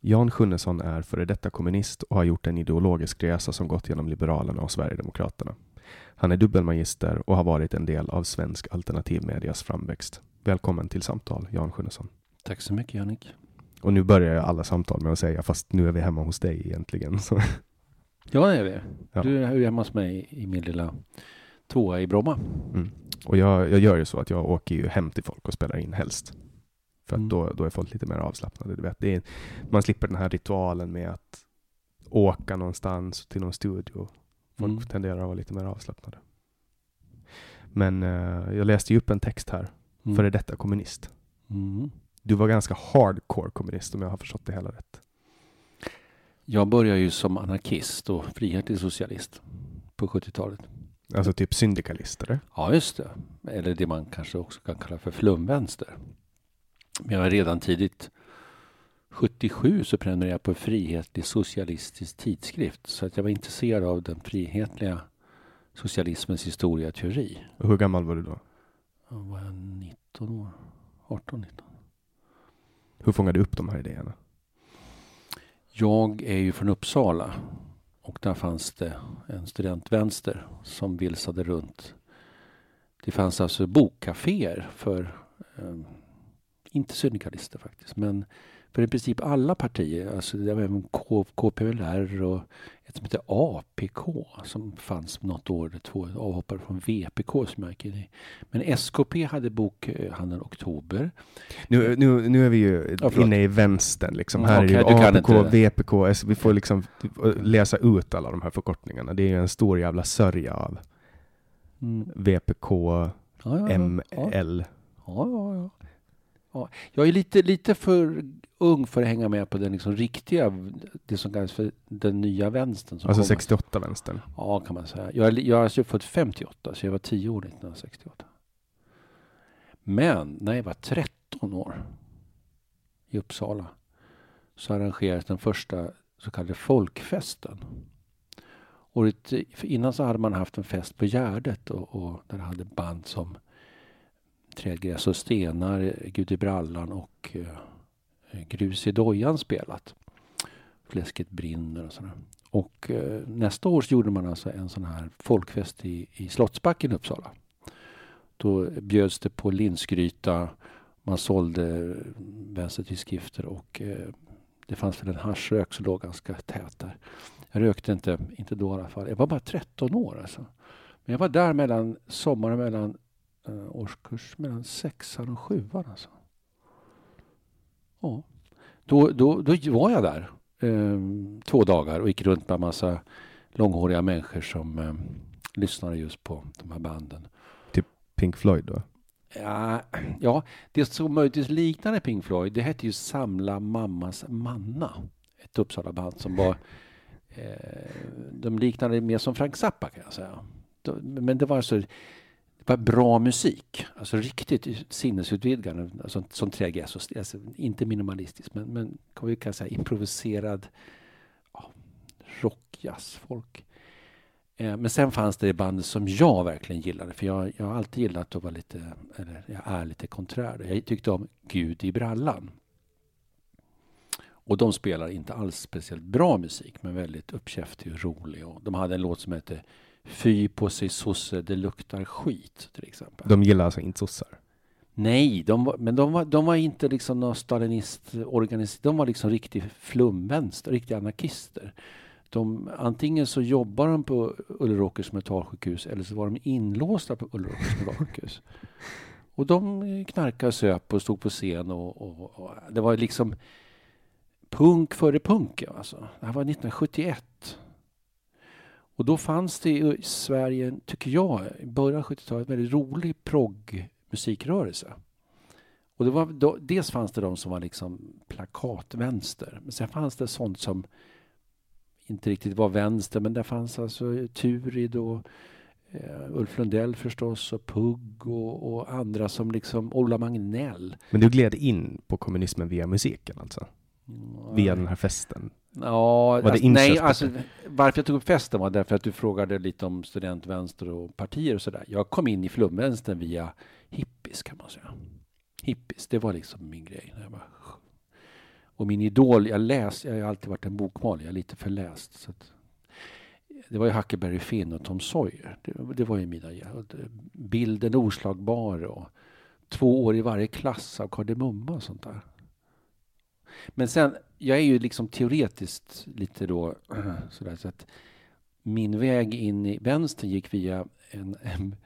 Jan Sjunnesson är före detta kommunist och har gjort en ideologisk resa som gått genom Liberalerna och Sverigedemokraterna. Han är dubbelmagister och har varit en del av svensk alternativmedias framväxt. Välkommen till samtal, Jan Sjunnesson. Tack så mycket, Jannik. Och nu börjar jag alla samtal med att säga, fast nu är vi hemma hos dig egentligen. Så. Ja, det är vi. Ja. Du är hemma hos mig i min lilla tvåa i Bromma. Mm. Och jag, jag gör ju så att jag åker ju hem till folk och spelar in helst. För att Mm. då, då är folk lite mer avslappnade. Du vet. Det är, man slipper den här ritualen med att åka någonstans till någon studio. Folk Mm. tenderar att vara lite mer avslappnade. Men eh, jag läste ju upp en text här. Mm. Före detta kommunist. Mm. Du var ganska hardcore kommunist om jag har förstått det hela rätt. Jag började ju som anarkist och frihetlig socialist på 70-talet. Alltså typ syndikalist, eller? Ja, just det. Eller det man kanske också kan kalla för flumvänster. Men jag var redan tidigt 77 så prenumererade jag på en frihetlig socialistisk tidskrift. Så att jag var intresserad av den frihetliga socialismens historieteori. Och hur gammal var du då? Då var jag 19 år. 18, 19. Hur fångade du upp de här idéerna? Jag är ju från Uppsala och där fanns det en studentvänster som vilsade runt. Det fanns alltså bokkaféer för, eh, inte syndikalister faktiskt, men för i princip alla partier. Alltså det var även K- KPLR och ett som heter APK som fanns något år, eller två avhoppare från VPK som jag gick in i. Men SKP hade bokhandeln Oktober. Nu, nu, nu är vi ju Ja, inne i vänstern. Liksom. Mm, Här okej, är det APK, VPK. S- Vi får liksom läsa ut alla de här förkortningarna. Det är ju en stor jävla sörja av Mm. VPK, ja. Ja. ML. Ja, ja, ja. Ja. Jag är lite, lite för ung för att hänga med på den liksom riktiga, det som kallas för den nya vänstern. Som Alltså kommer. 68-vänstern. Ja, kan man säga. Jag, jag är alltså född 58, så jag var 10 år 1968. Men när jag var 13 år i Uppsala så arrangerades den första så kallade folkfesten. Året innan så hade man haft en fest på Gärdet och, och där hade band som Trädgräs och stenar, Gud i brallan och eh, Grus i dojan spelat. Fläsket brinner och sådär. Och eh, nästa år så gjorde man alltså en sån här folkfest i, i Slottsbacken i Uppsala. Då bjöds det på linsgryta, man sålde vänstertidskrifter och eh, det fanns väl en haschrök som låg ganska tät där. Jag rökte inte, inte då i alla fall. Jag var bara 13 år alltså. Men jag var där mellan sommaren mellan eh, årskurs mellan sexan och sjuan alltså. Ja. Då, då, då var jag där eh, två dagar och gick runt med en massa långhåriga människor som eh, lyssnade just på de här banden. Typ Pink Floyd då? Ja, ja, det som möjligtvis liknade Pink Floyd, det hette ju Samla mammas manna. Ett Uppsala-band som var... Eh, de liknade mer som Frank Zappa kan jag säga. Men det var alltså bra musik. Alltså riktigt sinnesutvidgande. Alltså, som Trägäs. Alltså, alltså, inte minimalistiskt, men, men kan vi kan säga improviserad ja, rockjazzfolk. Eh, men sen fanns det band som jag verkligen gillade. För jag, jag har alltid gillat att vara lite, eller jag är lite konträr. Jag tyckte om Gud i brallan. Och de spelar inte alls speciellt bra musik, men väldigt uppkäftig och rolig. Och de hade en låt som hette Fy på sig sosse, det luktar skit, till exempel. De gillar alltså inte sossar? Nej, de var, men de var, de var inte liksom någon stalinist De var liksom riktig flumvänster, riktiga anarkister. De, antingen så jobbar de på Ulleråkers mentalsjukhus eller så var de inlåsta på Ulleråkers mentalsjukhus. Och de knarkade, söp och stod på scen och, och, och, det var liksom punk före punk. Alltså. Det här var 1971. Och då fanns det i Sverige, tycker jag, i början av 70-talet, en väldigt rolig proggmusikrörelse. Och det var, då, dels fanns det de som var liksom plakatvänster, men sen fanns det sånt som inte riktigt var vänster, men där fanns alltså Turid och uh, Ulf Lundell förstås och Pugg och, och, andra som liksom Ola Magnell. Men du gled in på kommunismen via musiken alltså? Mm, via den här festen? Ja, var alltså, nej, alltså, varför jag tog upp festen var därför att du frågade lite om studentvänster och partier och sådär. Jag kom in i flumvänstern via hippies kan man säga. Hippies, det var liksom min grej. När jag var och min idol, jag läs, jag har alltid varit en bokmal, jag är lite för läst. Så att, det var ju Huckleberry Finn och Tom Sawyer. Det, det var ju mina... Bilden oslagbar och två år i varje klass av Kardemumma och sånt där. Men sen, jag är ju liksom teoretiskt lite då sådär så att min väg in i vänstern gick via en, en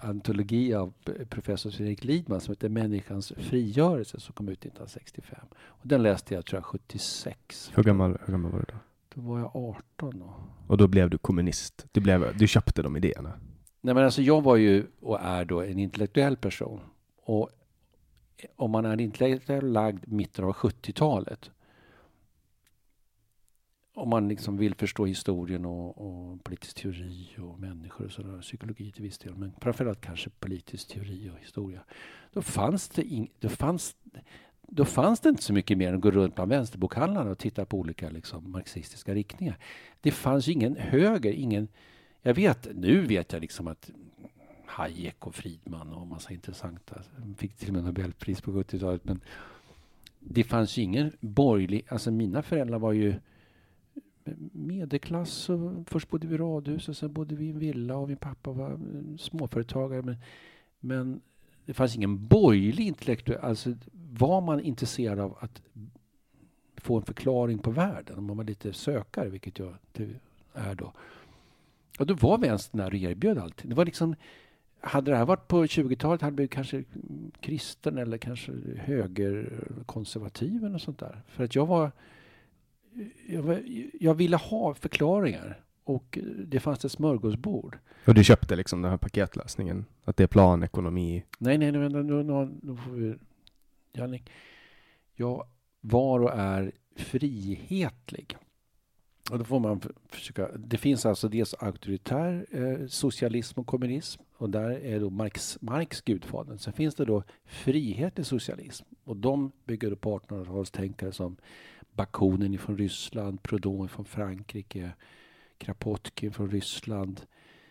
antologi av professor Fredrik Lidman som heter Människans frigörelse som kom ut 1965. Och den läste jag tror jag 76. Hur gammal, hur gammal var du då? Då var jag 18 då. Och då blev du kommunist? Du, blev, du köpte de idéerna? Nej men alltså jag var ju och är då en intellektuell person. Och om man är intellektuellt lagd mitten av 70-talet om man liksom vill förstå historien och, och, politisk teori och människor och sådär, psykologi till viss del, men framförallt kanske politisk teori och historia. Då fanns det, in, då fanns, då fanns det inte så mycket mer än att gå runt bland vänsterbokhandlarna och titta på olika liksom, marxistiska riktningar. Det fanns ingen höger, ingen... Jag vet, nu vet jag liksom att Hayek och Friedman och massa intressanta, fick till och med Nobelpris på 70-talet, men det fanns ju ingen borgerlig, alltså mina föräldrar var ju medelklass. Och först bodde vi i radhus och sen bodde vi i en villa och min pappa var småföretagare. Men, men det fanns ingen borgerlig intellektuell... Alltså var man intresserad av att få en förklaring på världen, om man var lite sökare, vilket jag är då. ja, då var vänstern där och erbjöd allting. Det var liksom, hade det här varit på 20-talet hade vi kanske kristen eller kanske högerkonservativ eller sånt där. För att jag var jag, jag ville ha förklaringar och det fanns ett smörgåsbord. Och du köpte liksom den här paketlösningen? Att det är planekonomi? Nej, nej, nej, nu, nu, nu får vi... Jannik, jag var och är frihetlig. Och då får man försöka... Det finns alltså dels auktoritär eh, socialism och kommunism och där är då Marx, Marx gudfadern. Sen finns det då frihetlig socialism och de bygger på 1800-talstänkare som Bakunin från Ryssland, Proudhon från Frankrike, Krapotkin från Ryssland,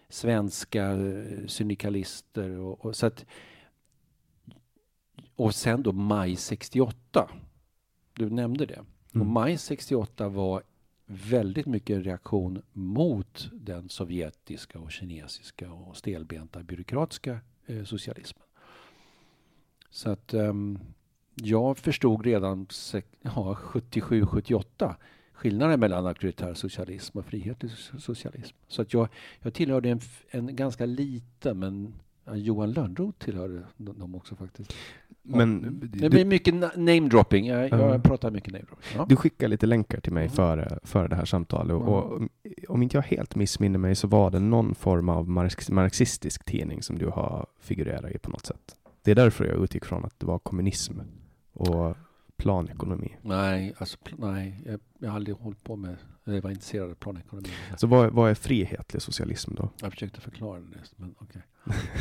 svenska eh, syndikalister och, och, så att och sen då maj 68. Du nämnde det. Mm. Och maj 68 var väldigt mycket en reaktion mot den sovjetiska och kinesiska och stelbenta byråkratiska eh, socialismen. Så att um, jag förstod redan ja, 77-78 skillnaden mellan auktoritär socialism och frihetlig socialism. Så att jag, jag tillhörde en, en ganska liten, men Johan Lönnroth tillhörde dem också faktiskt. Men det blir mycket namedropping. Jag, jag uh, pratar mycket namedropping. Ja. Du skickade lite länkar till mig före, före det här samtalet. Och, och, om inte jag helt missminner mig så var det någon form av marx, marxistisk tidning som du har figurerat i på något sätt. Det är därför jag utgick från att det var kommunism och planekonomi. Nej, alltså, nej jag, jag har aldrig hållit på med jag var intresserad av planekonomi. Så vad, vad är frihetlig socialism då? Jag försökte förklara det, men okej. Okay.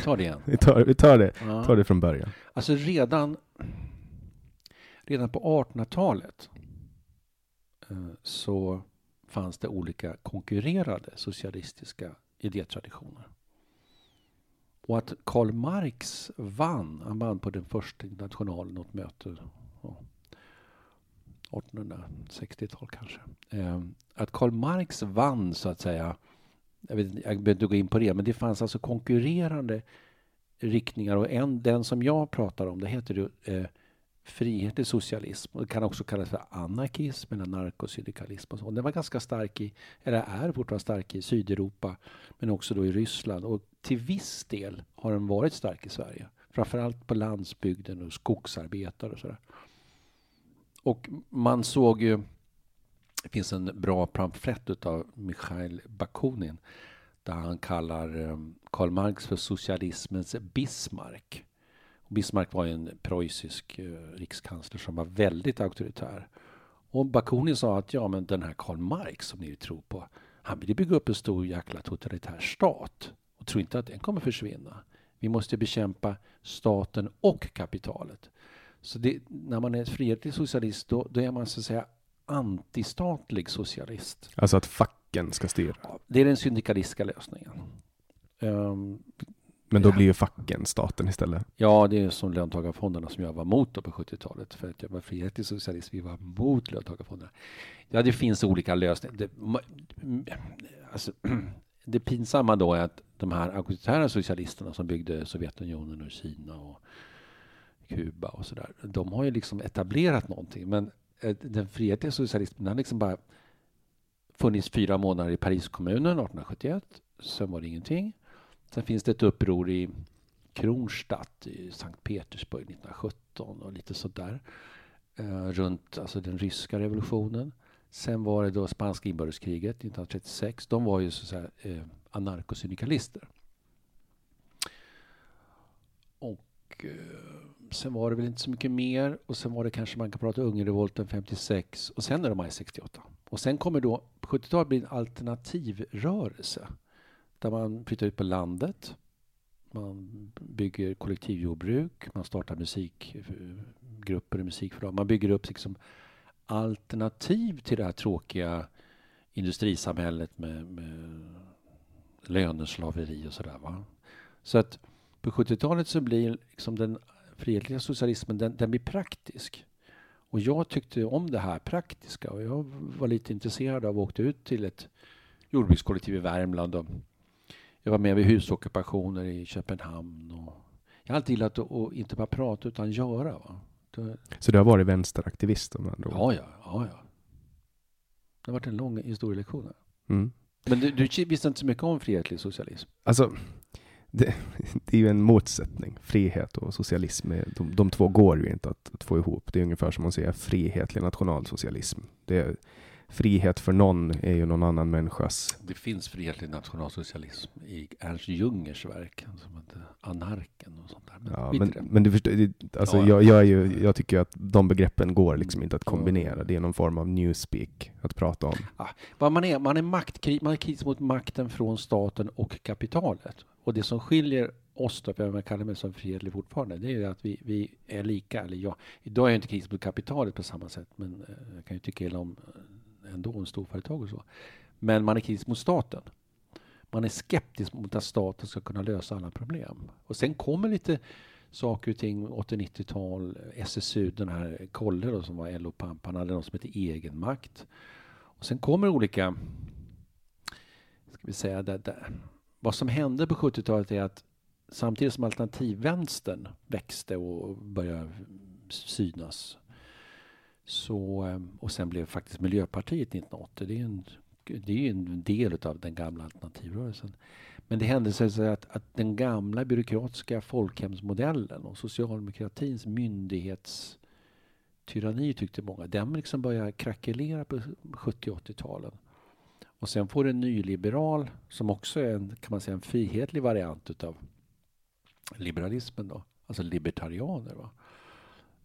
Tar det igen. vi, tar, vi tar det, ja. tar det från början. Alltså redan, redan på 1800-talet eh, så fanns det olika konkurrerade socialistiska idétraditioner. Och att Karl Marx vann, han vann på den första internationalen, något möte 1860-tal kanske. Eh, att Karl Marx vann så att säga, jag, vet, jag behöver inte gå in på det, men det fanns alltså konkurrerande riktningar och en, den som jag pratar om, det heter ju eh, frihet socialism. Det kan också kallas för anarkism eller narkosyndikalism. Och så. Den var ganska stark i, eller är fortfarande stark i Sydeuropa, men också då i Ryssland. Och till viss del har den varit stark i Sverige. Framförallt på landsbygden och skogsarbetare och sådär. Och man såg ju, finns en bra pamflett av Mikhail Bakunin där han kallar ehm, Karl Marx för socialismens Bismarck. Bismarck var en preussisk eh, rikskansler som var väldigt auktoritär. Och Bakunin sa att ja, men den här Karl Marx som ni tror på, han vill bygga upp en stor jäkla totalitär stat och tror inte att den kommer försvinna. Vi måste bekämpa staten och kapitalet. Så det, när man är frihetlig socialist då, då, är man så att säga antistatlig socialist. Alltså att facken ska styra? Det är den syndikalistiska lösningen. Um, men då ja. blir ju facken staten istället? Ja, det är som löntagarfonderna som jag var emot på 70-talet. För att jag var frihetlig socialist, vi var mot löntagarfonderna. Ja, det finns olika lösningar. Det, alltså, det pinsamma då är att de här auktoritära socialisterna som byggde Sovjetunionen och Kina och Kuba och sådär. De har ju liksom etablerat någonting. Men Eh, den frihetliga socialismen har liksom bara funnits fyra månader i Pariskommunen 1871. Sen var det ingenting. Sen finns det ett uppror i Kronstadt i Sankt Petersburg 1917 och lite sådär. Eh, runt alltså den ryska revolutionen. Sen var det då spanska inbördeskriget 1936. De var ju så att säga eh, anarkosyndikalister. Och eh, Sen var det väl inte så mycket mer och sen var det kanske man kan prata Ungernrevolten 56 och sen är det maj 68. Och sen kommer då 70-talet bli en alternativrörelse där man flyttar ut på landet. Man bygger kollektivjordbruk, man startar musikgrupper och musikförlag. Man bygger upp liksom alternativ till det här tråkiga industrisamhället med, med löneslaveri och sådär. Så att på 70-talet så blir liksom den frihetliga socialismen, den, den blir praktisk. Och jag tyckte om det här praktiska och jag var lite intresserad av att åka ut till ett jordbrukskollektiv i Värmland. Och jag var med vid husockupationer i Köpenhamn. Och jag har alltid gillat att, inte bara prata utan göra. Va? Så du har varit vänsteraktivist? Om ja, ja, ja, ja. Det har varit en lång historielektion. Mm. Men du, du visste inte så mycket om frihetlig socialism? Alltså, det, det, är ju en motsättning. Frihet och socialism, de, de två går ju inte att, att, få ihop. Det är ungefär som att säga frihetlig nationalsocialism. Det är, frihet för någon är ju någon annan människas. Det finns frihetlig nationalsocialism i Ernst Jungers verk, som heter Anarken och sånt där. Men, ja, men, men, du förstår, alltså ja, jag, jag, är ju, jag tycker att de begreppen går liksom inte att kombinera. Det är någon form av newspeak att prata om. Ja, man är, man är, maktkri, man är kritisk mot makten från staten och kapitalet. Och det som skiljer oss, då, för jag kallar mig som fredlig fortfarande, det är ju att vi, vi är lika. Eller jag, idag är jag inte kritisk mot kapitalet på samma sätt, men eh, jag kan ju tycka illa om eh, ändå en storföretag och så. Men man är kritisk mot staten. Man är skeptisk mot att staten ska kunna lösa alla problem. Och sen kommer lite saker och ting, 80-90-tal, SSU, den här Kolle då, som var LO-pampan, eller hade något som heter egenmakt. Och sen kommer olika, ska vi säga, där, där vad som hände på 70-talet är att samtidigt som alternativvänstern växte och började synas så, eh, och sen blev faktiskt Miljöpartiet 1980, det är en, det är en del av den gamla alternativrörelsen. Men det hände sig att, att den gamla byråkratiska folkhemsmodellen och socialdemokratins myndighetstyranni tyckte många, den liksom började krackelera på 70 80-talen. Och sen får en nyliberal, som också är en, kan man säga, en frihetlig variant utav liberalismen då, alltså libertarianer. Va?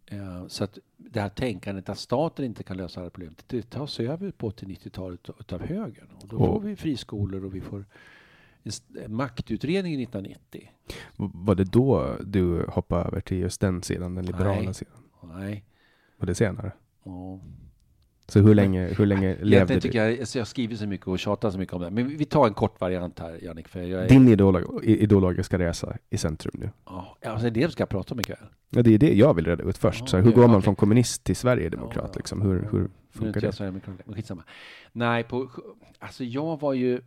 Eh, så att det här tänkandet att staten inte kan lösa alla problem, det tas över på 80-90-talet utav högern. Och då får vi friskolor och vi får maktutredningen 1990. Var det då du hoppade över till just den sidan, den liberala Nej. sidan? Nej. Var det senare? Ja. Så hur länge, hur länge levde du? tycker jag, alltså jag har skrivit så mycket och tjatat så mycket om det. Men vi tar en kort variant här, Jannik. För jag är, Din ideolog, ideologiska resa i centrum nu. ja, alltså det är det vi ska prata om ikväll. Ja, det är det jag vill reda ut först. Ja, så här, hur det- går man okej. från kommunist till Sverigedemokrat? Ja, liksom? hur, hur funkar jag det? men skitsamma. Nej, på, alltså jag var ju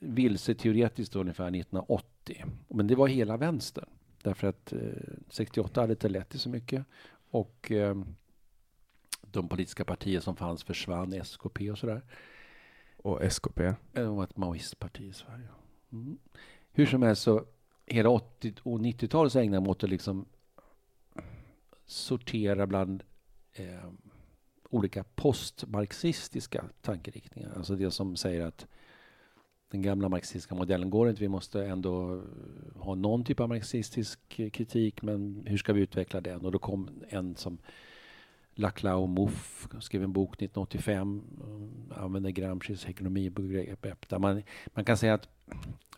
vilse teoretiskt ungefär 1980. Men det var hela vänstern. Därför att eh, 68 hade inte lett till så mycket. Och eh, de politiska partier som fanns försvann, SKP och sådär. Och SKP? Det var ett maoistparti i Sverige. Mm. Hur som helst så, hela 80 och 90-talet så ägnade jag mig åt att liksom sortera bland eh, olika postmarxistiska tankeriktningar. Alltså det som säger att den gamla marxistiska modellen går inte. Vi måste ändå ha någon typ av marxistisk kritik, men hur ska vi utveckla den? Och då kom en som Laclau Mouffe skrev en bok 1985, eh, använde Gramscis ekonomibegrepp. Där man, man kan säga att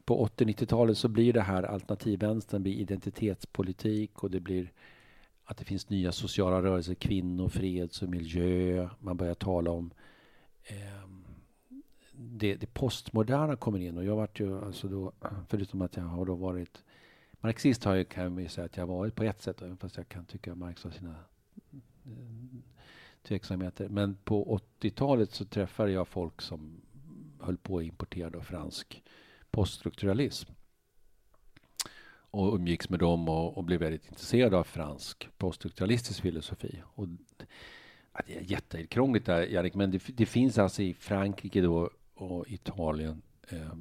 på 80-90-talet så blir det här alternativvänstern blir identitetspolitik och det blir att det finns nya sociala rörelser, kvinnor, freds och miljö. Man börjar tala om eh, det, det postmoderna kommer in och jag vart ju alltså då, förutom att jag har då varit marxist har jag, kan jag säga att jag har varit på ett sätt, även fast jag kan tycka att Marx har sina Eh, tveksamheter. Men på 80-talet så träffade jag folk som höll på att importera då fransk poststrukturalism. Och umgicks med dem och, och blev väldigt intresserad av fransk poststrukturalistisk filosofi. Och, ja, det är jättekrångligt där, Jannik, men det, det finns alltså i Frankrike då och Italien eh,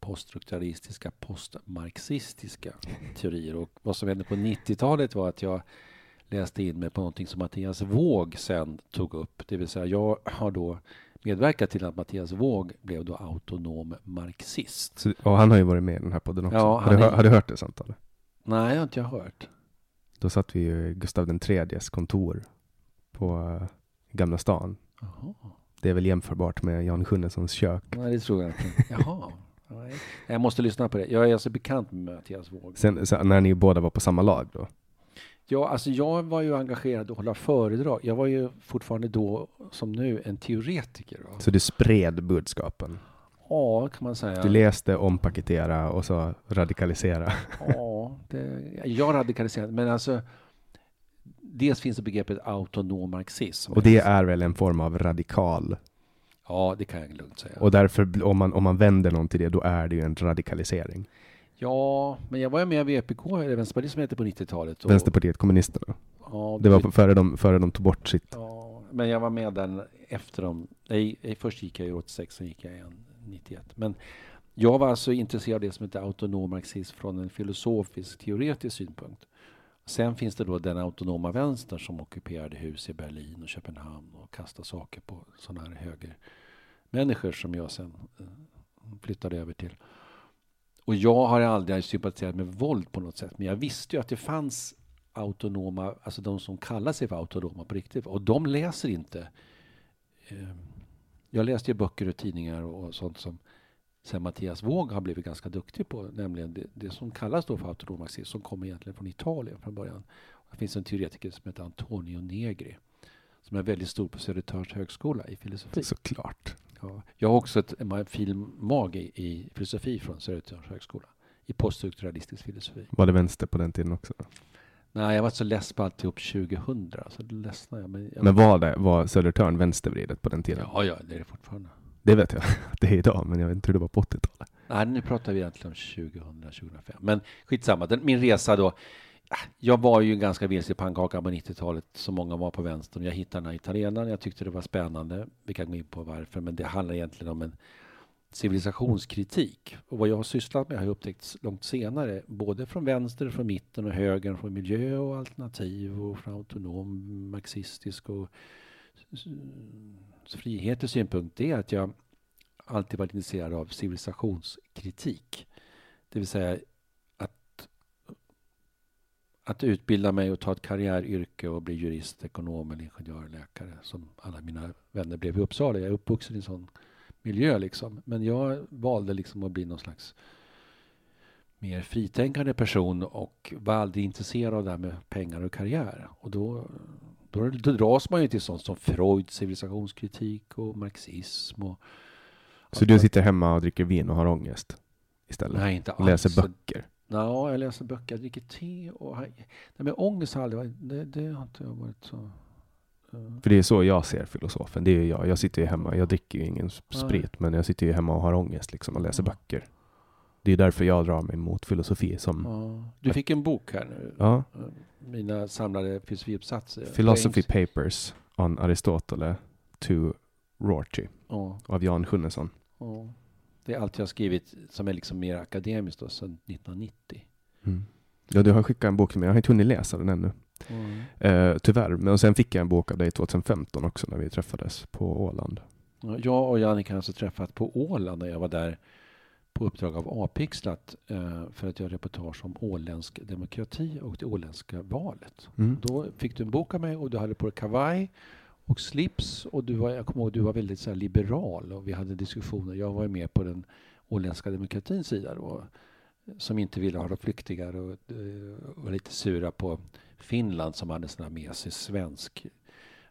poststrukturalistiska, postmarxistiska teorier. Och vad som hände på 90-talet var att jag läste in mig på någonting som Mattias Våg sen tog upp. Det vill säga jag har då medverkat till att Mattias Våg blev då autonom marxist. Så, och han har ju varit med i den här podden också. Ja, har, du, är- har du hört det samtalet? Nej, det har inte jag hört. Då satt vi ju i Gustav den tredjes kontor på uh, Gamla stan. Jaha. Det är väl jämförbart med Jan Sjunnessons kök. Nej, det tror jag inte. Jaha. Nej. Jag måste lyssna på det. Jag är alltså bekant med Mattias Våg. Sen när ni båda var på samma lag då? Ja, alltså jag var ju engagerad att hålla föredrag. Jag var ju fortfarande då, som nu, en teoretiker. Va? Så du spred budskapen? Ja, kan man säga. Du läste, ompaketera och så radikalisera? Ja, det, jag radikaliserade. Men alltså, dels finns det begreppet autonom marxism. Och det är väl en form av radikal? Ja, det kan jag lugnt säga. Och därför, om man, om man vänder någon till det, då är det ju en radikalisering. Ja, men jag var ju med i VPK, eller Vänsterpartiet som hette på 90-talet. och- Vänsterpartiet kommunisterna. Ja, Det var på- före de, före de tog bort sitt... Ja, men jag var med där efter dem. Nej, först gick jag ju 86, sen gick jag igen 91. Men jag var alltså intresserad av det som heter autonom marxism från en filosofisk, teoretisk synpunkt. Sen finns det då den autonoma vänstern som ockuperade hus i Berlin och Köpenhamn och kastade saker på sådana här högermänniskor som jag sen eh, flyttade över till. Och jag har aldrig sympatiserat med våld på något sätt, men jag visste ju att det fanns autonoma, alltså de som kallar sig för autonoma på riktigt. Och de läser inte. Eh, jag läste ju böcker och tidningar och sånt som sen Mattias Våg har blivit ganska duktig på, nämligen det, det som kallas då för autonom marxism, som kommer egentligen från Italien från början. Det finns en teoretiker som heter Antonio Negri, som är väldigt stor på Södertörns högskola i filosofi. Såklart. Ja. Jag har också ett, en fin mag i, i filosofi från Södertörns högskola, i poststrukturalistisk filosofi. Var det vänster på den tiden också? Nej, jag var så less på alltihop 2000, så då ledsnade jag. Men, jag Men var det, var Södertörn vänstervridet på den tiden? Ja, ja, det är det fortfarande. Det vet jag att det är idag, men jag vet inte hur det var på 80-talet. Nej, nu pratar vi egentligen om 2000, 2005. Men skitsamma, den, min resa då. Jag var ju ganska vilse i pannkakan på 90-talet, som många var på vänstern. Jag hittade den här italienaren, jag tyckte det var spännande. Vi kan gå in på varför, men det handlar egentligen om en civilisationskritik. Och vad jag har sysslat med har jag upptäckt långt senare, både från vänster, från mitten och höger, från miljö och alternativ och från autonom, marxistisk och s- frihetlig synpunkt, det är att jag alltid varit intresserad av civilisationskritik. Det vill säga att utbilda mig och ta ett karriäryrke och bli jurist, ekonom eller ingenjör, läkare som alla mina vänner blev i Uppsala. Jag är uppvuxen i en sån miljö liksom. Men jag valde liksom att bli någon slags mer fritänkande person och var aldrig intresserad av det här med pengar och karriär. Och då, då, då dras man ju till sånt som Freuds civilisationskritik och marxism och Så du sitter hemma och dricker vin och har ångest istället? Nej, inte och läser alls. böcker? Ja, jag läser böcker, jag dricker te och... Nej, men ångest har aldrig varit... Det, det har inte jag varit så... eh, För det är så jag ser filosofen. Det är jag. Jag sitter ju hemma. Jag dricker ju ingen s- Nej. sprit, men jag sitter ju hemma och har ångest liksom och läser Ja. böcker. Det är därför jag drar mig mot filosofi som... Ja. Du fick en bok här nu. Ja. Eh, Mina samlade filosofiuppsatser. Philosophy engelska. Papers on Aristotle to Rorty av Jan Sjunnesson. Det är allt jag har skrivit som är liksom mer akademiskt då, sedan 1990. Mm. Ja, du har skickat en bok till mig. Jag har inte hunnit läsa den ännu. Mm. Eh, tyvärr. Men sen fick jag en bok av dig 2015 också när vi träffades på Åland. Ja, Jag och Jannica har alltså träffat på Åland när jag var där på uppdrag av Apixlat eh, för att göra reportage om åländsk demokrati och det åländska valet. Mm. Då fick du en bok av mig och du hade på dig kavaj och slips och du var, jag kommer ihåg, du var väldigt så liberal och vi hade diskussioner. Jag var med på den åländska demokratins sida då, som inte ville ha några flyktingar och eh, var lite sura på Finland som hade sån här med sig svensk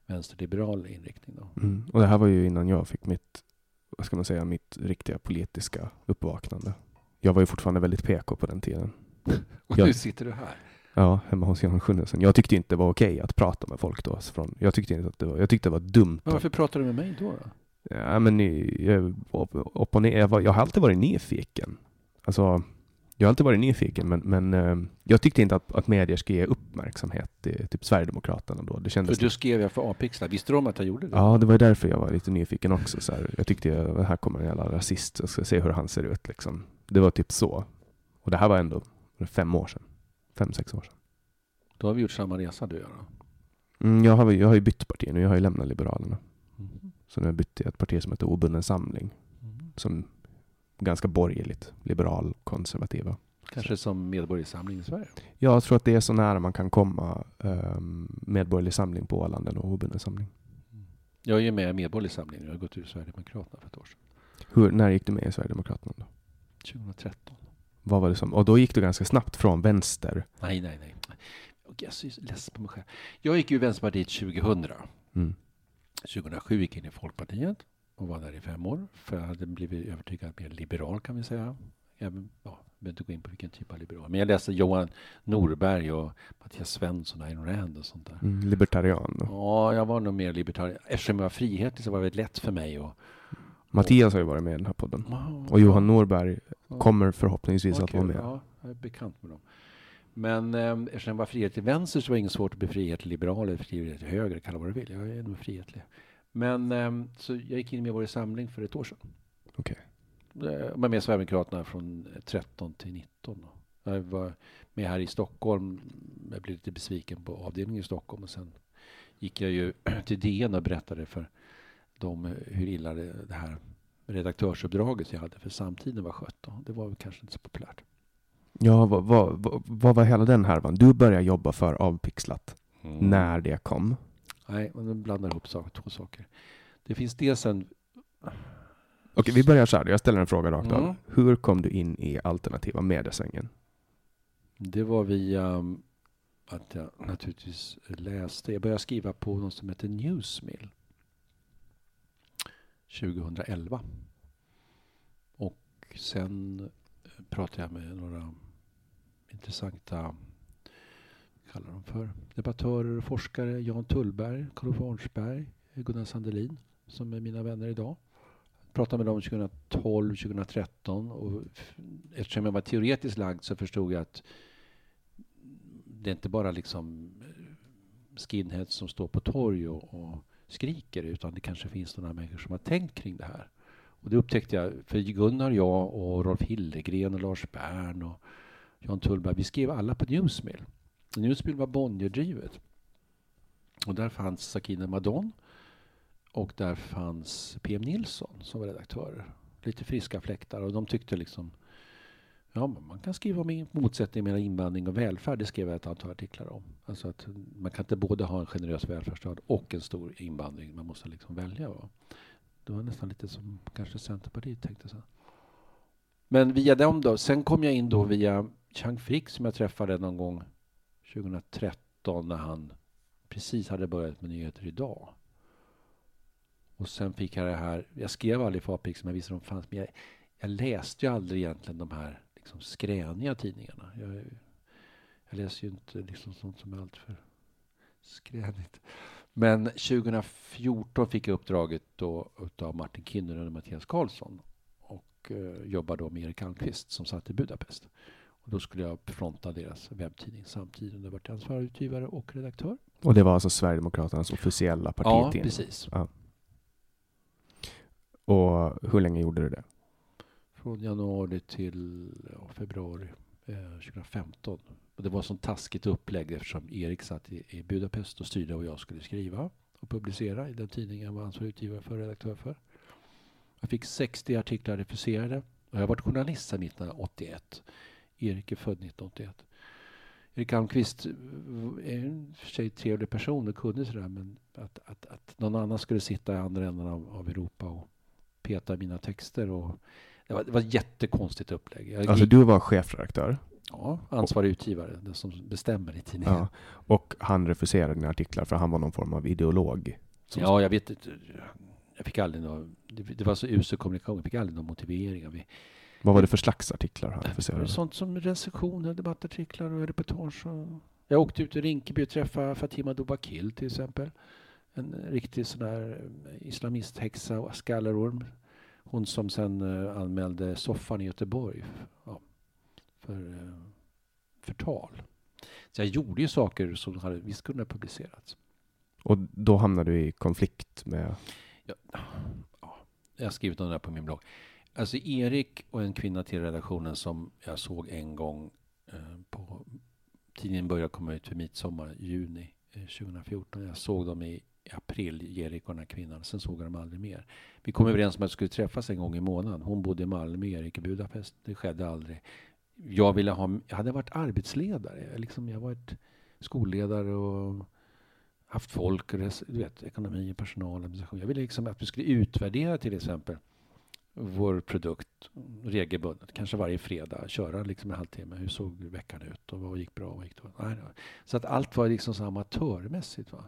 vänsterliberal inriktning. Då. Mm. Och det här var ju innan jag fick mitt, vad ska man säga, mitt riktiga politiska uppvaknande. Jag var ju fortfarande väldigt PK på den tiden. Och Ja. nu sitter du här. Ja, hemma hos Jan Sjunnesson. Jag tyckte inte det var okej att prata med folk då. Från, jag tyckte inte att det var, jag tyckte det var dumt. Men varför pratar du med mig då? då? Ja, men jag, jag, jag har alltid varit nyfiken. Alltså, jag har alltid varit nyfiken, men, men eh, jag tyckte inte att, att medier ska ge uppmärksamhet till typ Sverigedemokraterna då. Det För kändes... du skrev jag för Apixlar. Visste du om att jag gjorde det? Ja, det var därför jag var lite nyfiken också. Så här. Jag tyckte, jag, här kommer en jävla rasist, jag ska se hur han ser ut liksom. Det var typ så. Och det här var ändå fem år sedan. Fem, sex år sedan. Då har vi gjort samma resa du och då. Mm, jag, har, jag har ju bytt parti nu, jag har ju lämnat Liberalerna. Mhm. Så nu har jag bytt till ett parti som heter Obunden Samling. Mhm. Som ganska borgerligt, liberal, konservativa. Kanske som medborgarsamling i Sverige. Jag tror att det är så nära man kan komma um, Medborgerlig Samling på Åland än Obunden Samling. Jag är ju med i medborgerlig samling. Jag har gått ur Sverigedemokraterna för ett år sedan. Hur, när gick du med i Sverigedemokraterna då? 2013. Vad var det som, och då gick du ganska snabbt från vänster. Nej, nej, nej. Jag är så less på mig själv. Jag gick ju i Vänsterpartiet 2000. Mm. 2007 gick jag in i Folkpartiet och var där i fem år. För jag hade blivit övertygad mer liberal kan vi säga. Jag behöver inte gå in på vilken typ av liberal. Men jag läste Johan Norberg och Mattias Svensson och Ayn Rand och sånt där. Mm, libertarian. Då. Ja, jag var nog mer libertarian. Eftersom jag var frihetlig så var det väldigt lätt för mig. Och, Mattias har ju varit med i den här podden. Ja, Och Johan Norberg ja. kommer förhoppningsvis att Okej, vara med. Ja, jag är bekant med dem. Men eh, eftersom jag var frihet till vänster så var det inget svårt att bli frihet till liberal eller frihet till höger, kalla vad du vill. Jag är nog frihetlig. Men eh, så jag gick in med vår samling för ett år sedan. Okej. Jag var med Sverigedemokraterna från 13 till 19. då. Jag var med här i Stockholm. Jag blev lite besviken på avdelningen i Stockholm. Och sen gick jag ju till DN och berättade för dem hur illa det, det här redaktörsuppdraget jag hade för samtiden var skött. då. Det var väl kanske inte så populärt. Ja, vad, vad, vad, vad var hela den härvan? Du började jobba för Avpixlat när det kom. Nej, de blandar ihop sak, två saker. Det finns dels en... Okej, vi börjar så här. Jag ställer en fråga rakt av. Mm. Hur kom du in i alternativa mediesvängen? Det var via um, att jag naturligtvis läste. Jag började skriva på något som heter Newsmill 2011. Och sen eh, pratade jag med några intressanta kallar de för debattörer och forskare. Jan Tullberg, Karl Arnsberg, Gunnar Sandelin som är mina vänner idag. Jag Pratade med dem 2012, 2013 och eftersom jag var teoretiskt lagd så förstod jag att det är inte bara liksom skinheads som står på torg och, och skriker utan det kanske finns några människor som har tänkt kring det här. Och det upptäckte jag, för Gunnar, jag och Rolf Hillegren, och Lars Bern och Jan Tullberg, vi skrev alla på Newsmill. Newsmill var Bonnierdrivet. Och där fanns Sakine Madon och där fanns PM Nilsson som var redaktörer. Lite friska fläktar och de tyckte liksom Ja, man kan skriva om motsättning mellan invandring och välfärd. Det skrev jag ett antal artiklar om. Alltså att man kan inte både ha en generös välfärdsstat och en stor invandring. Man måste liksom välja. Va? Det var nästan lite som kanske Centerpartiet tänkte sig. Men via dem då. Sen kom jag in då via Chang Frick som jag träffade någon gång 2013 när han precis hade börjat med Nyheter Idag. Och sen fick jag det här. Jag skrev aldrig för APIC som jag visste de fanns. Men jag, jag läste ju aldrig egentligen de här liksom skräniga tidningarna. Jag, jag läser ju inte liksom sånt som är alltför skränigt. Men 2014 fick jag uppdraget då av Martin Kinnunen och Mattias Karlsson och eh, jobbade då med Erik Almqvist som satt i Budapest. Och då skulle jag fronta deras webbtidning samtidigt. Jag ansvarig utgivare och redaktör. Och det var alltså Sverigedemokraternas officiella Ja, partitidning? precis. Och hur länge gjorde du det? Från januari till ja, februari eh, 2015. Och det var sånt taskigt upplägg eftersom Erik satt i, i Budapest och styrde vad jag skulle skriva och publicera i den tidningen jag var ansvarig utgivare för, redaktör för. Jag fick 60 artiklar refuserade och jag har varit journalist sedan 1981. Erik är född 1981. Erik Almqvist eh, är en för sig trevlig person och kunde sådär men att, att, att någon annan skulle sitta i andra änden av, av Europa och peta i mina texter och det var, det var ett jättekonstigt upplägg. Jag Alltså gick- du var chefredaktör Ja, ansvarig utgivare, den som bestämmer i tidningen. ja. och han refuserade dina artiklar för han var någon form av ideolog. Ja, jag vet inte. Jag fick aldrig någon, det, det var så usel kommunikation, jag fick aldrig någon motivering. Vi, Vad var det för slags artiklar han refuserade? sånt som recensioner, debattartiklar och reportage. Och jag åkte ut i Rinkeby och träffade Fatima Dobakil till exempel. En riktig sån där eh, islamisthäxa och skallerorm. Hon som sen eh, anmälde soffan i Göteborg ja, för eh, förtal. Så jag gjorde ju saker som hade visst kunnat publicerats. Och då hamnade du i konflikt med... Ja, ja, jag har skrivit om det där på min blogg. Alltså Erik och en kvinna till redaktionen som jag såg en gång eh, på tidningen började komma ut för midsommar, juni eh, 2014. Jag såg dem i april, Erik och den här kvinnan. Sen såg jag dem aldrig mer. Vi kom överens om att vi skulle träffas en gång i månaden. Hon bodde i Malmö, Erik i Budapest. Det skedde aldrig. Jag ville ha, jag hade varit arbetsledare. Jag, liksom, jag varit skolledare och haft folk, och du vet, ekonomi, personal, administration. Jag ville liksom att vi skulle utvärdera till exempel vår produkt regelbundet, kanske varje fredag, köra liksom en halvtimme. Hur såg veckan ut och vad gick bra och vad gick dåligt? Nej, nej. Så att allt var liksom så amatörmässigt. Va?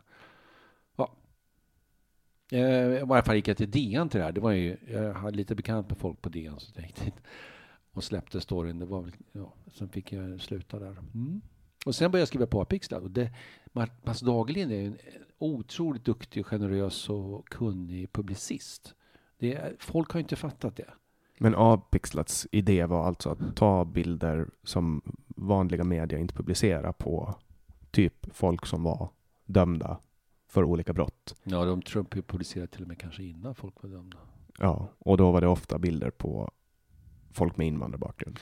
Eh, I varje fall gick jag till DN till det här. Det var ju, jag hade lite bekant med folk på DN så jag och släppte storyn. Det var väl, ja, sen fick jag sluta där. Mm. Och sen började jag skriva på Apix. Och det, Mats Dagerlind är en otroligt duktig, generös och kunnig publicist. Det är, folk har inte fattat det. Men Avpixlats idé var alltså att ta bilder som vanliga media inte publicerar på typ folk som var dömda för olika brott. Ja, de Trump publicerade till och med kanske innan folk var dömda. Ja, och då var det ofta bilder på folk med invandrarbakgrund.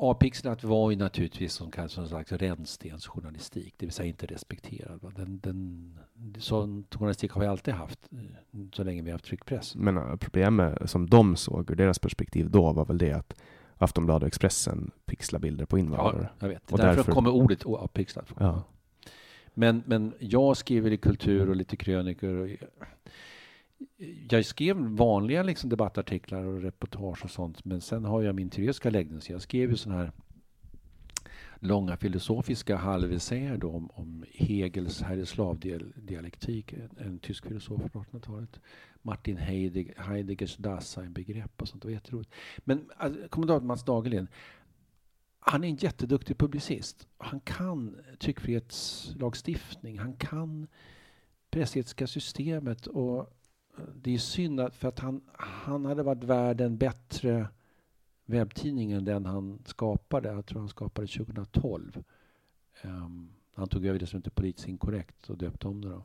Apixlat var ju naturligtvis som kanske någon slags rännstensjournalistik, det vill säga inte respekterad. Den, den, sån journalistik har vi alltid haft, eh, så länge vi har haft tryckpress. Men äh, problemet som de såg ur deras perspektiv då var väl det att Aftonbladet och Expressen pixlar bilder på Ja, invandrare. jag vet. Och därför, därför- kommer ordet apixlat. Ja. Men, men jag skriver i kultur och lite krönikor. Och jag skrev vanliga liksom debattartiklar och reportage och sånt. Men sen har jag min teoretiska läggning. Så jag skrev ju sådana här långa filosofiska halvessäer om, om Hegels herreslavdialektik, en, en tysk filosof på 1800-talet. Martin Heidegger, Heideggers Dasein-begrepp och sånt. Det var jätteroligt. Men alltså, kommentator Mats Dagerlind, han är en jätteduktig publicist. Han kan tryckfrihetslagstiftning, han kan pressetiska systemet och eh, det är synd att, för att han, han hade varit värd en bättre webbtidning än den han skapade. Jag tror han skapade 2012. Um, ehm, han tog över det som inte politiskt inkorrekt och döpte om det. Då.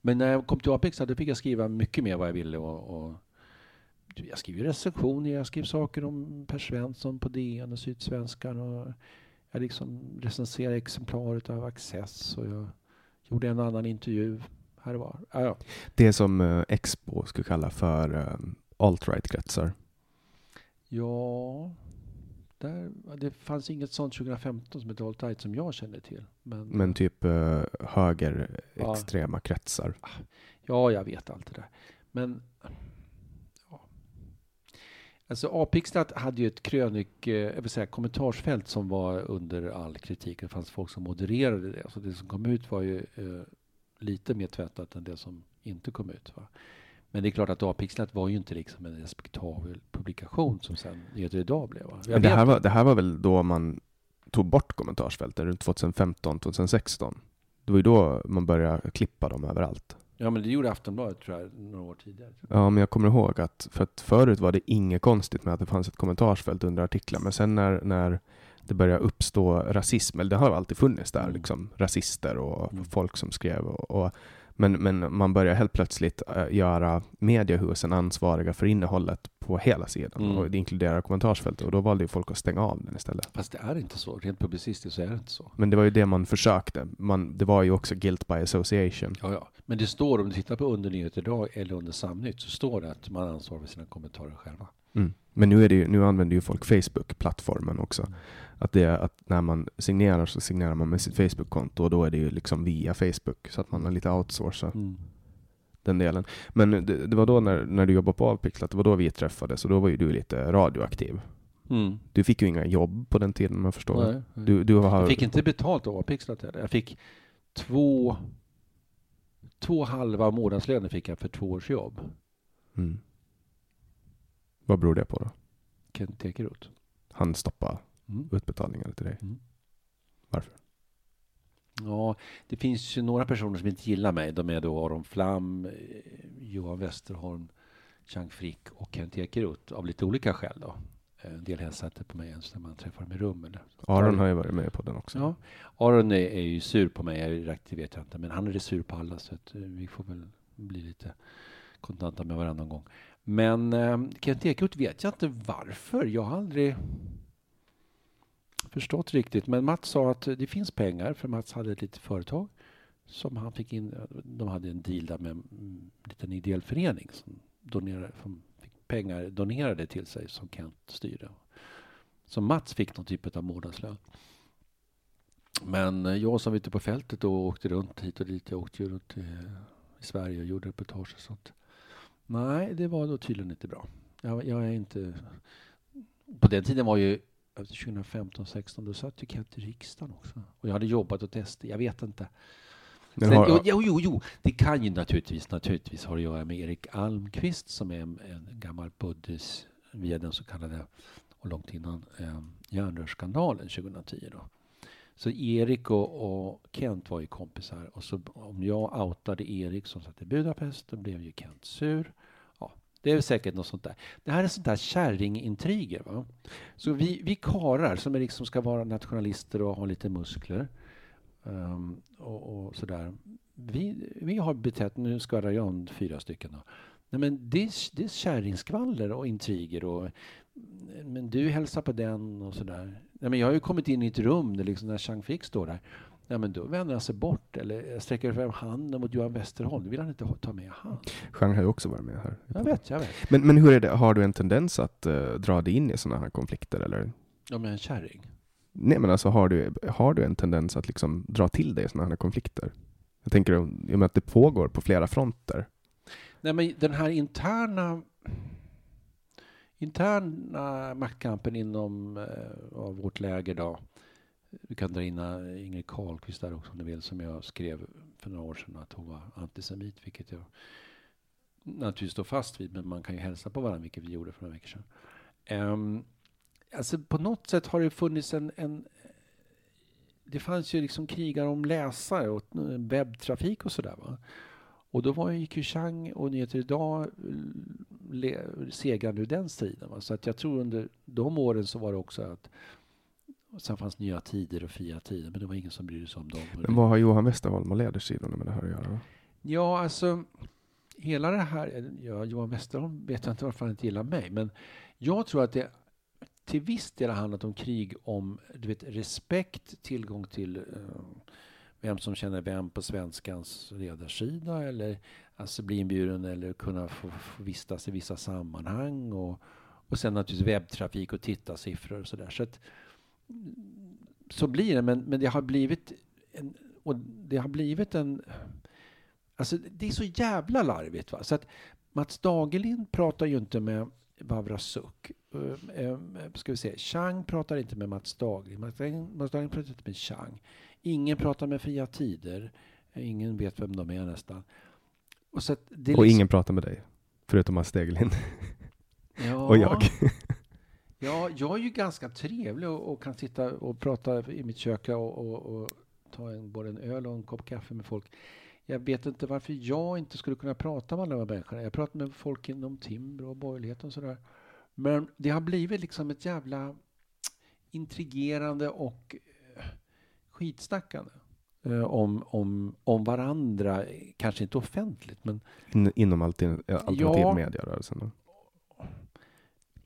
Men när jag kom till Apex då fick jag skriva mycket mer vad jag ville. Och, och jag skrev recensioner, jag skrev saker om Per Svensson på DN och Sydsvenskan. Och jag liksom recenserade exemplaret av Access och jag gjorde en annan intervju här var. Ah, ja. Det som uh, Expo skulle kalla för uh, alt-right-kretsar. Ja, där, det fanns inget sånt 2015 som hette alt-right som jag kände till. Men, men typ uh, högerextrema ja. kretsar. Ah, ja, jag vet allt det där. Men. Alltså Apixlat hade ju ett krönik, jag vill säga kommentarsfält som var under all kritik. Det fanns folk som modererade det. Så det som kom ut var ju lite mer tvättat än det som inte kom ut. Va? Men det är klart att Apixlat var ju inte liksom en respektabel publikation som sen Nyheter Idag blev. Va? Men det, här var, det här var väl då man tog bort kommentarsfälten, runt 2015, 2016? Det var ju då man började klippa dem överallt. Ja, men det gjorde Aftonbladet tror jag, några år tidigare. Ja, men jag kommer ihåg att, för att förut var det inget konstigt med att det fanns ett kommentarsfält under artiklar, men sen när, när det börjar uppstå rasism, eller det har alltid funnits där, mm. liksom, rasister och mm. folk som skrev. Och, och, men, men man börjar helt plötsligt äh, göra mediehusen ansvariga för innehållet på hela sidan, mm. och det inkluderar kommentarsfältet, och då valde ju folk att stänga av den istället. Fast det är inte så, rent publicistiskt så är det inte så. Men det var ju det man försökte. Man, det var ju också guilt by association. Ja, ja. Men det står, om du tittar på under Nyheter idag eller under Samnytt, så står det att man ansvarar för sina kommentarer själva. Mm. Men nu, är det ju, nu använder ju folk Facebook-plattformen också. Mm. Att, det är, att när man signerar så signerar man med sitt Facebook-konto och då är det ju liksom via Facebook så att man har lite outsourcat mm. den delen. Men det, det, var då när, när du jobbade på Avpixlat, det var då vi träffades och då var ju du lite radioaktiv. Mm. Du fick ju inga jobb på den tiden om jag förstår. Nej, nej. Du, du har... Jag fick inte betalt av Avpixlat heller. Jag fick två, två halva månadslöner fick jag för två års jobb. Mm. Vad beror det på då? Kent Ekeroth. Han stoppade mm. utbetalningar till dig. Mm. Varför? Ja, det finns ju några personer som inte gillar mig. De är då Aron Flam, eh, Johan Westerholm, Chang Frick och Kent Ekeroth av lite olika skäl. Då. Eh, en del hälsar inte på mig ens när man träffar dem i rum. Eller. Aron har ju varit med på den också. Ja, Aron är, är ju sur på mig, det vet jag inte, men han är sur på alla så att eh, vi får väl bli lite kontanta med varandra någon gång. Men eh, Kent Ekeroth vet jag inte varför. Jag har aldrig förstått riktigt. Men Mats sa att det finns pengar, för Mats hade ett litet företag som han fick in. De hade en deal där med en liten ideell förening som, donerade, som pengar donerade till sig som Kent styrde. Så Mats fick någon typ av månadslön. Men eh, jag som var ute på fältet och åkte runt hit och dit. Jag åkte ju runt i, i Sverige och gjorde reportage och sånt. Nej, det var då tydligen inte bra. Jag, jag är inte... På den tiden var ju alltså 2015, 16 då satt ju Kent i riksdagen också. Och jag hade jobbat åt SD, jag vet inte. Sen, har... jo, jo, jo, det kan ju naturligtvis, naturligtvis ha att göra med Erik Almqvist som är en, en gammal buddhis via den så kallade, och långt innan, eh, järnrörsskandalen 2010 då. Så Erik och, och, Kent var ju kompisar och så om jag outade Erik som satt i Budapest då blev ju Kent sur. Ja, det är säkert något sånt där. Det här är sånt där kärringintriger. Va? Så vi, vi karar som är liksom ska vara nationalister och ha lite muskler um, och, och sådär. Vi, vi har betett, nu skvallrar jag om fyra stycken då. Nej, men det, är, det är kärringskvaller och intriger och men du hälsar på den och sådär. Nej, men jag har ju kommit in i ett rum där liksom när Chang Frick står där. Ja, men då vänder han sig bort eller jag sträcker fram handen mot Johan Westerholm. Då vill han inte ta med hand. Chang har ju också varit med här. Jag vet, jag vet. Men, men hur är det, har du en tendens att uh, dra dig in i sådana här konflikter eller? Ja, med en kärring? Nej, men alltså har du, har du en tendens att liksom dra till dig sådana här konflikter? Jag tänker i och med att det pågår på flera fronter. Nej, men den här interna interna maktkampen inom eh, av vårt läger då. Du kan dra in eh, Ingrid Carlqvist där också om du vill, som jag skrev för några år sedan att hon var antisemit, vilket jag naturligtvis står fast vid, men man kan ju hälsa på varandra, vilket vi gjorde för några veckor sedan. Um, alltså på något sätt har det funnits en, en det fanns ju liksom krigar om läsare och webbtrafik och sådär. Va? Och då var, ju Chang och Nyheter Idag segrande ur den striden. Va? Så att jag tror under de åren så var det också att Sen fanns Nya Tider och Fria Tider, men det var ingen som brydde sig om dem. Men vad har Johan Westerholm och ledarsidorna med det här att göra? Ja, alltså hela det här, ja, Johan Westerholm vet jag inte varför han inte gillar mig, men jag tror att det till viss del har handlat om krig om du vet, respekt, tillgång till eh, vem som känner vem på svenskans ledarsida eller alltså bli inbjuden eller kunna få, få vistas i vissa sammanhang och, och sen naturligtvis webbtrafik och tittarsiffror och sådär. Så, att, mm, så blir det, men, men det har blivit en, och det har blivit en Alltså det är så jävla larvigt. Va? Så att Mats Dagerlind pratar ju inte med Vavra Suk. Uh, uh, ska vi se. Chang pratar inte med Mats Dagerlind. Mats Dagerlind pratar inte med Chang. Ingen pratar med Fria Tider. Ingen vet vem de är nästan. Och, så och liksom... ingen pratar med dig? Förutom Mats Dagerlind? Ja. och jag. ja, jag är ju ganska trevlig och, och, kan sitta och prata i mitt kök och, och, och ta en, både en öl och en kopp kaffe med folk. Jag vet inte varför jag inte skulle kunna prata med alla de här människorna. Jag pratar med folk inom Timbro och borgerligheten och sådär. Men det har blivit liksom ett jävla intrigerande och eh, skitsnackande eh, om, om, om varandra. Kanske inte offentligt, men... In, inom alternativ ja, media-rörelsen?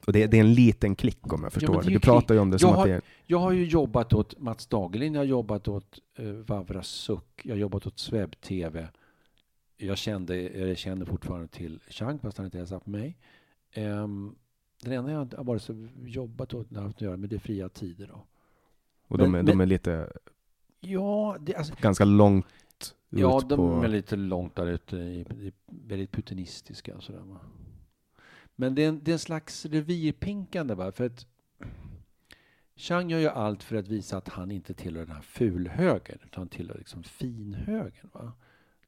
Och det, det, är en liten klick om jag förstår ja, det. Du pratar ju om det som har, att det är... Jag har ju jobbat åt Mats Dagerlind, jag har jobbat åt uh, Vavra Suck, jag har jobbat åt Sveb TV. Jag kände, jag känner fortfarande till Chang, fast han inte hälsat på mig. Um, den enda jag har varit så jobbat åt, har haft att göra med det fria tider. Då. Och men, de, är, men, de är lite... Ja, det, alltså, ganska långt Ja, de på... är lite långt där ute, väldigt putinistiska och sådär. Men det är, en, det är en slags revirpinkande va, för att Chang gör ju allt för att visa att han inte tillhör den här fulhögern, utan han tillhör liksom finhögern. Va?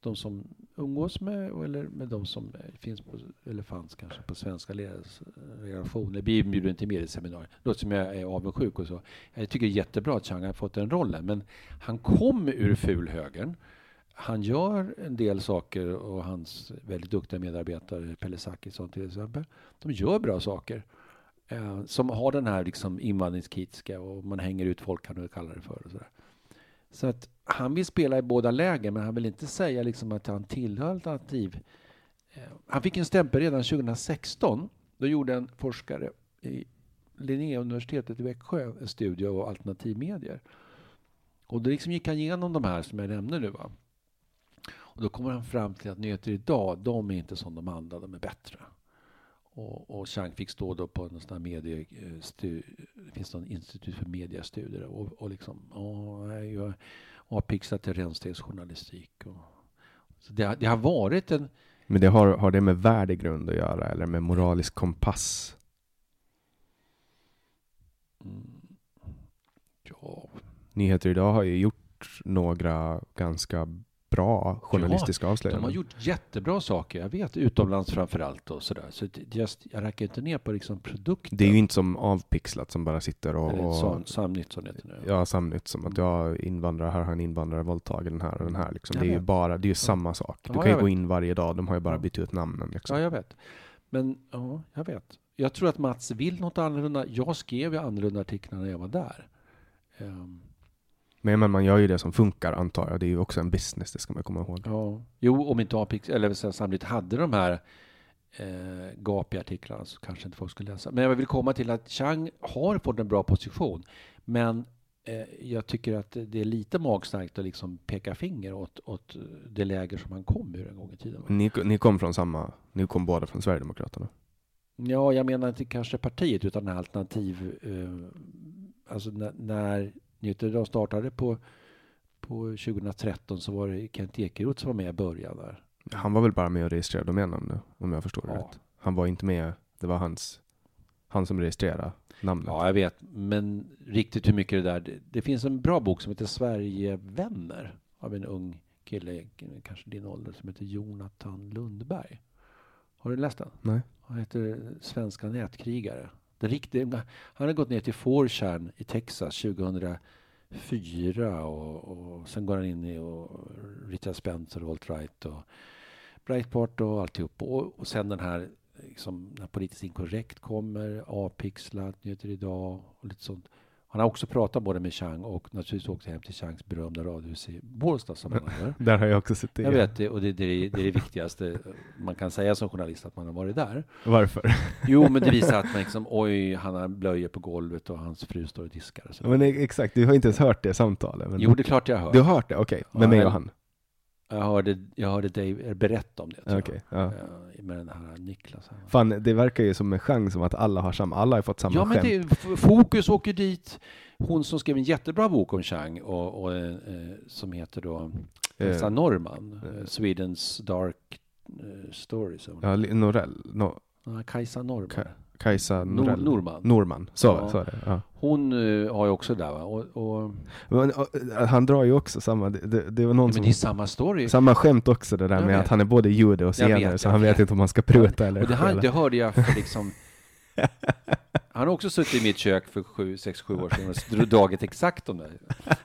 De som umgås med, eller med de som eh, finns på, eller fanns kanske på svenska redaktioner, blir inbjuden till medieseminarier. Låter som jag är avundsjuk och så. Jag tycker det är jättebra att Chang har fått den rollen, men han kom ur fulhögern han gör en del saker och hans väldigt duktiga medarbetare, Pelle Zackrisson till exempel, de gör bra saker. Eh, som har den här liksom invandringskritiska och man hänger ut folk kan du kalla det för. Och så, så att han vill spela i båda lägen men han vill inte säga liksom att han tillhör alternativ. Eh, han fick en stämpel redan 2016. Då gjorde en forskare i Linnéuniversitetet i Växjö en studie av alternativmedier. Och då liksom gick han igenom de här som jag nämnde nu. Va? Och då kommer han fram till att nyheter idag, de är inte som de andra, de är bättre. Och, och Chang fick stå då på en sån här medie, stu, det finns någon institut för mediestudier och, och liksom, åh, jag har pixlat till rännstensjournalistik. Och, så det, det har varit en... Men det har, har det med värdegrund att göra eller med moralisk kompass? Mm. Ja. Nyheter idag har ju gjort några ganska bra journalistiska ja, avslöjanden. De har gjort jättebra saker, jag vet, utomlands framför allt och sådär. Så just, jag räcker inte ner på liksom produkten. Det är ju inte som avpixlat som bara sitter och... Eller sam, Samnytt som det heter nu. Ja, Samnytt som att jag invandrare, här har en invandrare våldtagit den här och den här. Liksom. Det är ju bara, det är ju samma sak. Du ja, kan ju gå in varje dag, de har ju bara bytt ut namnen. Liksom. Ja, jag vet. Men, ja, jag vet. Jag tror att Mats vill något annorlunda. Jag skrev ju annorlunda artiklar när jag var där. Um, men, men man gör ju det som funkar antar jag. Det är ju också en business, det ska man komma ihåg. Ja. Jo, om inte Apix, eller samtidigt hade de här eh, gapiga artiklarna så kanske inte folk skulle läsa. Men jag vill komma till att Chang har fått en bra position. Men eh, jag tycker att det är lite magstarkt att liksom peka finger åt, åt det läger som han kom ur en gång i tiden. Ni, ni kom från samma, ni kom båda från Sverigedemokraterna? Ja, jag menar inte kanske partiet utan alternativ, eh, alltså när, när Nyheter de startade på, på 2013 så var det Kent Ekeroth som var med i början där. Han var väl bara med och registrerade domännamn om jag förstår det Ja. rätt. Han var inte med, det var hans, han som registrerade namnet. Ja, jag vet. Men riktigt hur mycket det där... Det, det finns en bra bok som heter Sverigevänner av en ung kille, kanske din ålder, som heter Jonathan Lundberg. Har du läst den? Nej. Han heter Svenska nätkrigare. Den riktiga, han har gått ner till 4chan i Texas 2004 och, och sen går han in i och Richard Spencer, alt-right och Breitbart och alltihop. Och, och sen den här liksom, när politiskt inkorrekt kommer, avpixlat, Nyheter Idag och lite sånt. Han har också pratat både med Chang och naturligtvis åkt hem till Changs berömda radhus i Bålsta som han har. Där har jag också sett det. Jag vet det, och det, det, är, det är det viktigaste man kan säga som journalist, att man har varit där. Varför? Jo, men det visar att man liksom, oj, han har blöjor på golvet och hans fru står och diskar. Och så. Men exakt, du har inte ens hört det samtalet. Men... Jo, det är klart jag hör. Du har hört det? Okej, med Ja, mig och han? Jag hörde, jag hörde dig berätta om det. Okej, ja. Eh, Med den här Niklas. här. Fan, det verkar ju som en chans som att alla har samma, alla har fått samma Ja, men skämt. det, Fokus åker dit. Hon som skrev en jättebra bok om Chang och, och eh, som heter då Eh, Elsa Norman, eh. eh, Swedens Dark eh, Stories. Ja, Norell, no, Kajsa Norman. Ka- Kajsa Nor-. Norman. Norman, så, Ja. så är det. Ja. Hon eh, har ju också där va? Och, och, Men, och, han drar ju också samma, det, det, det var någon men som... det är samma story. Samma skämt också det där Jag med vet. att han är både jude och Jag zigenare så jag han vet inte om han ska pruta eller Och det, här, det hörde jag för liksom Han har också suttit i mitt kök för sju, sex, sju år sedan och dragit exakt om det.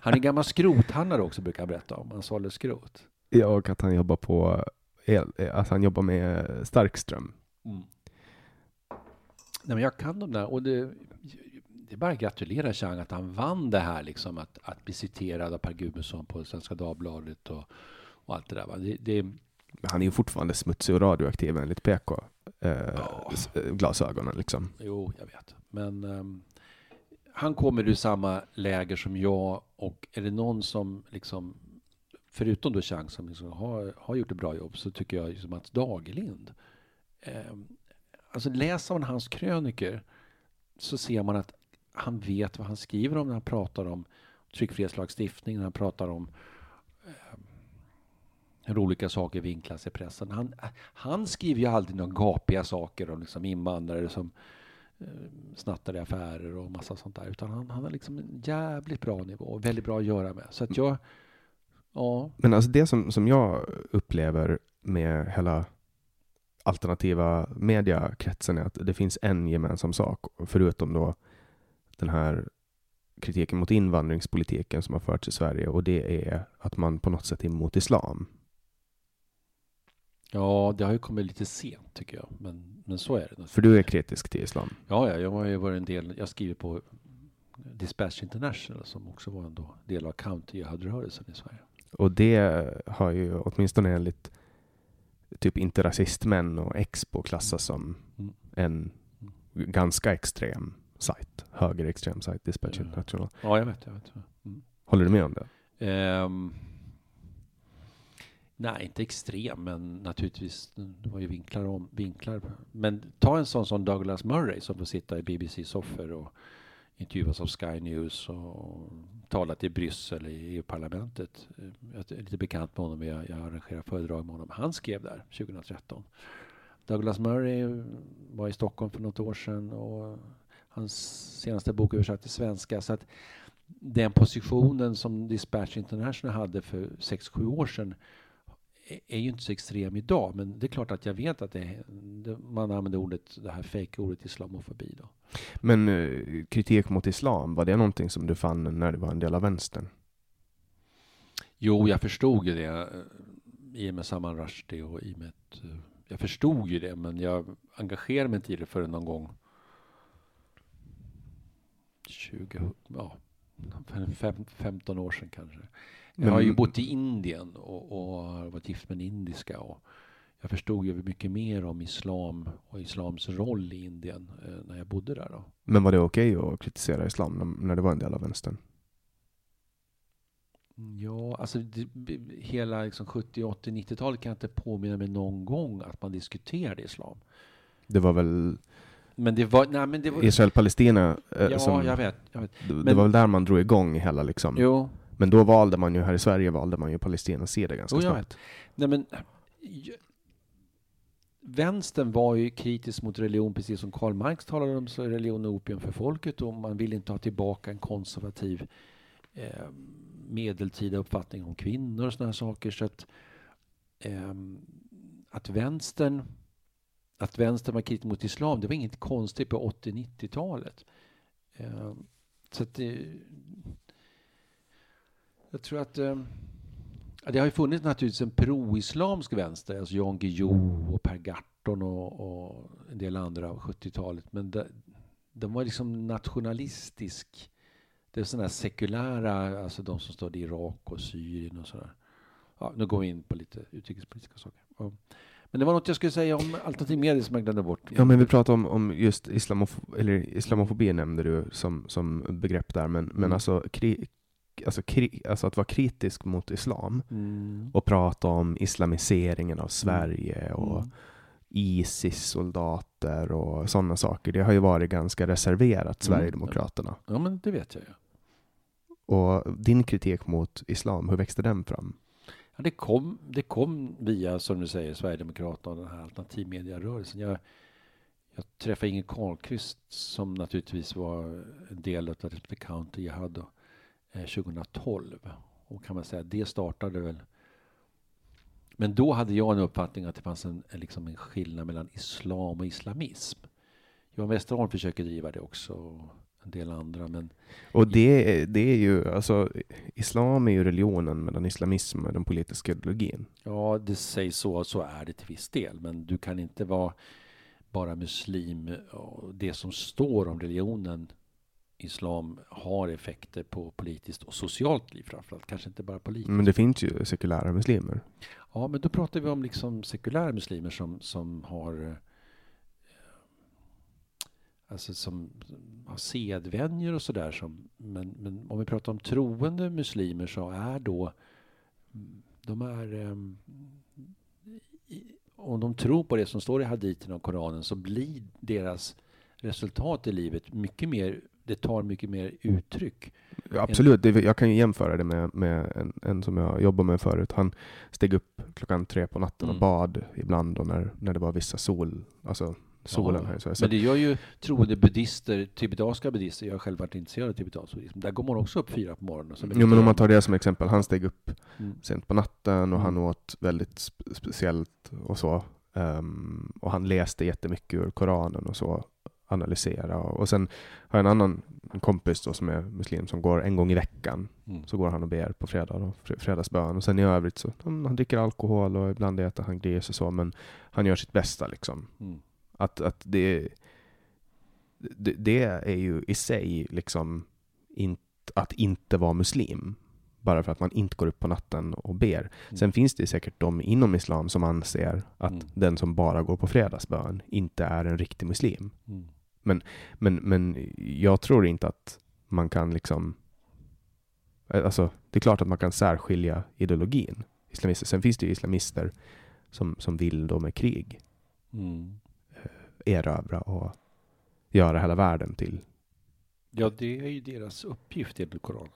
Han är gammal skrothandlare också brukar han berätta om. Han sålde skrot. Ja, och att han jobbar på el, att han jobbar med starkström. Mm. Nej, men jag kan de där och det, det är bara att gratulera Chang att han vann det här liksom att, att bli citerad av Per Gudmundsson på Svenska Dagbladet och, och allt det där. Va? Det, det, Men han är ju fortfarande smutsig och radioaktiv enligt PK. Eh, Ja. eh, Glasögonen liksom. Jo, jag vet. Men ehm, han kommer ur samma läger som jag och är det någon som liksom förutom då Chang som liksom har, har gjort ett bra jobb så tycker jag liksom Mats Dagerlind. Um, alltså läser man hans kröniker så ser man att han vet vad han skriver om när han pratar om tryckfrihetslagstiftning, när han pratar om eh, hur olika saker vinklas i pressen. Han, han skriver ju aldrig några gapiga saker om liksom invandrare som eh, snattar i affärer och massa sånt där. Utan han, han har liksom en jävligt bra nivå och väldigt bra att göra med. Så att jag, ja, Men alltså det som, som jag upplever med hela alternativa mediakretsen är att det finns en gemensam sak, förutom då den här kritiken mot invandringspolitiken som har förts i Sverige och det är att man på något sätt är emot islam. ja, det har ju kommit lite sent tycker jag. Men, men så är det. För du är kritisk till islam. Ja, ja, jag har ju varit en del, jag skriver på Dispatch International som också var en del av county-rörelsen i Sverige. Och det har ju åtminstone enligt typ inte rasistmän och Expo klassas som Mm. en ganska extrem sajt. Högerextrem sajt, Dispatch Mm. International. Ja, jag vet. Jag vet. Mm. Håller du med om det? Ehm, nej, inte extrem, men naturligtvis, det var ju vinklar om vinklar. Men ta en sån som Douglas Murray som får sitta i BBC-soffor och intervjuats av Sky News och talat i Bryssel i EU-parlamentet. Jag är lite bekant med honom, jag, jag arrangerar föredrag med honom. Han skrev där 2013. Douglas Murray var i Stockholm för något år sedan och hans senaste bok översatt till svenska. Så att den positionen som Dispatch International hade för 6-7 år sedan är- ju inte så extrem idag. Men det är klart att jag vet att det, det, man använder ordet, det här fake-ordet islamofobi. Då. Men eh, kritik mot islam, var det någonting som du fann när du var en del av vänstern? Jo, jag förstod ju det eh, i och med Salman Rushdie och i och med eh, jag förstod ju det, men jag engagerade mig inte i det förrän någon gång 20, ja, för fem, 15 år sedan kanske. Jag har ju Men- bott i Indien och, och varit gift med en indiska och jag förstod ju mycket mer om islam och islams roll i Indien eh, när jag bodde där då. Men var det okej att kritisera islam när, när du var en del av vänstern? Ja, alltså det, hela liksom 70, 80, 90-talet kan jag inte påminna mig någon gång att man diskuterade islam. Det var väl Men det var, nej men det var, Israel-Palestina eh, ja som, jag vet, jag vet. det, det men- var väl där man drog igång hela liksom. Jo, Men då valde man ju, här i Sverige valde man ju Palestinas sida ganska jag snabbt. Nej men vänstern var ju kritisk mot religion, precis som Karl Marx talade om, religion opium för folket och man vill inte ha tillbaka en konservativ eh, medeltida uppfattning om kvinnor och sådana saker. Så att, eh, att vänstern att vänstern var kritisk mot islam, det var inget konstigt på 80-90-talet. Eh, så att det, jag tror att eh, det har ju funnits naturligtvis en pro-islamsk vänster, alltså Jan Guillou och Per Gahrton och, och en del andra av 70-talet. Men de, de var liksom nationalistisk. Det är sådana sekulära, alltså de som stod i Irak och Syrien och sådär. Ja, nu går vi in på lite utrikespolitiska saker. Ja. Men det var något jag skulle säga om alternativ media som jag glömde bort. Ja, men vi pratade om, om just islamof eller islamofobi nämnde du som, som begrepp där, men, men mm. alltså, kri alltså, kri alltså att vara kritisk mot islam mm. och prata om islamiseringen av mm. Sverige och mm. Isis-soldater och sådana saker. Det har ju varit ganska reserverat mm. Sverigedemokraterna. Ja, men det vet jag ju. Och din kritik mot islam, hur växte den fram? Ja, det, kom, det kom via, som du säger, Sverigedemokraterna och den här alternativmedierörelsen. Jag, jag träffade Inge Carlqvist som naturligtvis var en del av det Counter jag hade 2012. Och kan man säga det startade väl men då hade jag en uppfattning att det fanns en, liksom en skillnad mellan islam och islamism. Johan Westerholm försöker driva det också, och en del andra. Men och det, det är ju, alltså, islam är ju religionen medan islamism är den politiska ideologin. Ja, det sägs så, så är det till viss del. Men du kan inte vara bara muslim. Och det som står om religionen islam har effekter på politiskt och socialt liv framförallt, kanske inte bara politiskt. Men det finns ju sekulära muslimer. Ja, men då pratar vi om liksom sekulära muslimer som, som har eh, alltså som har sedvänjor och sådär. Men, men om vi pratar om troende muslimer så är då de är um, om de tror på det som står i haditen och Koranen så blir deras resultat i livet mycket mer det tar mycket mer uttryck. Ja, absolut, det, jag kan ju jämföra det med, med en, en, som jag jobbade med förut. Han steg upp klockan tre på natten mm. och bad ibland och när, när det var vissa sol, alltså solen. Ja, här, så. Men det gör ju troende buddister, tibetanska buddister, jag har själv varit intresserad av tibetansk buddhism, där går man också upp fyra på morgonen. Jo men om man tar det som exempel, han steg upp mm. sent på natten och mm. han åt väldigt spe speciellt och så. Um, och han läste jättemycket ur Koranen och så analysera. Och sen har jag en annan kompis då som är muslim som går en gång i veckan. Mm. Så går han och ber på fredag, då, fredagsbön. Och sen i övrigt så han dricker alkohol och ibland äter han gris och så, men han gör sitt bästa liksom. Mm. Att, att det, det, det, är ju i sig liksom in, att inte vara muslim bara för att man inte går upp på natten och ber. Mm. Sen finns det säkert de inom islam som anser att mm. den som bara går på fredagsbön inte är en riktig muslim. Mm. Men, men, men jag tror inte att man kan liksom... Alltså, det är klart att man kan särskilja ideologin. Islamister. Sen finns det ju islamister som, som vill då med krig mm. Eh, erövra och göra hela världen till... Ja, det är ju deras uppgift enligt Koranen.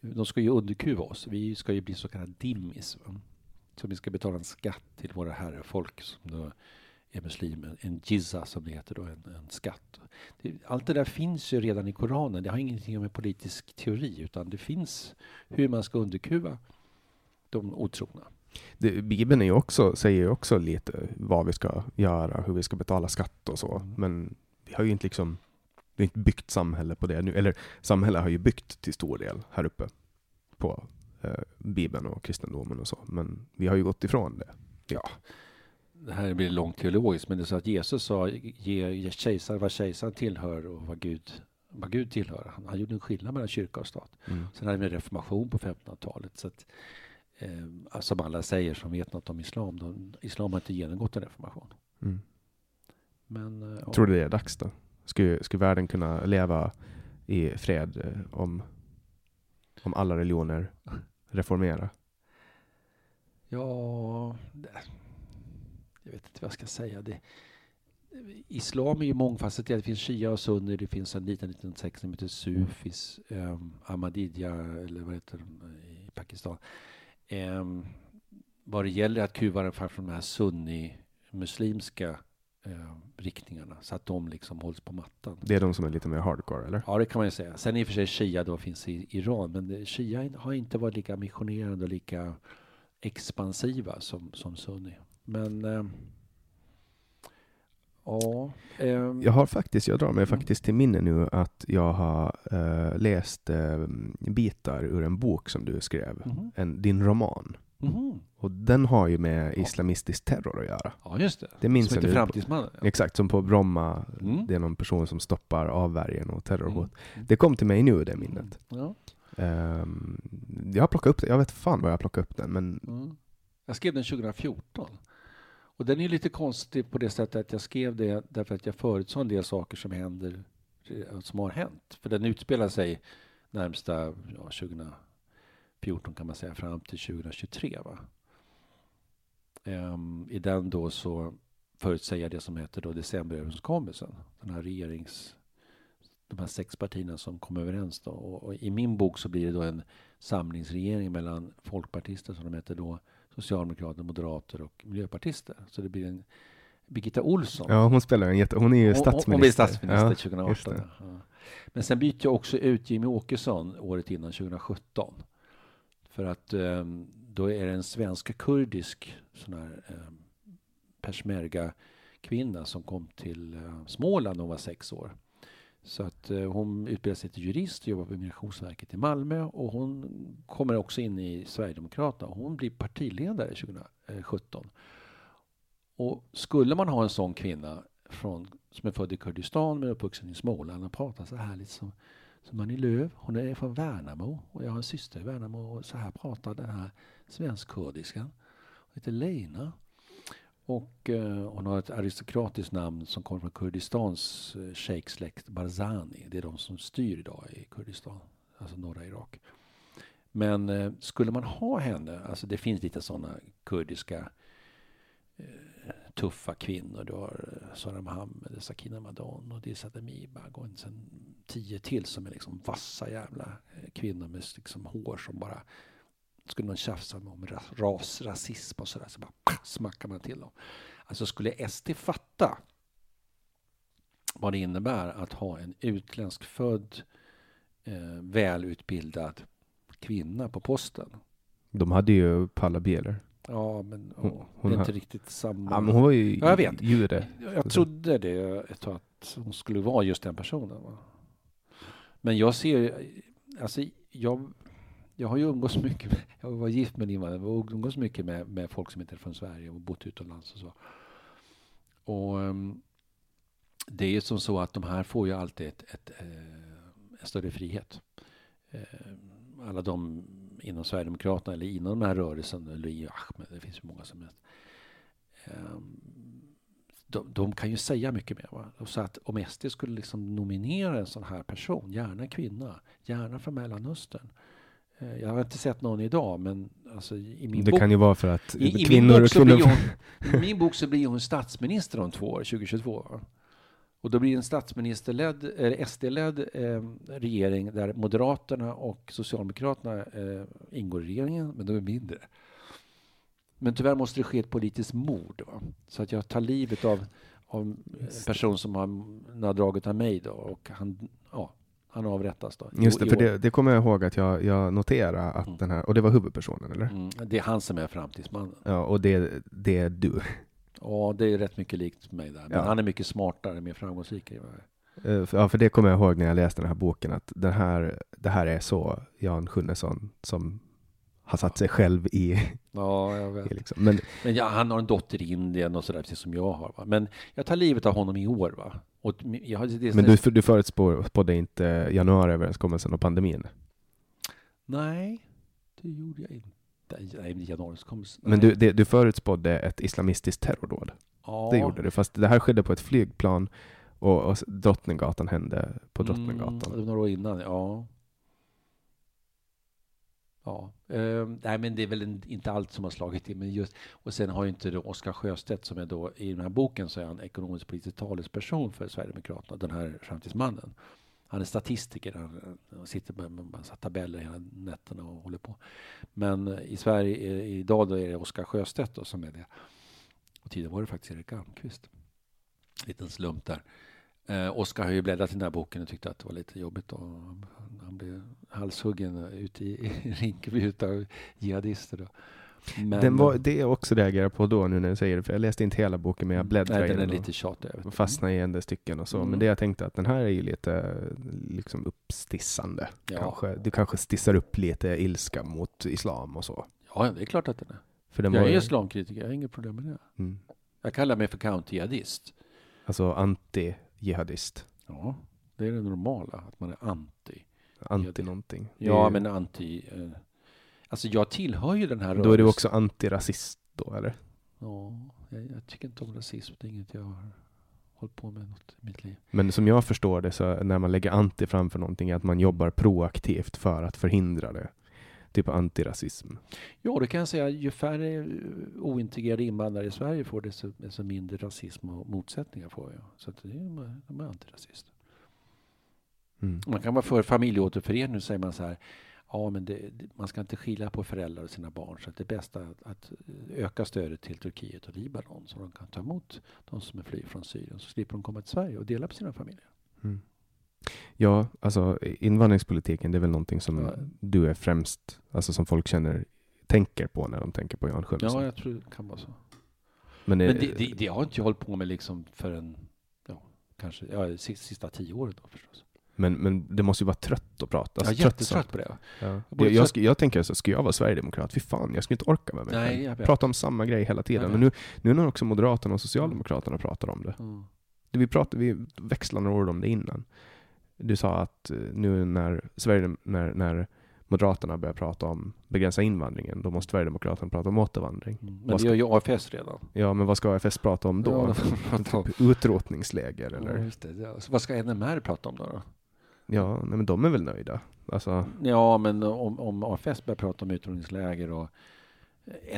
De ska ju underkuva oss. Vi ska ju bli så kallade dimmis. Va? Så vi ska betala en skatt till våra herrefolk som då är muslimer. En jizza som det heter då, en, en skatt. Det, allt det där finns ju redan i Koranen. Det har ingenting med politisk teori utan det finns hur man ska underkuva de otrogna. Det, Bibeln är ju också, säger ju också lite vad vi ska göra, hur vi ska betala skatt och så. Mm. Men vi har ju inte liksom vi har inte byggt samhälle på det nu. Eller samhället har ju byggt till stor del här uppe på eh, Bibeln och kristendomen och så. Men vi har ju gått ifrån det. Ja, det här blir långt teologiskt, men det är så att Jesus sa ge kejsar vad kejsaren tillhör och vad Gud, vad Gud tillhör. Han, han gjorde en skillnad mellan kyrka och stat. Mm. Sen hade vi en reformation på 1500-talet. Så att, eh, som alla säger som vet något om islam, de, islam har inte genomgått en reformation. Mm. Men, eh, Tror du det är dags då? Skulle, skulle världen kunna leva i fred eh, om, om alla religioner reformera? Ja, jag vet inte vad jag ska säga. Det, islam är ju mångfacetterat. Det finns shia och sunni. Det finns en liten, liten sekt som heter sufis. Um, Ahmadiyya, eller vad heter de i Pakistan. Um, vad det gäller att kuva den från de här sunni-muslimska eh, riktningarna så att de liksom hålls på mattan. Det är de som är lite mer hardcore, eller? Ja, det kan man ju säga. Sen i och för sig Shia då finns i Iran, men Shia har inte varit lika missionerande och lika expansiva som, som Sunni. Men eh, ja. Eh, Jag har faktiskt, jag drar mig Mm. faktiskt till minne nu att jag har eh, läst eh, bitar ur en bok som du skrev, mhm, en, din roman. mhm. Och den har ju med islamistisk terror att göra. Ja, just det. Det minns som heter. Framtidsmannen. Ja. Exakt, som på Bromma. Mm. Det är någon person som stoppar avvärjen och terrorhot. Mm. Det kom till mig nu, det minnet. Ja. Ehm, jag har plockat upp det. Jag vet fan var jag har plockat upp den, men Mm. Jag skrev den 2014. Och den är lite konstig på det sättet att jag skrev det därför att jag förutsåg en del saker som händer, eh, som har hänt. För den utspelar sig närmsta ja, 2014 kan man säga fram till 2023. Va? Ehm, I den då så förutsäger jag det som heter då decemberöverenskommelsen. Den här regerings... De här sex partierna som kom överens då. Och, och I min bok så blir det då en samlingsregering mellan folkpartister som de heter då, socialdemokrater, moderater och miljöpartister. Så det blir en Birgitta Olsson. ja, hon spelar en jätte... Hon är ju statsminister. Hon blir statsminister Ja, just 2018. det. Ja. Men sen bytte jag också ut Jimmy Åkesson året innan, 2017. För att ehm, då är det en svensk-kurdisk sån här um, peshmerga-kvinna som kom till eh, Småland när hon var sex år. Så att eh, hon utbildar sig till jurist, och jobbar på Migrationsverket i Malmö och hon kommer också in i Sverigedemokraterna. Hon blir partiledare 2017. Och skulle man ha en sån kvinna från, som är född i Kurdistan men uppvuxen i Småland och pratar så här lite som, som Annie Lööf. Hon är från Värnamo och jag har en syster i Värnamo och så här pratar den här svensk-kurdiskan. Hon heter Leina. Och eh, hon har ett aristokratiskt namn som kommer från Kurdistans eh, shejksläkt Barzani. Det är de som styr idag i Kurdistan, alltså norra Irak. Men eh, skulle man ha henne, alltså det finns lite sådana kurdiska eh, tuffa kvinnor. Du har eh, Sara Mohammed, Sakina Madon och Disa Demibag och sen tio till som är liksom vassa jävla eh, kvinnor med liksom hår som bara skulle någon tjafsa med om ras, ras rasism och sådär så bara smackar man till dem. Alltså skulle SD fatta vad det innebär att ha en utländsk född eh, välutbildad kvinna på posten. De hade ju Paula Bieler. Ja, men Hon- åh, hon det är har- inte riktigt samma. Ja, men hon var ju Ja, jag vet. jude. Jag trodde det ett tag att hon skulle vara just den personen. Va? Men jag ser, alltså jag, jag har ju umgås mycket med, jag var gift med en invandrare, jag har umgås mycket med, med folk som inte är från Sverige och bott utomlands och så. Och um, det är ju som så att de här får ju alltid ett, ett, ett, en större frihet. Ehm, alla de inom Sverigedemokraterna eller inom den här rörelsen, Louis i Ahmed, det finns ju många som helst. Ehm, de, de kan ju säga mycket mer. Va? Så att om SD skulle liksom nominera en sån här person, gärna kvinna, gärna från Mellanöstern. Eh, Jag har inte sett någon idag, men alltså i min Det bok kan ju vara för att i, i, min kvinnor... så kvinnor blir hon, I min bok så blir hon statsminister om två år, 2022. va? Och då blir det en statsministerledd, eller SD-ledd eh, regering där Moderaterna och Socialdemokraterna eh, ingår i regeringen, men de är mindre. Men tyvärr måste det ske ett politiskt mord. Va? Så att jag tar livet av, av en person som har nadraget av mig då, och han, ja, han avrättas då. Just det, för det, det kommer jag ihåg att jag, jag noterade att Mm. den här, och det var huvudpersonen eller? Mm, det är han som är framtidsmannen. Ja, och det, det är du. Ja, det är rätt mycket likt mig där. Men Ja. han är mycket smartare, mer framgångsrik. Eh, Ja, för det kommer jag ihåg när jag läste den här boken, att den här, det här är så Jan Sjunnesson som har satt sig själv i, Ja, jag vet. liksom. Men Men ja, han har en dotter i Indien och sådär, precis som jag har. Va? Men jag tar livet av honom i år. Va? Och jag det, Men du, du förutspådde inte januariöverenskommelsen och pandemin? Nej, det gjorde jag inte. Nej, januariöverenskommelsen. Men du, det, du förutspådde ett islamistiskt terrordåd? ja. Det gjorde du, fast det här skedde på ett flygplan och, och Drottninggatan hände på Drottninggatan. Mm, det var några år innan, ja. Ja, eh, nej men det är väl en, inte allt som har slagit in. Men just, och sen har ju inte då Oskar Sjöstedt som är då i den här boken så är han ekonomisk politisk talesperson för Sverigedemokraterna, den här framtidsmannen. han är statistiker, han, han sitter med en massa tabeller hela nätterna och håller på. Men eh, i Sverige i- idag då är det Oskar Sjöstedt då som är det. Och tidigare var det faktiskt Erik Almqvist. Liten slump där. Eh, Oskar har ju bläddrat i den här boken och tyckte att det var lite jobbigt. Och han, han blev halshuggen ute i, Rinkeby utav jihadister. Då. Men, Den var, det är också det jag reagerar på då nu när du säger det, för jag läste inte hela boken men jag bläddrade Nej, den är lite tjatig. och fastnade i en del stycken och så. Mm. Men det jag tänkte att den här är ju lite liksom uppstissande. Ja. Kanske. Du kanske stissar upp lite ilska mot islam och så. Ja, det är klart att den är. För den Jag var är ju- islamkritiker, jag har inget problem med det. mm, Jag kallar mig för county-jihadist. alltså anti-jihadist. Ja, det är det normala, att man är anti. Anti någonting. Ja, men anti... Eh, alltså jag tillhör ju den här Då är du rörelsen. också antirasist då eller? Ja, jag, jag tycker inte om rasism. Det är inget jag har hållit på med något i mitt liv. Men som jag förstår det så när man lägger anti framför någonting är att man jobbar proaktivt för att förhindra det. Typ antirasism. Ja, det kan jag säga. Ju färre eh, ointegrerade invandrare i Sverige får, desto, desto mindre rasism och motsättningar får jag. Så att det är, de är antirasister. Mm. Man kan vara för familjeåterförening och säger man så här. Ja, men det, man ska inte skilja på föräldrar och sina barn. Så att det är bäst att, att öka stödet till Turkiet och Libanon så de kan ta emot de som är flyr från Syrien. Så slipper de komma till Sverige och dela på sina familjer. Mm. Ja, alltså invandringspolitiken det är väl någonting som Ja. du är främst, alltså som folk känner, tänker på när de tänker på Jan Sjönsson. Ja, jag tror det kan vara så. men, Men det, det, det har inte jag hållit på med liksom förrän, ja, kanske, ja, sista, sista tio åren då förstås. Men, men det måste ju vara trött att prata. jag är Alltså, jättetrött på det. Ja. Jag, jag, sk- jag tänker så, ska jag vara sverigedemokrat? Fy fan, jag skulle inte orka med mig Nej, jag. Prata om samma grej hela tiden. Jag Men nu, nu när också Moderaterna och Socialdemokraterna pratar om det. Mm. Det Vi, pratade, vi växlade några ord om det innan. Du sa att eh, nu när, Sverige, när, när Moderaterna börjar prata om begränsa invandringen, då måste Sverigedemokraterna prata om återvandring. Mm. Men ska- har ju AFS redan. Ja, men vad ska AFS prata om då? Ja, prata om- typ utrotningsläger Ja, eller? just det. Ja, vad ska NMR prata om då? då? Ja, nej, men de är väl nöjda? Alltså, Ja, men om, om AFS börjar prata om utrotningsläger och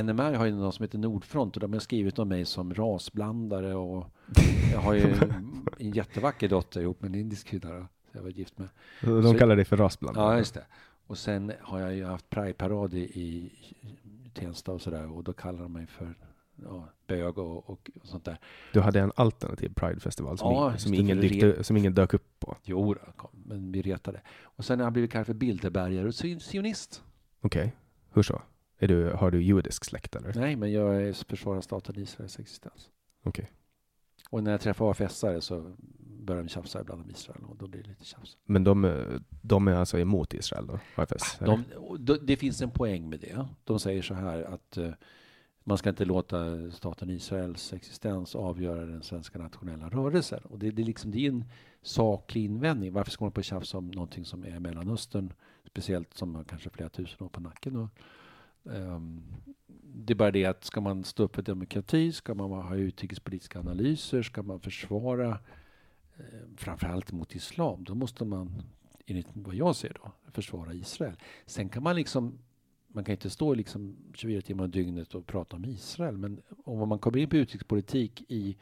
NMR har ju någon som heter Nordfront och de har skrivit om mig som rasblandare och jag har ju en jättevacker dotter ihop med en indisk kvinna jag var gift med. de Så- kallar det för rasblandare. Ja, just det. Och sen har jag ju haft Pride-parad i, i Tensta och sådär och då kallar de mig för ja, bög och, och sånt där. Du hade en alternativ Pridefestival som, Ja, just som, ingen dykte, som ingen dök upp på. Jo, då, kom, men vi retade. Och sen har jag blivit kallad för Bilderbergare och sion- sionist. Okej, hur så? Är du, har du judisk släkt eller? Nej, men jag är försvarar staten Israels existens. Okej. Och när jag träffar AFS-are så börjar de tjafsa ibland om Israel och då blir det lite tjafs. Men de, de är alltså emot Israel då? AFS? eller? De, det finns en poäng med det. De säger så här att eh, man ska inte låta staten Israels existens avgöra den svenska nationella rörelsen. Och det, det, är liksom, det är en saklig invändning. Varför ska man på tjafsa om någonting som är Mellanöstern? Speciellt som har kanske flera tusen år på nacken. Och, um, det är bara det att ska man stå upp för demokrati, ska man ha utrikespolitiska analyser, ska man försvara eh, framförallt mot islam, då måste man enligt vad jag ser då, försvara Israel. Sen kan man liksom, man kan inte stå liksom 24 timmar om dygnet och prata om Israel, men om man kommer in på utrikespolitik i,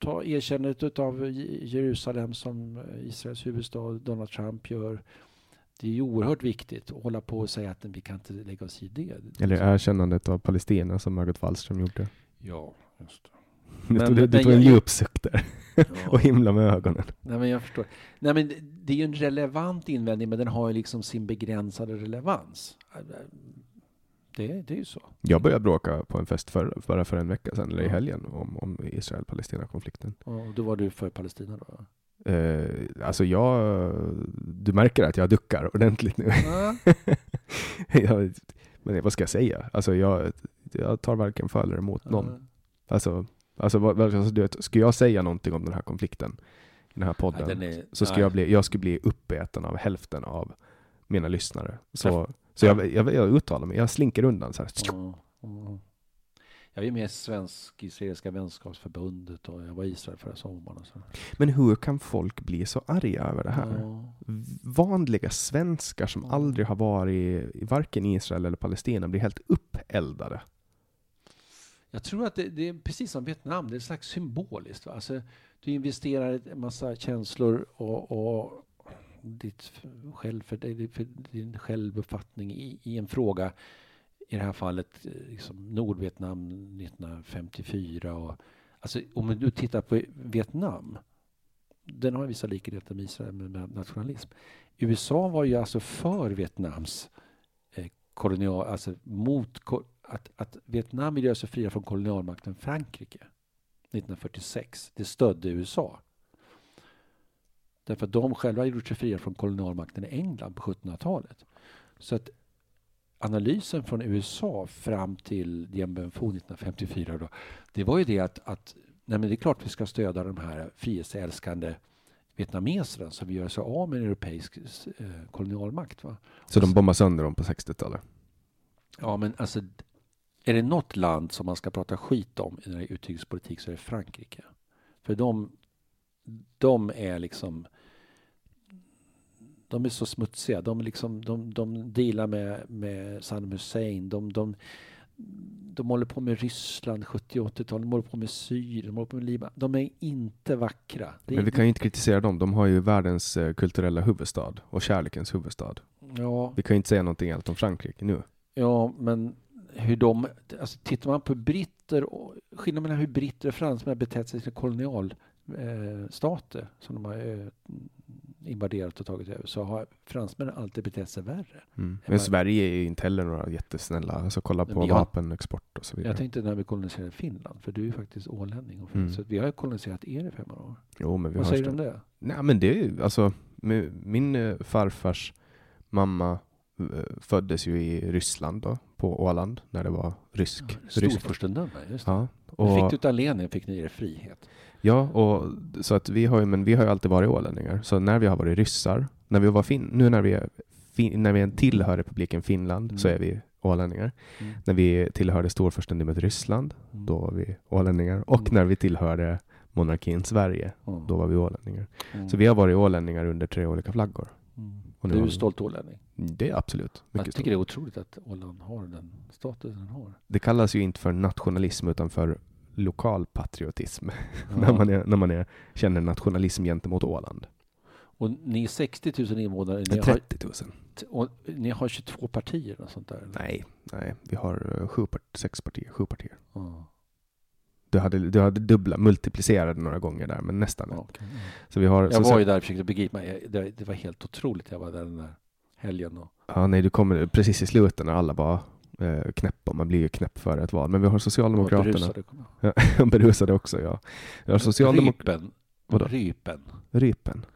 ta erkännandet av Jerusalem som Israels huvudstad, Donald Trump gör, det är ju oerhört viktigt att hålla på och säga att vi kan inte lägga oss i det. Eller erkännandet av Palestina som Margot Wallström gjorde. Ja, just det. Du Men- tog, du men tog en jag- djup suck där och himla med ögonen. Nej, men jag förstår. Nej, men det- det är ju en relevant invändning, men den har ju liksom sin begränsade relevans. Det, det är ju så. Jag började bråka på en fest för, bara för en vecka sedan, eller i helgen, om, om Israel-Palestina-konflikten. Och då var du för Palestina då? Eh, alltså jag, du märker att jag duckar ordentligt nu. Ja. jag, men vad ska jag säga? Alltså jag, jag tar varken för eller emot någon. Alltså, alltså, vad, alltså du vet, ska jag säga någonting om den här konflikten i den här podden Ja, den är- så ska nej. jag bli, jag skulle bli uppäten av hälften av mina lyssnare. Så, Ja. Så jag, jag, jag uttalar mig, jag slinker undan så här. Ja, ja. Jag är med i Svensk-Israeliska vänskapsförbundet och jag var i Israel förra sommaren. Och så. Men hur kan folk bli så arga över det här? Ja. Vanliga svenskar som Ja. aldrig har varit i varken Israel eller Palestina blir helt uppeldade. Jag tror att det, det är precis som Vietnam, det är slags symboliskt. Va? Alltså, du investerar en massa känslor och, och ditt själv, för, för din självuppfattning i, i en fråga. I det här fallet eh, liksom Nordvietnam 1954. Och, alltså, om du tittar på Vietnam. Den har vissa likheter med Israel med nationalism. USA var ju alltså för Vietnams eh, kolonial, alltså mot att, att Vietnam ville göra sig fria från kolonialmakten Frankrike 1946. Det stödde USA. Därför att de själva gjort sig fria från kolonialmakten i England på 1700-talet. Så att analysen från USA fram till Dien Bien Phu 1954 då, det var ju det att, att nej men det är klart vi ska stödja de här frihetsälskande vietnameserna som göra sig av med en europeisk eh, kolonialmakt. Va? Så de bombade sönder dem på 60-talet? Ja, men alltså är det något land som man ska prata skit om i utrikespolitik så är det Frankrike. För de, de är liksom de är så smutsiga. De, liksom, de, de dealar med, med Saddam Hussein. De, de, de håller på med Ryssland 70 80-talet. De håller på med Syrien. De håller på med Libanon. De är inte vackra. Det men vi kan ju inte kritisera dem. De har ju världens eh, kulturella huvudstad och kärlekens huvudstad. Ja. Vi kan ju inte säga någonting allt om Frankrike nu. Ja, men hur de, alltså tittar man på britter, skillnaden mellan hur britter och fransmän betett sig till kolonialstater eh, som de har eh, invaderat och tagit över så har fransmännen alltid betett sig värre. Mm. Men Sverige är ju inte heller några jättesnälla. Alltså kolla på jag, vapenexport och så vidare. Jag tänkte när vi koloniserade Finland, för du är ju faktiskt ålänning. Och mm. Så vi har ju koloniserat er i 500 år. Jo, men vi Vad har säger du om det? Nej, men det är ju alltså min eh, farfars mamma föddes ju i Ryssland då, på Åland, när det var rysk. Ja, Storfurstendöme, just det. Ja, och, fick du Italien fick ni er frihet. Ja, och så att vi har ju, men vi har ju alltid varit ålänningar. Så när vi har varit ryssar, när vi var fin, nu när vi, är, fin, när vi tillhör republiken Finland mm. så är vi ålänningar. Mm. När vi tillhörde storfurstendömet Ryssland, mm. då var vi ålänningar. Och mm. när vi tillhörde monarkin Sverige, då var vi ålänningar. Mm. Så vi har varit ålänningar under tre olika flaggor. Och du är stolt ålänning? Det är absolut. Jag tycker stolt. det är otroligt att Åland har den statusen den har. Det kallas ju inte för nationalism utan för lokal patriotism ja. när, man är, när man är, känner nationalism gentemot Åland. Och ni är 60 000 invånare. Ni 30 000. Har, och ni har 22 partier och sånt där? Nej, nej vi har eh, sju, sex partier, sju partier. Ja. Du hade, du hade dubbla, multiplicerade några gånger där, men nästan. Okay. Så vi har, jag så, var ju där och försökte begripa. Det, det, var helt otroligt. Jag var där den där helgen. Och... Ja, nej, du kommer precis i slutet när alla bara eh, knäppa. Man blir ju knäpp före ett val. Men vi har Socialdemokraterna. Berusade, ja, berusade också, ja. Vi har Socialdemok Rypen. Vadå? Rypen. Rypen.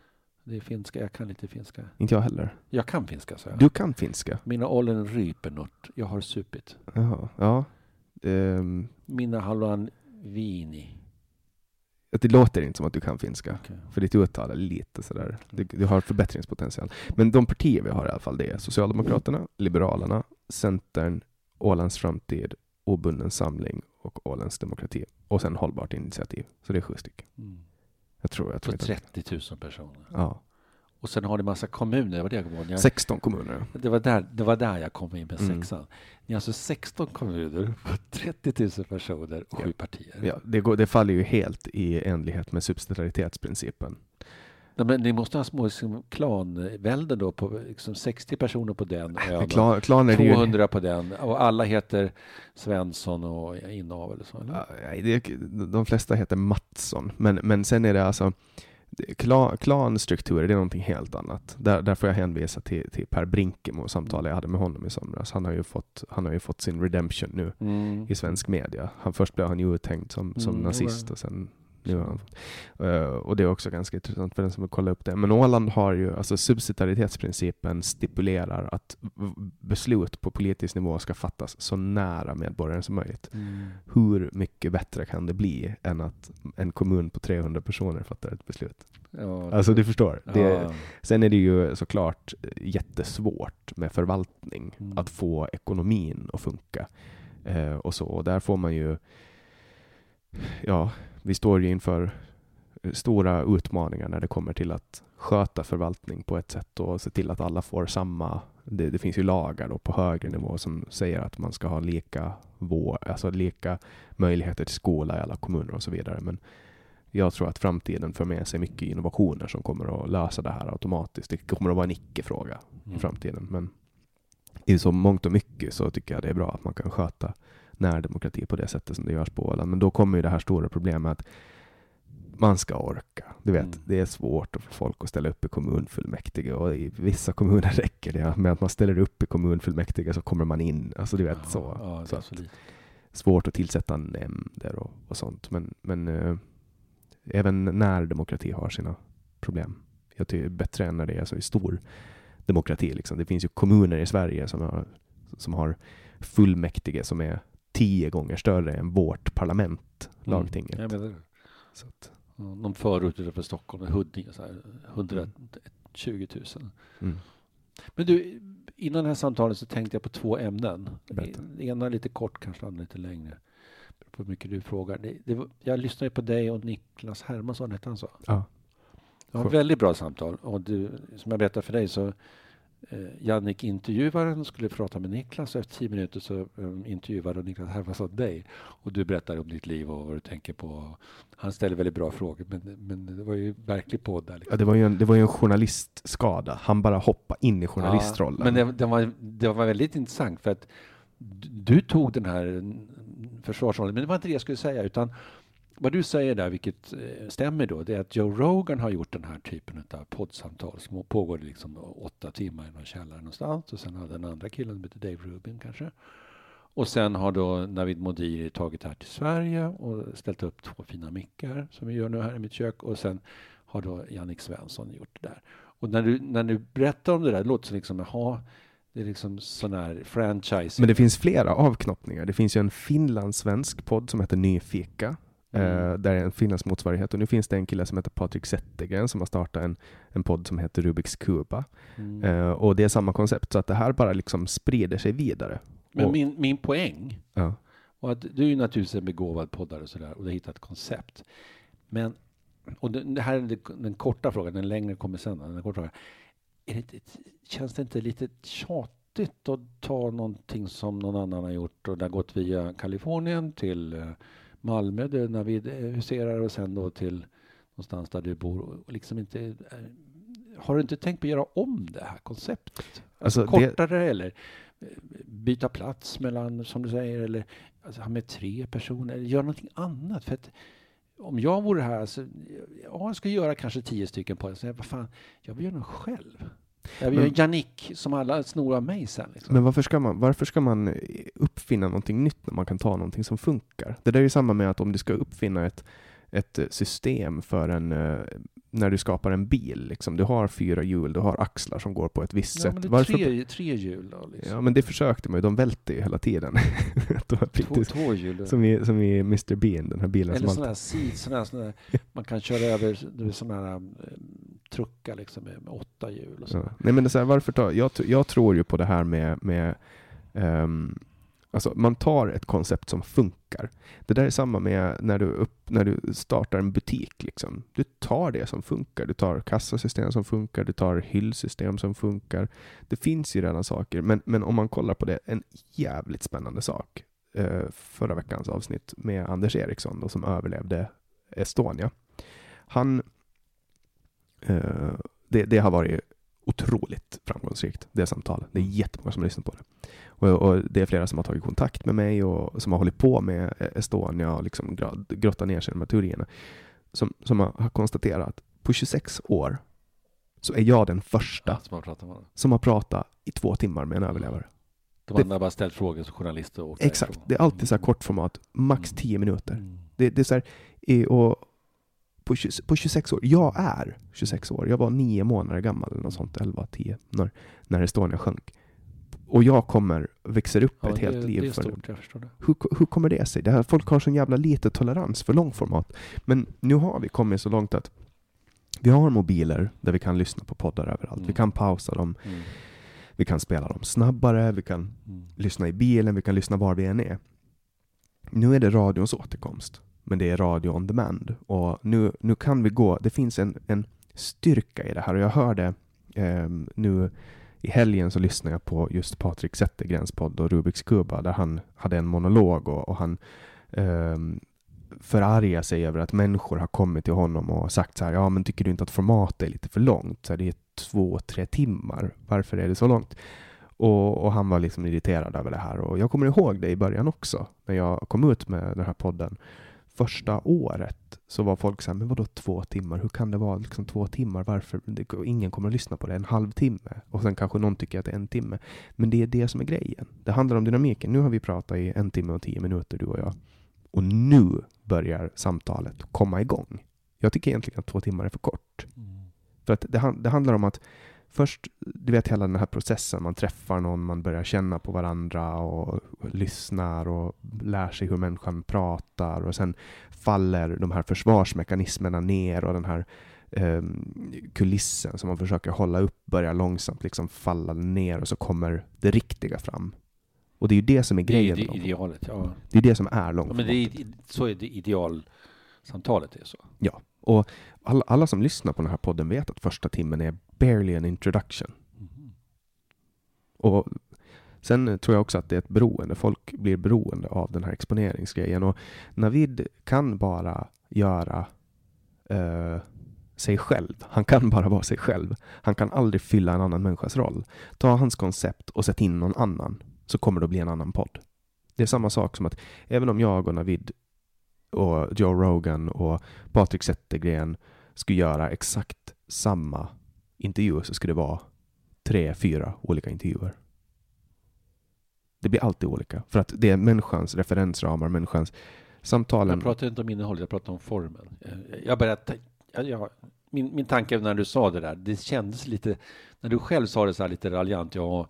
Det är finska, jag kan inte finska. Inte jag heller. Jag kan finska, så jag. Du kan finska? Mina ollen rypenort. Jag har supit. Jaha, ja. Um... Mina viini. Det låter inte som att du kan finska, okay. för ditt uttal är lite sådär. Du, du, har förbättringspotential. Men de partier vi har i alla fall, det är Socialdemokraterna, Liberalerna, Centern, Ålands framtid, Obunden samling och Ålands demokrati. Och sen Hållbart initiativ. Så det är sju stycken. Mm. Jag tror, jag tror På 30 000 personer? Ja. Och sen har ni massa kommuner. Det var det jag kom jag, 16 kommuner. Det var, där, det var där jag kom in med mm. sexan. Ni har alltså 16 kommuner, 30 000 personer och ja. sju partier. Ja, det, går, det faller ju helt i enlighet med subsidiaritetsprincipen. Nej, men ni måste ha små liksom, klanvälden då, på liksom 60 personer på den ön, Klan, klaner 200 ju... på den och alla heter Svensson och Inavel eller så? Eller? Ja, det, de flesta heter Mattsson, men, men sen är det alltså Klan, klanstrukturer, det är någonting helt annat. Där, där får jag hänvisa till, till Per Brinkemo och samtalet jag hade med honom i somras. Han har ju fått, han har ju fått sin redemption nu mm. i svensk media. Han, först blev han ju uthängd som, som mm, nazist och sen nu har han fått. Uh, och det är också ganska intressant för den som vill kolla upp det. Men Åland har ju, alltså subsidiaritetsprincipen stipulerar att beslut på politisk nivå ska fattas så nära medborgaren som möjligt. Mm. Hur mycket bättre kan det bli än att en kommun på 300 personer fattar ett beslut? Ja, alltså du förstår. Det, ja. Sen är det ju såklart jättesvårt med förvaltning, mm. att få ekonomin att funka. Uh, och så. Och där får man ju ja, vi står ju inför stora utmaningar när det kommer till att sköta förvaltning på ett sätt och se till att alla får samma. Det, det finns ju lagar då på högre nivå som säger att man ska ha lika, vår, alltså lika möjligheter till skola i alla kommuner och så vidare. Men jag tror att framtiden för med sig mycket innovationer som kommer att lösa det här automatiskt. Det kommer att vara en icke-fråga Mm. i framtiden. Men i så mångt och mycket så tycker jag det är bra att man kan sköta närdemokrati på det sättet som det görs på Åland. Men då kommer ju det här stora problemet att man ska orka. Du vet, Mm. det är svårt att få folk att ställa upp i kommunfullmäktige och i vissa kommuner räcker det med att man ställer upp i kommunfullmäktige så kommer man in. Alltså du vet Ja, så. Ja, så att, svårt att tillsätta nämnder och, och sånt. Men, men eh, även närdemokrati har sina problem. Jag tycker det är bättre än när det är så i stor demokrati. Liksom. Det finns ju kommuner i Sverige som har, som har fullmäktige som är tio gånger större än vårt parlament, lagtinget. Mm. Jag menar. Så att, utanför Stockholm, Huddinge, så här, 120 000. mm. Men du, innan det här samtalet så tänkte jag på två ämnen. Berätta. Det ena lite kort, kanske andra lite längre. På hur mycket du frågar. Det, det, var- jag lyssnade på dig och Niklas Hermansson, hette han så? Ja. Det var ett väldigt bra samtal. Och du, som jag berättade för dig så eh, Jannik intervjuaren skulle prata med Niklas och efter tio minuter så eh, intervjuade Niklas Hermansson dig. Och du berättar om ditt liv och vad du tänker på. Han ställer väldigt bra frågor men, men det var ju verklig podd där. Liksom. Ja, det, var ju en, det var ju en journalistskada. Han bara hoppade in i journalistrollen. Ja, men det, det, var, det var väldigt intressant för att du, tog den här försvarsrollen, men det var inte det jag skulle säga utan vad du säger där, vilket eh, stämmer då, det är att Joe Rogan har gjort den här typen av poddsamtal som pågår liksom åtta timmar i någon källare någonstans och sen har den andra killen som heter Dave Rubin kanske. Och sen har då Navid Modiri tagit det här till Sverige och ställt upp två fina mickar som vi gör nu här i mitt kök och sen har då Jannik Svensson gjort det där. Och när du, när du berättar om det där, det låter som liksom, jaha, det är liksom sån här franchise. Men det finns flera avknoppningar. Det finns ju en finlandssvensk podd som heter Nyfika. Mm. Eh, där är en finländsk motsvarighet. Och nu finns det en kille som heter Patrik Zettergren som har startat en, en podd som heter Rubiks Kuba. Mm. Eh, och det är samma koncept. Så att det här bara liksom sprider sig vidare. Men och- min, min poäng Ja. Och att du är ju naturligtvis en begåvad poddare och sådär och du har hittat ett koncept. Men, och det, här är den korta frågan, den längre kommer sen. Den korta frågan. Det, känns det inte lite tjatigt att ta någonting som någon annan har gjort och det har gått via Kalifornien till eh, Malmö där Navid eh, huserar och sen då till någonstans där du bor och liksom inte eh, har du inte tänkt på att göra om det här konceptet? Alltså, Alltså, det- kortare eller eh, byta plats mellan, som du säger, eller alltså, ha med tre personer, eller göra någonting annat. För att om jag vore här, så, ja, jag ska göra kanske tio stycken på det. Så jag, vad fan, jag vill göra något själv. Jag Men- göra Jannik som alla snor av mig sen. Liksom. Men varför ska, man, varför ska man uppfinna någonting nytt när man kan ta någonting som funkar? Det där är ju samma med att om du ska uppfinna ett, ett system för en, eh, när du skapar en bil. Liksom. Du har fyra hjul, du har axlar som går på ett visst ja, sätt. men det är Varför, tre, tre hjul då. Liksom. Ja, men det försökte man ju. De välte ju hela tiden. De två, två hjul. som, i, som i Mr Bean, den här bilen Eller som sådana här seats, såna här, man kan köra över såna här truckar liksom med, med åtta hjul och så. Ja. Nej, men det är här, varför ta, jag, jag tror ju på det här med, med ehm, Alltså man tar ett koncept som funkar. Det där är samma med när du, upp, när du startar en butik. Liksom. Du tar det som funkar. Du tar kassasystem som funkar, du tar hyllsystem som funkar. Det finns ju redan saker, men, men om man kollar på det, en jävligt spännande sak. Eh, förra veckans avsnitt med Anders Eriksson då, som överlevde Estonia. Han... Eh, det, det har varit otroligt framgångsrikt, det samtalet. Det är jättemånga som har lyssnat på det. Och, och det är flera som har tagit kontakt med mig och som har hållit på med Estonia och liksom grottat ner sig i de här teorierna. Som, som har, har konstaterat att på 26 år så är jag den första Ja, som om. som har pratat i två timmar med en överlevare. De andra har bara ställt frågor som journalister och Exakt, därifrån. det är alltid så här kortformat, max Mm. 10 minuter. Mm. Det, det är så här, och på, 20, på 26 år, jag är 26 år, jag var nio månader gammal eller något sånt, 11, 10, när, när Estonia sjönk. Och jag kommer, växer upp Ja, ett helt det, liv det är för stort, det. hur, hur kommer det sig? Det här, folk har sån jävla lite tolerans för långformat. Men nu har vi kommit så långt att vi har mobiler där vi kan lyssna på poddar överallt. Mm. Vi kan pausa dem, Mm. vi kan spela dem snabbare, vi kan Mm. lyssna i bilen, vi kan lyssna var vi än är. Nu är det radions återkomst, men det är radio on demand. Och nu, nu kan vi gå, det finns en, en styrka i det här och jag hörde eh, nu i helgen så lyssnade jag på just Patrik Zettergrens podd och Rubiks Kuba där han hade en monolog och, och han eh, förargar sig över att människor har kommit till honom och sagt så här, ja men tycker du inte att formatet är lite för långt? Så här, det är två, tre timmar. Varför är det så långt? Och, och, han var liksom irriterad över det här. Och jag kommer ihåg det i början också, när jag kom ut med den här podden. Första året så var folk så här, men vadå två timmar? Hur kan det vara liksom två timmar? Varför? Ingen kommer att lyssna på det. En halvtimme. Och sen kanske någon tycker att det är en timme. Men det är det som är grejen. Det handlar om dynamiken. Nu har vi pratat i en timme och tio minuter, du och jag. Och nu börjar samtalet komma igång. Jag tycker egentligen att två timmar är för kort. Mm. För att det, det handlar om att först, du vet hela den här processen, man träffar någon, man börjar känna på varandra och lyssnar och lär sig hur människan pratar och sen faller de här försvarsmekanismerna ner och den här eh, kulissen som man försöker hålla upp börjar långsamt liksom falla ner och så kommer det riktiga fram. Och det är ju det som är grejen. Det är det idealet, ja. Det är det som är långt ja, men det är, Så är det idealsamtalet är så. Ja, och alla, alla, som lyssnar på den här podden vet att första timmen är barely an introduction. Mm. Och Sen tror jag också att det är ett beroende. Folk blir beroende av den här exponeringsgrejen. Och Navid kan bara göra uh, sig själv. Han kan bara vara sig själv. Han kan aldrig fylla en annan människas roll. Ta hans koncept och sätt in någon annan så kommer det att bli en annan podd. Det är samma sak som att även om jag och Navid och Joe Rogan och Patrik Zettergren skulle göra exakt samma intervjuer så ska det vara tre, fyra olika intervjuer. Det blir alltid olika. För att det är människans referensramar, människans samtalen. Jag pratar inte om innehållet, jag pratar om formen. Jag började jag, min, min tanke när du sa det där, det kändes lite, när du själv sa det så här lite raljant, ja,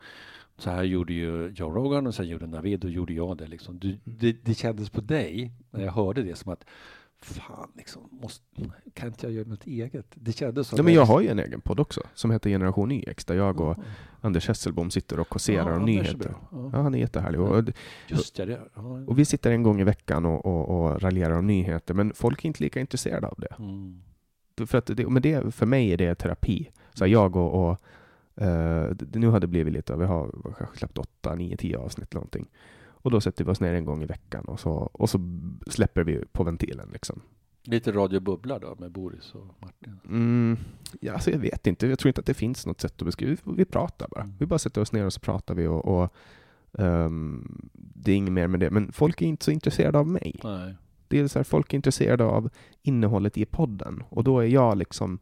så här gjorde ju Joe Rogan och sen gjorde Navid och gjorde jag det liksom. Du, det, det kändes på dig, när jag hörde det, som att fan, liksom, måste, kan inte jag göra något eget? Det kändes så. Ja, men jag har ju en egen podd också, som heter Generation YX, där jag och ja. Anders Hesselbom sitter och kåserar ja, om nyheter. Ja. ja. han är jättehärlig. Och, Just det, och vi sitter en gång i veckan och, och, och raljerar om nyheter, men folk är inte lika intresserade av det. Mm. För, att det, men det, för mig är det terapi. Så jag och, och Uh, nu har det blivit lite, vi har kanske släppt åtta, nio, tio avsnitt eller någonting. Och då sätter vi oss ner en gång i veckan och så, och så släpper vi på ventilen. Liksom. Lite radiobubbla då med Boris och Martin? Mm, ja, alltså jag vet inte. Jag tror inte att det finns något sätt att beskriva. Vi, vi pratar bara. Mm. Vi bara sätter oss ner och så pratar vi. och, och um, Det är inget mer med det. Men folk är inte så intresserade av mig. Nej. Det är så här, folk är intresserade av innehållet i podden. Och då är jag liksom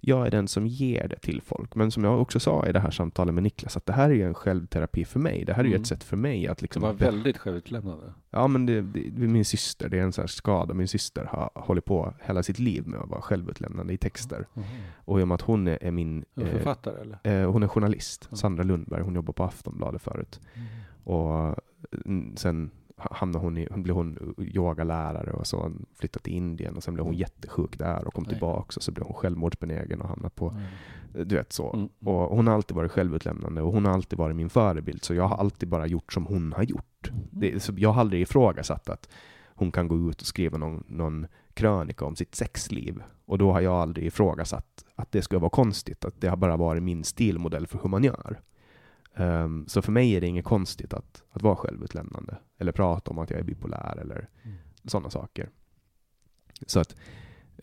jag är den som ger det till folk. Men som jag också sa i det här samtalet med Niklas, att det här är ju en självterapi för mig. Det här är ju ett mm. sätt för mig att liksom... Det var väldigt självutlämnande. Ja, men det, det, min syster, det är en sån här skada. Min syster har hållit på hela sitt liv med att vara självutlämnande i texter. Mm. Och i och med att hon är, är min... Är eh, författare eller? Eh, hon är journalist, mm. Sandra Lundberg. Hon jobbar på Aftonbladet förut. Mm. Och mm, sen hamnade hon i, hon blev hon yogalärare och så flyttade till Indien och sen blev hon mm. jättesjuk där och kom Nej. tillbaks och så blev hon självmordsbenägen och hamnade på, mm. du vet så. Mm. Och hon har alltid varit självutlämnande och hon har alltid varit min förebild så jag har alltid bara gjort som hon har gjort. Det, så jag har aldrig ifrågasatt att hon kan gå ut och skriva någon, någon krönika om sitt sexliv och då har jag aldrig ifrågasatt att det skulle vara konstigt, att det har bara varit min stilmodell för hur man gör. Um, så för mig är det inget konstigt att, att vara självutlämnande eller prata om att jag är bipolär eller mm. sådana saker. Så att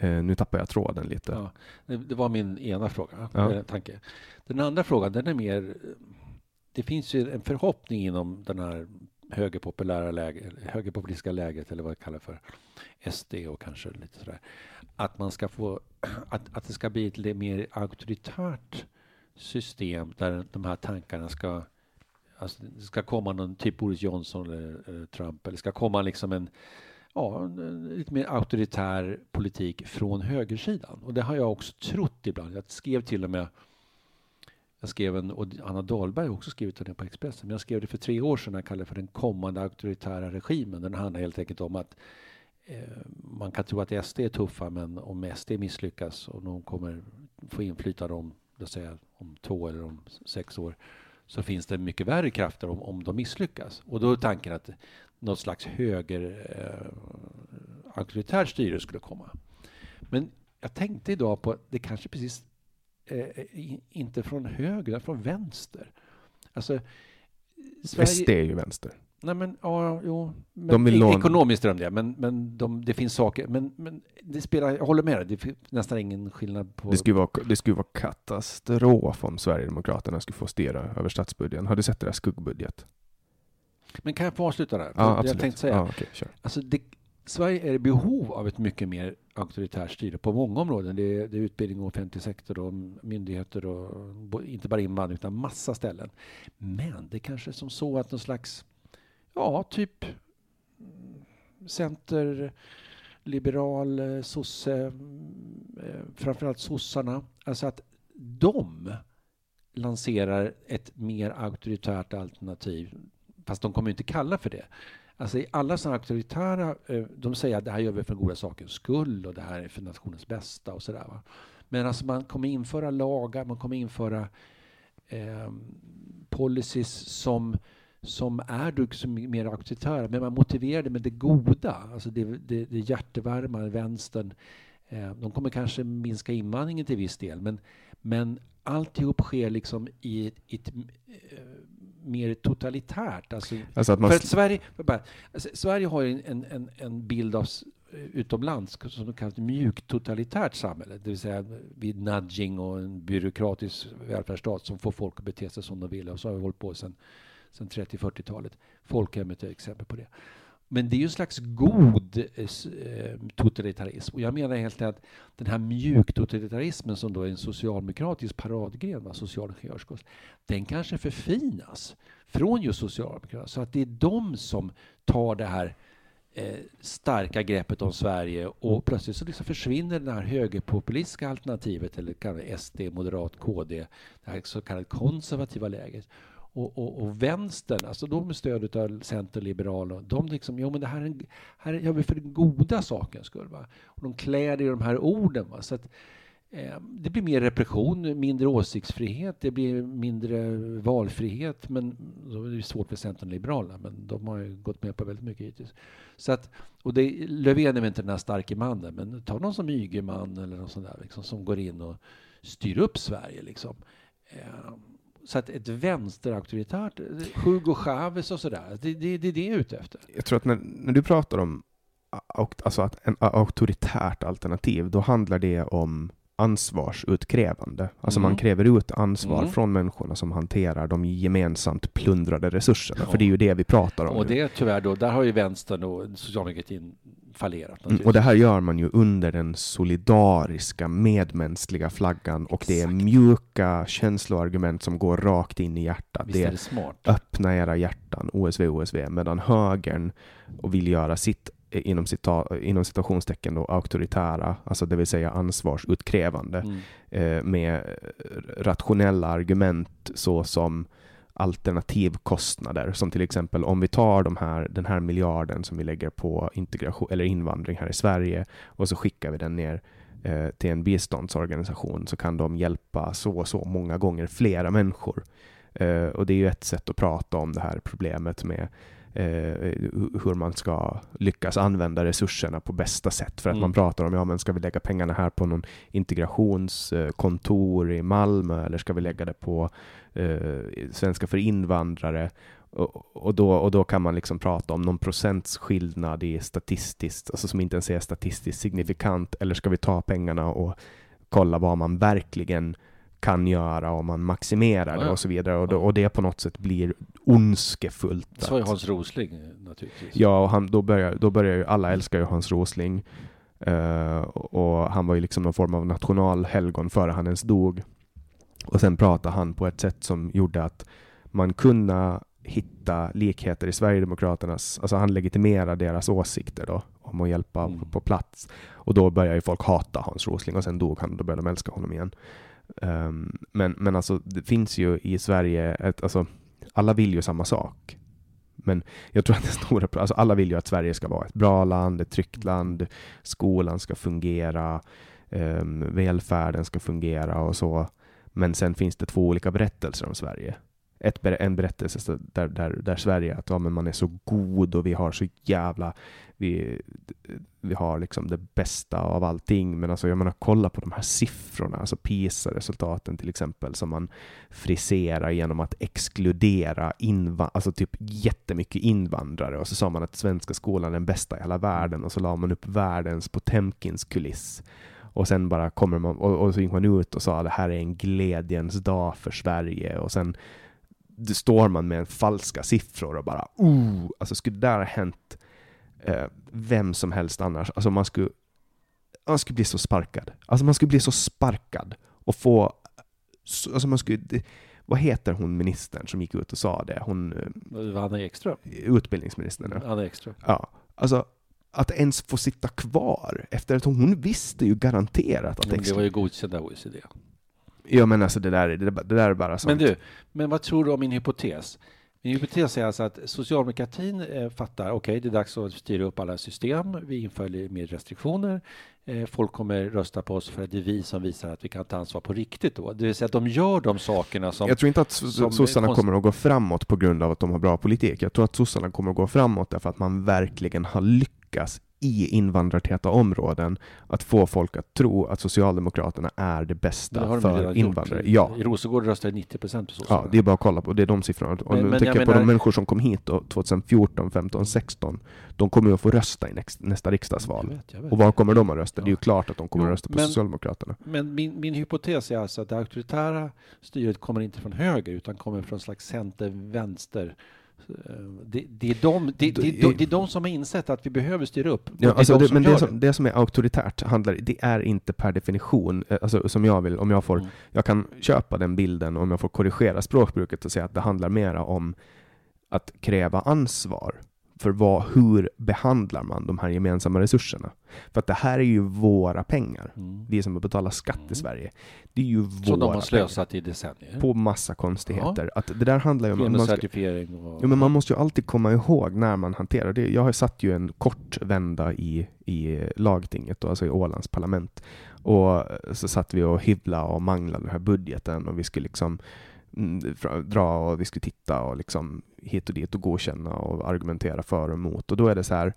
uh, nu tappar jag tråden lite. Ja, det var min ena fråga, ja. tanke. Den andra frågan, den är mer... Det finns ju en förhoppning inom den här högerpopulära läge, högerpopulistiska läget, eller vad jag kallar för, SD och kanske lite sådär, att man ska få, att, att det ska bli ett mer auktoritärt system där de här tankarna ska Alltså, det ska komma någon typ Boris Johnson eller, eller Trump eller ska komma liksom en ja, en lite mer auktoritär politik från högersidan. Och det har jag också trott ibland. Jag skrev till och med jag skrev en, och Anna Dahlberg har också skrivit det på Expressen, men jag skrev det för tre år sedan, jag kallade det för den kommande auktoritära regimen. Den handlar helt enkelt om att eh, man kan tro att SD är tuffa, men om SD misslyckas och de kommer få inflytande om låt säga om två eller om sex år, så finns det mycket värre krafter om, om de misslyckas. Och då är tanken att något slags höger eh, auktoritärt styre skulle komma. Men jag tänkte idag på det kanske precis eh, inte från höger, utan från vänster. Alltså, Sverige... SD är ju vänster. Nej men, ja, jo. Men De vill Ekonomiskt drömde jag, men, men de, det finns saker. Men, men det spelar, jag håller med dig, det finns nästan ingen skillnad på... Det skulle, vara, det skulle vara katastrof om Sverigedemokraterna skulle få styra över statsbudgeten. Har du sett deras skuggbudget? Men kan jag få avsluta där? Ja, jag absolut. tänkte säga, Ja, okej, kör. alltså det, Sverige är i behov av ett mycket mer auktoritärt styre på många områden. Det är, det är utbildning och offentlig sektor och myndigheter och inte bara invandring utan massa ställen. Men det kanske är som så att någon slags, ja, typ center, liberal, eh, sosse, eh, framförallt sossarna, alltså att de lanserar ett mer auktoritärt alternativ, fast de kommer ju inte kalla för det. Alltså i alla sådana auktoritära, eh, de säger att det här gör vi för goda sakens skull och det här är för nationens bästa och sådär. Va? Men alltså man kommer införa lagar, man kommer införa eh, policies som, som är då som mer auktoritära, men man motiverar det med det goda, alltså det, det, det hjärtevärma, vänstern. Eh, de kommer kanske minska invandringen till viss del, men, men alltihop sker liksom i ett, i ett eh, mer totalitärt. Alltså, Alltså att man, för att Sverige, för bara, alltså, Sverige har en, en, en bild av s- utomlands som ett mjukt totalitärt samhälle. Det vill säga vid nudging och en byråkratisk välfärdsstat som får folk att bete sig som de vill. Och så har vi hållit på sedan, sedan 30-40-talet. Folkhemmet är ett exempel på det. Men det är ju en slags god eh, eh, totalitarism. Och jag menar helt enkelt att den här mjuktotalitarismen som då är en socialdemokratisk paradgren, va, social ingenjörskonst, den kanske förfinas från just Socialdemokraterna. Så att det är de som tar det här eh, starka greppet om Sverige och plötsligt så liksom försvinner det här högerpopulistiska alternativet eller SD, Moderat, KD, det här så kallade konservativa läget. Och, och, och vänstern, alltså de med stöd av Center, Liberalerna, de liksom, jo men det här, är en, här gör vi för den goda sakens skull. Va? Och de klär det i de här orden. Va? Så att, eh, det blir mer repression, mindre åsiktsfrihet, det blir mindre valfrihet. Men då är det svårt för Centern och Liberalerna, men de har ju gått med på väldigt mycket hittills. Så att, och det, Löfven är väl inte den här starke mannen, men ta någon som Ygeman eller någon sån där liksom, som går in och styr upp Sverige. Liksom. Eh, så att ett vänsterauktoritärt, Hugo Chavez och sådär, det, det, det är det jag är ute efter. jag tror att när, när du pratar om alltså att en auktoritärt alternativ, då handlar det om ansvarsutkrävande. Alltså Mm. man kräver ut ansvar Mm. från människorna som hanterar de gemensamt plundrade resurserna. Ja. För det är ju det vi pratar om Och nu. det är tyvärr då, där har ju vänstern och socialdemokratin fallerat. Mm, och det här gör man ju under den solidariska, medmänskliga flaggan och det är Exakt. mjuka känsloargument som går rakt in i hjärtat. Visst det är det smart? öppna era hjärtan, OSV, OSV, medan högern och vill göra sitt eh, inom, cita, inom citationstecken då, auktoritära, alltså det vill säga ansvarsutkrävande, Mm. eh, med rationella argument såsom alternativkostnader, som till exempel om vi tar de här, den här miljarden som vi lägger på integration eller invandring här i Sverige och så skickar vi den ner eh, till en biståndsorganisation så kan de hjälpa så och så många gånger flera människor. Eh, och det är ju ett sätt att prata om det här problemet med eh, hur man ska lyckas använda resurserna på bästa sätt. För att Mm. man pratar om, ja men ska vi lägga pengarna här på någon integrationskontor i Malmö eller ska vi lägga det på eh, Svenska för invandrare? Och, och, då, och då kan man liksom prata om någon procents skillnad i statistiskt, alltså som inte ens är statistiskt signifikant, eller ska vi ta pengarna och kolla vad man verkligen kan göra om man maximerar Ja, det och så vidare. Och, då, och det på något sätt blir ondskefullt. Så var ju Hans Rosling eh, naturligtvis. Ja, och han, då, börjar, då börjar ju, alla älskar ju Hans Rosling. Eh, och han var ju liksom någon form av nationalhelgon före han ens dog. Och sen pratade han på ett sätt som gjorde att man kunde hitta likheter i Sverigedemokraternas, alltså han legitimerar deras åsikter då om att hjälpa Mm. på plats. Och då börjar ju folk hata Hans Rosling och sen dog han och då började de älska honom igen. Ehm, men, men alltså det finns ju i Sverige, ett, alltså alla vill ju samma sak. Men jag tror att det stora alltså alla vill ju att Sverige ska vara ett bra land, ett tryggt land, skolan ska fungera, um, välfärden ska fungera och så. Men sen finns det två olika berättelser om Sverige ett, en berättelse där, där, där Sverige, att ja, men man är så god och vi har så jävla, vi, vi har liksom det bästa av allting. Men alltså jag menar, kolla på de här siffrorna, alltså PISA-resultaten till exempel, som man friserar genom att exkludera inva alltså typ jättemycket invandrare. Och så sa man att svenska skolan är den bästa i hela världen och så la man upp världens Potemkins kuliss. Och sen bara kommer man, och, och så gick man ut och sa att det här är en glädjens dag för Sverige. Och sen det står man med falska siffror och bara oh, alltså skulle det där ha hänt eh, vem som helst annars, alltså man skulle, man skulle bli så sparkad. Alltså man skulle bli så sparkad och få, alltså man skulle, vad heter hon ministern som gick ut och sa det? Hon... Eh, Anna Ekström? Utbildningsministern. Anna Ekström. Ja. Alltså, att ens få sitta kvar efter att hon visste ju garanterat att... Men det var ju godkänt av OECD. Ja men alltså det där, det, det där är bara sånt. Men du, men vad tror du om min hypotes? Min hypotes är alltså att socialdemokratin eh, fattar, okej, okay, det är dags att styra upp alla system. Vi inför mer restriktioner. Eh, folk kommer rösta på oss för att det är vi som visar att vi kan ta ansvar på riktigt då. Det vill säga att de gör de sakerna som... Jag tror inte att sossarna kommer att gå framåt på grund av att de har bra politik. Jag tror att sossarna kommer att gå framåt därför att man verkligen har lyckats i invandrartäta områden att få folk att tro att Socialdemokraterna är det bästa det för invandrare. Gjort. Ja. I Rosengård röstade 90 procent på Sossarna. Ja, det är bara att kolla på, det är de siffrorna. Och men, men jag på menar... de människor som kom hit då, 2014, 15, 16, de kommer att få rösta i nästa riksdagsval. Jag vet, jag vet. Och var kommer de att rösta? Ja. Det är ju klart att de kommer att rösta på men, Socialdemokraterna. Men min, min hypotes är alltså att det auktoritära styret kommer inte från höger utan kommer från slags center-vänster det, det, är de, det, det, det, är de som har insett att vi behöver styra upp. Ja, alltså det, men det som, det som är auktoritärt handlar, det är inte per definition, eh, alltså som jag vill, om jag får, mm. jag kan köpa den bilden om jag får korrigera språkbruket och säga att det handlar mera om att kräva ansvar för vad, hur behandlar man de här gemensamma resurserna? För att det här är ju våra pengar. Mm. Vi som betalar skatt mm. i Sverige. Det är ju våra Så de har slösat i decennier? På massa konstigheter. Ja. Att det där handlar ju om... Man certifiering och... Jo, men man måste ju alltid komma ihåg när man hanterar det. Jag har satt ju en kort vända i, i lagtinget, då, alltså i Ålands parlament. Och så satt vi och hyvla och manglade den här budgeten och vi skulle liksom mm, dra och vi skulle titta och liksom hit och dit och godkänna och argumentera för och emot. Och då är det så här,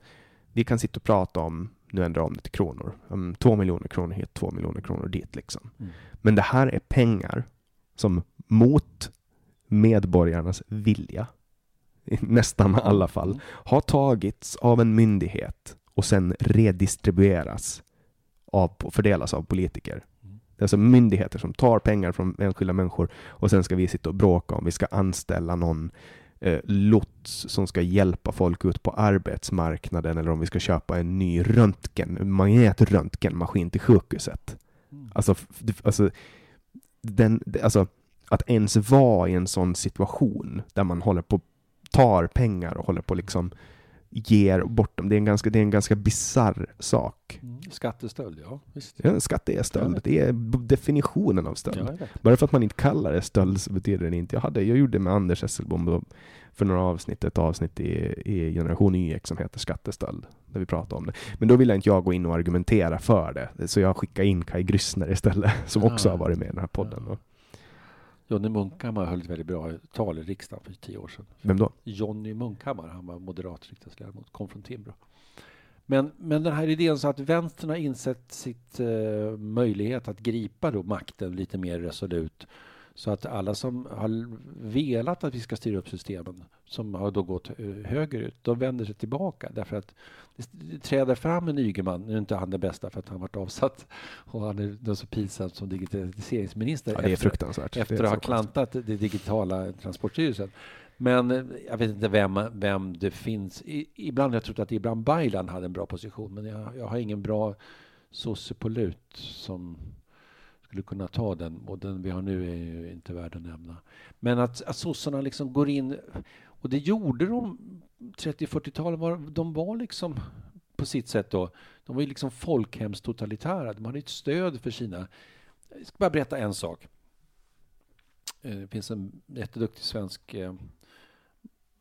vi kan sitta och prata om, nu ändrar om det till kronor, um, två miljoner kronor hit, två miljoner kronor dit liksom. Mm. Men det här är pengar som mot medborgarnas vilja, i nästan alla fall, mm. har tagits av en myndighet och sen redistribueras av, fördelas av politiker. Mm. Det är alltså myndigheter som tar pengar från enskilda människor och sen ska vi sitta och bråka om vi ska anställa någon eh, lots som ska hjälpa folk ut på arbetsmarknaden eller om vi ska köpa en ny röntgen, magnetröntgenmaskin till sjukhuset. Mm. Alltså, alltså, den, alltså, att ens vara i en sån situation där man håller på tar pengar och håller på liksom ger bort dem. Det är en ganska, det är en ganska bizarr sak. Mm. Skattestöld, ja. Visst. Ja, skatte är stöld. Det är definitionen av stöld. Bara för att man inte kallar det stöld så betyder det inte. Jag, hade, jag gjorde med Anders Esselbom för några avsnitt, ett avsnitt i, i Generation YX som heter Skattestöld, där vi pratade om det. Men då ville inte jag gå in och argumentera för det, så jag skickade in Kai Gryssner istället, som också ah. har varit med i den här podden. Ja. Jonny Munkhammar höll ett väldigt bra tal i riksdagen för tio år sedan. Vem då? Jonny Munkhammar, han var moderat riksdagsledamot, kom från Timbro. Men, men den här idén så att vänstern har insett sitt eh, möjlighet att gripa då makten lite mer resolut så att alla som har velat att vi ska styra upp systemen, som har då gått eh, högerut, de vänder sig tillbaka därför att det träder fram en Ygeman, nu är inte han det bästa för att han varit avsatt och han är så pinsam som digitaliseringsminister. Ja, det är efter, fruktansvärt. Efter att ha klantat det digitala Transportstyrelsen. Men eh, jag vet inte vem, vem det finns. ibland har jag trott att Ibrahim Baylan hade en bra position, men jag, jag har ingen bra sosse på lut som skulle kunna ta den och den vi har nu är ju inte värd att nämna. Men att, att sossarna liksom går in och det gjorde de 30-40-talet. De var liksom på sitt sätt då. De var ju liksom folkhemstotalitära. De hade ett stöd för sina. Jag ska bara berätta en sak. Eh, det finns en jätteduktig svensk eh,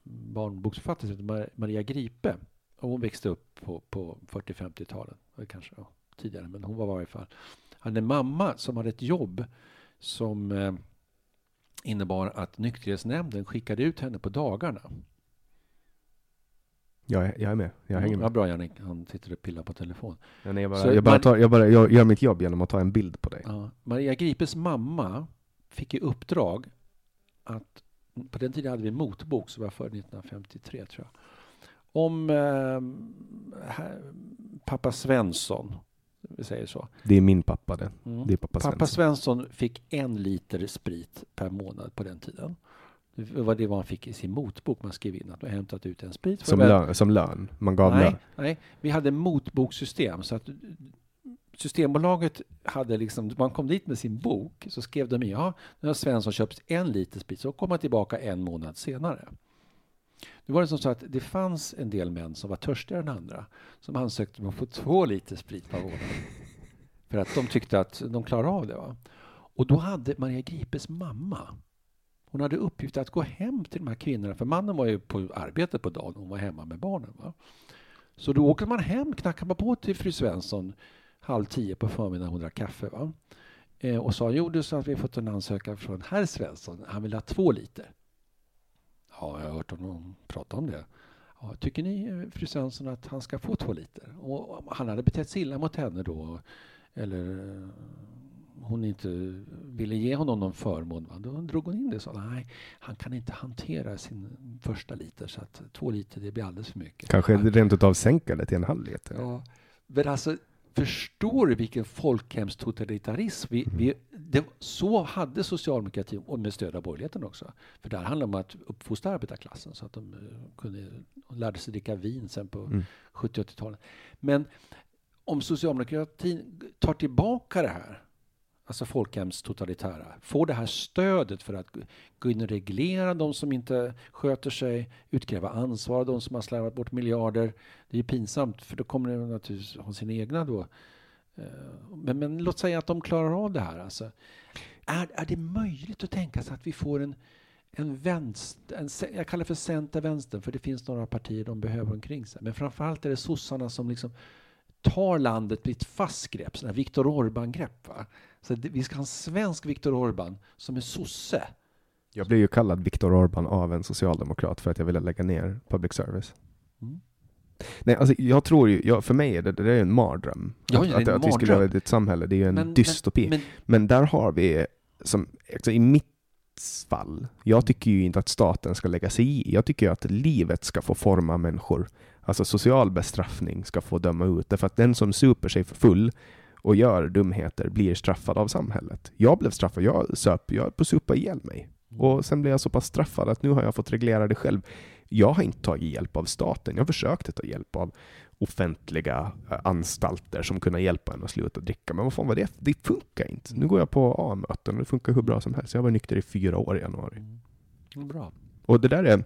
barnboksförfattare som heter Maria Gripe. Och hon växte upp på, på 40-50-talet. Kanske ja, tidigare, men hon var i varje fall hade en mamma som hade ett jobb som eh, innebar att nykterhetsnämnden skickade ut henne på dagarna. Jag är, jag är med, jag hänger Ja, med. bra Jannik, han sitter och pillar på telefon. Ja, nej, jag, Så bara, jag, bara man- tar, jag, bara, jag gör mitt jobb genom att ta en bild på dig. Ja. Maria Gripes mamma fick i uppdrag att, på den tiden hade vi en motbok som var före 1953 tror jag, om eh, här, pappa Svensson, vi säger så. Det är min pappa det. Mm. Det är pappa Svensson. Pappa Svensson fick en liter sprit per månad på den tiden. Det var det vad han fick i sin motbok. Man skrev in att man hämtat ut en sprit. Som, lön, som lön. Man gav lön. nej, nej, vi hade motbokssystem. Så att Systembolaget hade liksom, man kom dit med sin bok så skrev de i, ja, nu har Svensson köpt en liter sprit, så kom han tillbaka en månad senare. Nu var det som så att det fanns en del män som var törstigare än andra, som ansökte om att få två liter sprit per månad. För att de tyckte att de klarade av det. Va? Och då hade Maria Gripes mamma, hon hade uppgift att gå hem till de här kvinnorna, för mannen var ju på arbete på dagen, hon var hemma med barnen. Va? Så då åker man hem, knackar man på till fru Svensson halv tio på förmiddagen, hon drack kaffe. Va? Eh, och sa, jo du sa att vi har fått en ansökan från herr Svensson, han vill ha två liter. Ja, jag har hört honom prata om det. Ja, tycker ni, fru Svensson, att han ska få två liter? Och han hade betett sig illa mot henne då, eller eh, hon inte ville ge honom någon förmån. Va? Då drog hon in det och sa, nej, han kan inte hantera sin första liter, så att två liter, det blir alldeles för mycket. Kanske Han- rent utav sänka det till en halv liter. Ja, men alltså, förstår du vilken folkhemstotalitarism? Vi, vi, det, så hade socialdemokratin, och med stöd av borgerligheten också. För där handlar det om att uppfostra arbetarklassen så att de eh, kunde, de lärde sig dricka vin sen på Mm. 70 80-talet. Men om socialdemokratin tar tillbaka det här, alltså folkhemstotalitära, får det här stödet för att gå in och reglera de som inte sköter sig, utkräva ansvar av de som har slarvat bort miljarder. Det är ju pinsamt, för då kommer de naturligtvis ha sina egna då. Eh, men, men låt säga att de klarar av det här. Alltså. Är, är det möjligt att tänka sig att vi får en, en vänster, en, jag kallar det för center-vänster, för det finns några partier de behöver omkring sig. Men framförallt är det sossarna som liksom tar landet med ett fast grepp, sådana här Viktor Orbán-grepp. Så det, vi ska ha en svensk Viktor Orbán som är sosse. Jag blev ju kallad Viktor Orbán av en socialdemokrat för att jag ville lägga ner public service. Mm. Nej, alltså jag tror ju, jag, för mig är det, det är en mardröm. Ja, att, är en att, att vi skulle mardröm. ha ett samhälle, det är ju en Men- dystopi. Men, Men, där har vi, som, alltså i mitt fall, jag tycker ju inte att staten ska lägga sig i. Jag tycker ju att livet ska få forma människor. Alltså social bestraffning ska få döma ut. Därför att den som super sig för full och gör dumheter blir straffad av samhället. Jag blev straffad, jag söp, jag på supa ihjäl mig. Och sen blev jag så pass straffad att nu har jag fått reglera det själv. Jag har inte tagit hjälp av staten. Jag försökte ta hjälp av offentliga eh, anstalter som kunde hjälpa en att sluta dricka. Men vad fan var det? Det funkar inte. Nu går jag på A-möten och det funkar hur bra som helst. Jag var nykter i fyra år i januari. Mm, bra. Och det där är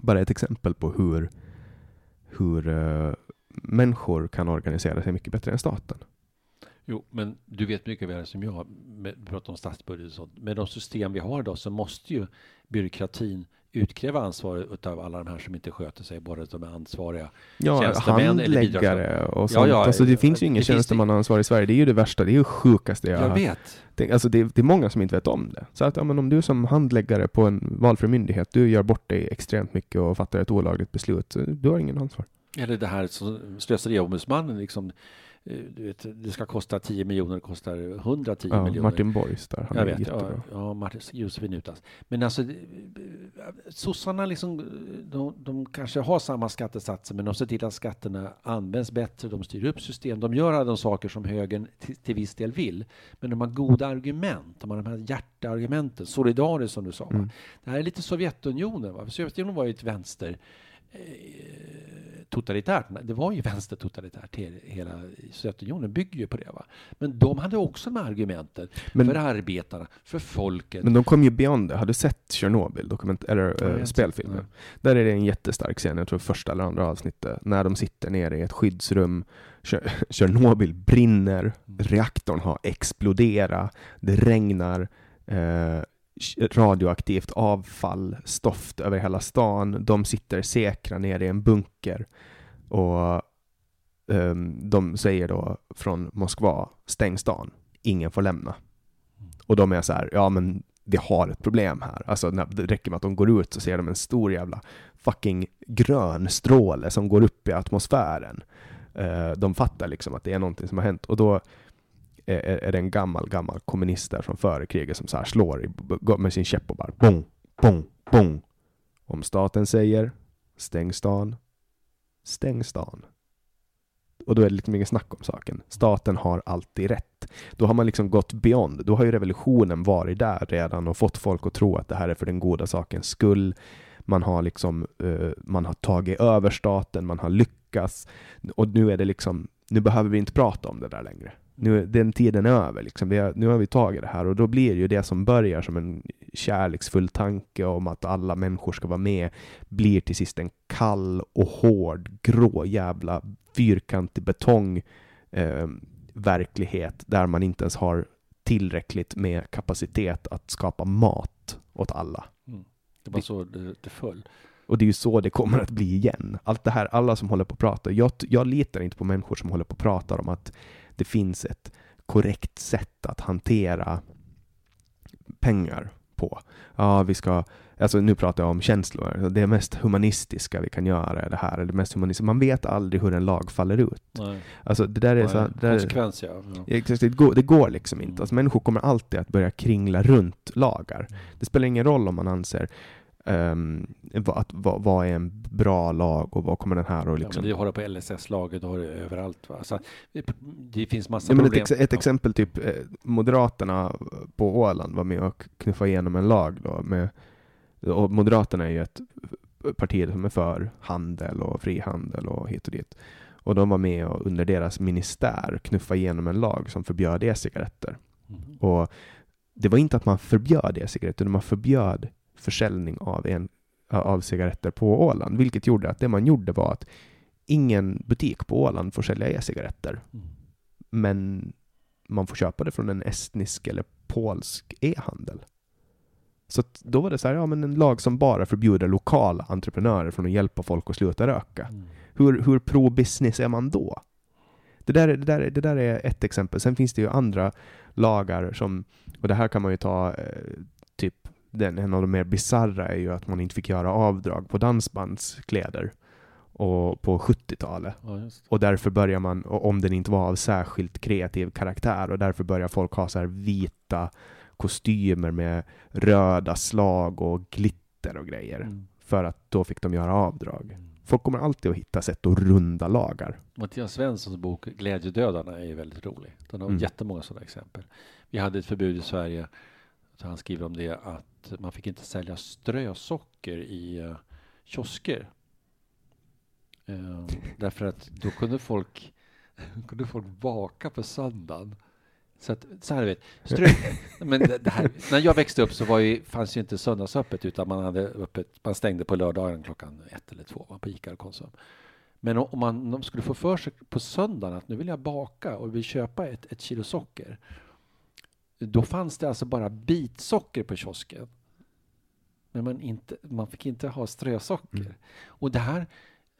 bara ett exempel på hur, hur uh, människor kan organisera sig mycket bättre än staten. Jo, men du vet mycket väl som jag, med, pratar om statsbudget och sånt, med de system vi har idag så måste ju byråkratin utkräva ansvar av alla de här som inte sköter sig, bara de ansvariga. Ja, handläggare och Ja, sånt. ja, alltså, det finns ju ingen tjänstemannaansvar i Sverige. Det är ju det värsta. Det är ju sjukaste jag, Jag vet. Alltså, det, det är många som inte vet om det. Så att ja, men om du som handläggare på en valfri myndighet, du gör bort dig extremt mycket och fattar ett olagligt beslut, du har ingen ansvar. Eller det här som slöseriombudsmannen, liksom, du vet, det ska kosta 10 miljoner, det kostar 110 Ja, miljoner. Martin Borgs där, han Jag är vet, ja, jättebra. ja Martin Josefin Utas. Men alltså, det- sossarna liksom, de, de kanske har samma skattesatser, men de ser till att skatterna används bättre, de styr upp system, de gör alla de saker som högern till, till viss del vill. Men de har goda argument, de har de här hjärteargumenten, solidariskt som du sa. Mm. Det här är lite Sovjetunionen. Va? Sovjetunionen var ju ett vänster eh, totalitärt. Det var ju vänstertotalitärt. He- Hela Sovjetunionen bygger ju på det. Va? Men de hade också de här argumenten Men- för arbetarna, för folket. Men de kom ju beyond det. Har du sett dokument eller Ja, har eh, spelfilmen? Där är det en jättestark scen, jag tror första eller andra avsnittet, när de sitter nere i ett skyddsrum. Tjer- Tjernobyl brinner, Mm. reaktorn har exploderat, det regnar, eh, radioaktivt avfall, stoft över hela stan. De sitter säkra nere i en bunker. Och um, de säger då från Moskva, stäng stan, ingen får lämna. Och de är så här, ja men vi har ett problem här. Alltså när det räcker med att de går ut så ser de en stor jävla fucking grön stråle som går upp i atmosfären. Uh, de fattar liksom att det är någonting som har hänt och då är, är det en gammal, gammal kommunist där från före kriget som så här slår i, med sin käpp och bara bong, bong, bong. Om staten säger stäng stan, stäng stan. Och då är det liksom inget snack om saken. Staten har alltid rätt. Då har man liksom gått beyond. Då har ju revolutionen varit där redan och fått folk att tro att det här är för den goda sakens skull. Man har liksom, uh, man har tagit över staten, man har lyckats. Och nu är det liksom, nu behöver vi inte prata om det där längre. Nu, den tiden är över. Liksom. Har, nu har vi tagit det här och då blir ju det som börjar som en kärleksfull tanke om att alla människor ska vara med, blir till sist en kall och hård, grå jävla fyrkantig betong eh, verklighet där man inte ens har tillräckligt med kapacitet att skapa mat åt alla. Mm. Det var så det, det föll. Och det är ju så det kommer att bli igen. Allt det här, alla som håller på att prata. Jag, jag litar inte på människor som håller på att prata om att det finns ett korrekt sätt att hantera pengar på. Ja, vi ska, alltså nu pratar jag om känslor. Det mest humanistiska vi kan göra är det här. Det mest humanistiska. Man vet aldrig hur en lag faller ut. Nej. Alltså det där är så, det Konsekvens, ja. ja. Det, går, det går liksom inte. Mm. Alltså, människor kommer alltid att börja kringla runt lagar. Mm. Det spelar ingen roll om man anser Um, vad, vad, vad, är en bra lag och vad kommer den här att liksom... Ja, du har det på LSS-laget, du har det överallt. Va? Så det, finns massa ja, problem. Ett, ex, ett exempel, typ eh, Moderaterna på Åland var med och knuffade igenom en lag då med, och Moderaterna är ju ett parti som är för handel och frihandel och hit och dit. Och de var med och under deras ministär knuffa igenom en lag som förbjöd e-cigaretter. Mm. Och det var inte att man förbjöd e-cigaretter, utan man förbjöd försäljning av, en, av cigaretter på Åland, vilket gjorde att det man gjorde var att ingen butik på Åland får sälja e-cigaretter. Mm. Men man får köpa det från en estnisk eller polsk e-handel. Så då var det så här, ja men en lag som bara förbjuder lokala entreprenörer från att hjälpa folk att sluta röka. Mm. Hur, hur pro-business är man då? Det där, det, där, det där är ett exempel. Sen finns det ju andra lagar som, och det här kan man ju ta eh, typ den, en av de mer bizarra är ju att man inte fick göra avdrag på dansbandskläder och på 70-talet. Ja, och därför börjar man, om den inte var av särskilt kreativ karaktär, och därför börjar folk ha så här vita kostymer med röda slag och glitter och grejer. Mm. För att då fick de göra avdrag. Mm. Folk kommer alltid att hitta sätt att runda lagar. Mattias Svenssons bok Glädjedödarna är väldigt rolig. Den har mm. jättemånga sådana exempel. Vi hade ett förbud i Sverige så han skriver om det att man fick inte sälja strösocker i uh, kiosker. Uh, därför att då kunde folk, kunde folk baka på söndagen. Så, att, så här vet, strö, men det, det här, när jag växte upp så var ju, fanns ju inte söndagsöppet utan man, hade öppet, man stängde på lördagen klockan ett eller två på Ica och Konsum. Men om man skulle få för sig på söndagen att nu vill jag baka och vill köpa ett, ett kilo socker då fanns det alltså bara bitsocker på kiosken. Men man, inte, man fick inte ha strösocker. Mm. Och det här,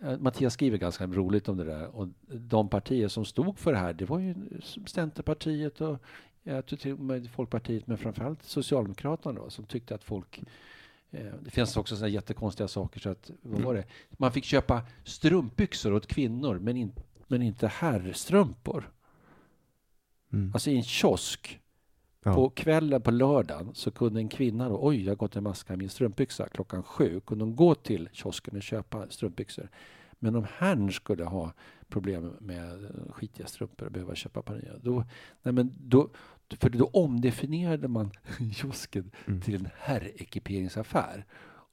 eh, Mattias skriver ganska roligt om det där. Och de partier som stod för det här, det var ju Centerpartiet och jag tror Folkpartiet, men framförallt Socialdemokraterna då, som tyckte att folk eh, det finns också sådana jättekonstiga saker. Så att, vad var det? Man fick köpa strumpbyxor åt kvinnor, men, in, men inte herrstrumpor. Mm. Alltså i en kiosk Ja. På kvällen på lördagen så kunde en kvinna då, oj, jag har gått en maska i min strumpbyxa klockan sju, kunde hon gå till kiosken och köpa strumpbyxor. Men om herrn skulle ha problem med skitiga strumpor och behöva köpa par nya, då, nej men då, för då omdefinierade man kiosken mm. till en herrekiperingsaffär.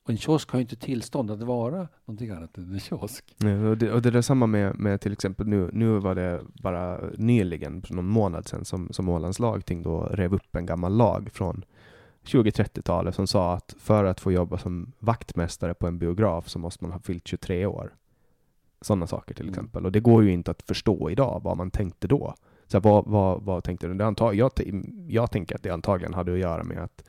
Och en kiosk har ju inte tillstånd att vara någonting annat än en kiosk. Nej, och, det, och det är samma med, med till exempel nu, nu var det bara nyligen, någon månad sedan, som, som Ålands lagting då rev upp en gammal lag från 20-30-talet som sa att för att få jobba som vaktmästare på en biograf så måste man ha fyllt 23 år. Sådana saker till mm. exempel. Och det går ju inte att förstå idag vad man tänkte då. Så vad, vad, vad tänkte du? Det antag, jag, jag tänker att det antagligen hade att göra med att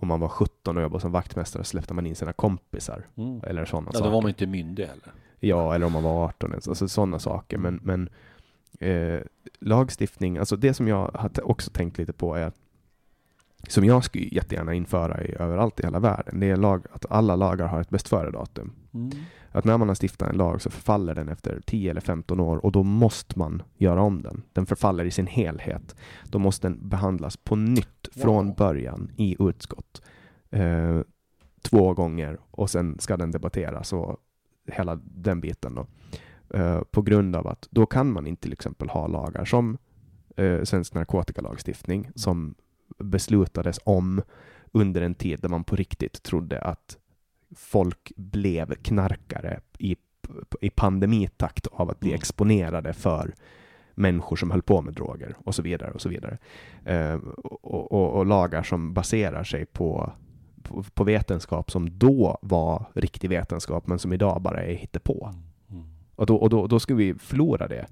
om man var 17 och jobbade som vaktmästare släppte man in sina kompisar. Mm. Eller sådana ja, saker. Då var man inte myndig heller. Ja, eller om man var 18, alltså sådana saker. Men, men eh, lagstiftning, alltså det som jag har också tänkt lite på är som jag skulle jättegärna införa i, överallt i hela världen, det är lag, att alla lagar har ett bäst före-datum. Mm. Att när man har stiftat en lag så förfaller den efter 10 eller 15 år och då måste man göra om den. Den förfaller i sin helhet. Då måste den behandlas på nytt från Wow. början i utskott. Eh, två gånger och sen ska den debatteras och hela den biten då. Eh, på grund av att då kan man inte till exempel ha lagar som eh, svensk narkotikalagstiftning som beslutades om under en tid där man på riktigt trodde att folk blev knarkare i, i pandemitakt av att bli Mm. exponerade för människor som höll på med droger och så vidare. och så vidare. Eh, och, och, och lagar som baserar sig på, på, på vetenskap som då var riktig vetenskap men som idag bara är hittepå. Mm. Och då, och då, då skulle vi förlora det.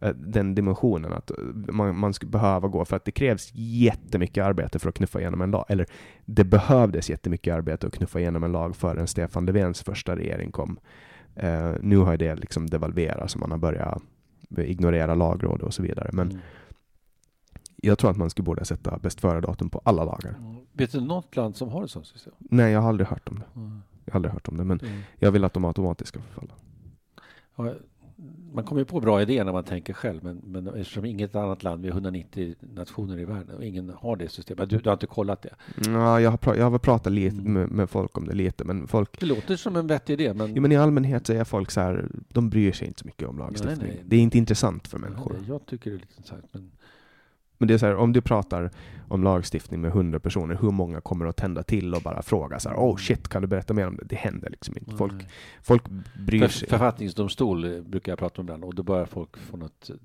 Eh, Den dimensionen att eh, man, man skulle behöva gå, för att det krävs jättemycket arbete för att knuffa igenom en lag. Eller det behövdes jättemycket arbete att knuffa igenom en lag förrän Stefan Löfvens första regering kom. Eh, nu har det liksom devalverats och man har börjat ignorera lagråd och så vidare. Men Mm. jag tror att man skulle borde sätta bäst före-datum på alla lagar. Mm. Vet du något land som har ett sånt system? Nej, jag har aldrig hört om det. Mm. Jag har aldrig hört om det, men Mm. jag vill att de automatiskt ska förfalla. Ja, man kommer ju på bra idéer när man tänker själv, men, men eftersom inget annat land, vi är 190 nationer i världen och ingen har det systemet. Du, du har inte kollat det? Ja, jag har, pra- jag har pratat lite Mm. med, med folk om det lite, men folk Det låter som en vettig idé, men, Jo, men i allmänhet är folk så här, de bryr sig inte så mycket om lagstiftning. Nej, nej. Det är inte intressant för Nej, människor. det- jag tycker det är lite intressant. Men, Men det är så här, om du pratar om lagstiftning med hundra personer, hur många kommer att tända till och bara fråga så här, oh shit, kan du berätta mer om det? Det händer liksom inte. Folk, nej. folk bryr För, sig. författningsdomstol eh, brukar jag prata om ibland och då börjar folk få något eh,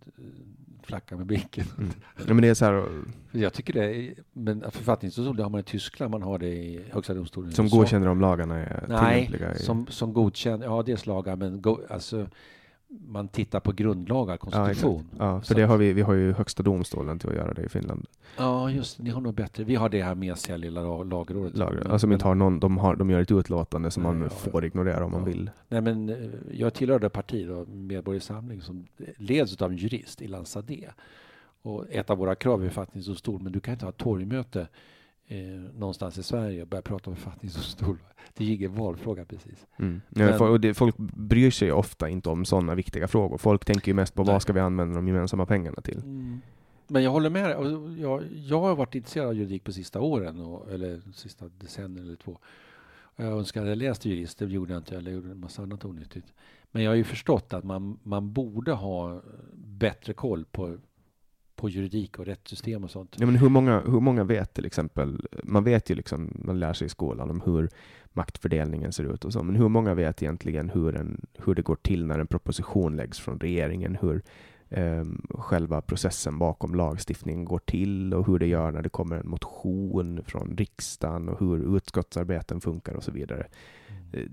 flacka med blicken. Mm. Ja, men det är så här, Jag tycker det är, men författningsdomstol det har man i Tyskland, man har det i Högsta domstolen som USA. godkänner om lagarna är Nej, tillämpliga. I, som, som godkänner, ja dels lagar, men go, alltså, man tittar på grundlagar, ja, konstitution. Ja, Så för det har vi, vi har ju Högsta domstolen till att göra det i Finland. Ja, just ni har nog bättre. Vi har det här mesiga lilla lag- lagrådet. Lag, Men- alltså, men- inte har någon, de, har, de gör ett utlåtande som Nej, man ja, får ja. ignorera om man Ja. vill. Nej, men eh, jag tillhör det parti, då, Medborgarsamling, som leds av en jurist, Ilan Sadeh. Och ett av våra krav är författningsdomstol, men du kan inte ha torgmöte eh, någonstans i Sverige och börja prata om författningsdomstol. Det är ingen valfråga precis. Mm. Men- Ja, folk, det, folk bryr sig ju ofta inte om sådana viktiga frågor. Folk tänker ju mest på Nej. vad ska vi använda de gemensamma pengarna till. Men jag håller med Jag, jag har varit intresserad av juridik på sista åren, och, eller sista decenniet eller två. Jag önskar att jag hade läst jurist, det gjorde jag inte. Jag gjorde en massa annat onyttigt. Men jag har ju förstått att man, man borde ha bättre koll på, på juridik och rättssystem och sånt. Ja, men hur, många, hur många vet till exempel, man vet ju liksom, man lär sig i skolan om hur maktfördelningen ser ut och så, men hur många vet egentligen hur, en, hur det går till när en proposition läggs från regeringen, hur eh, själva processen bakom lagstiftningen går till och hur det gör när det kommer en motion från riksdagen och hur utskottsarbeten funkar och så vidare. Eh,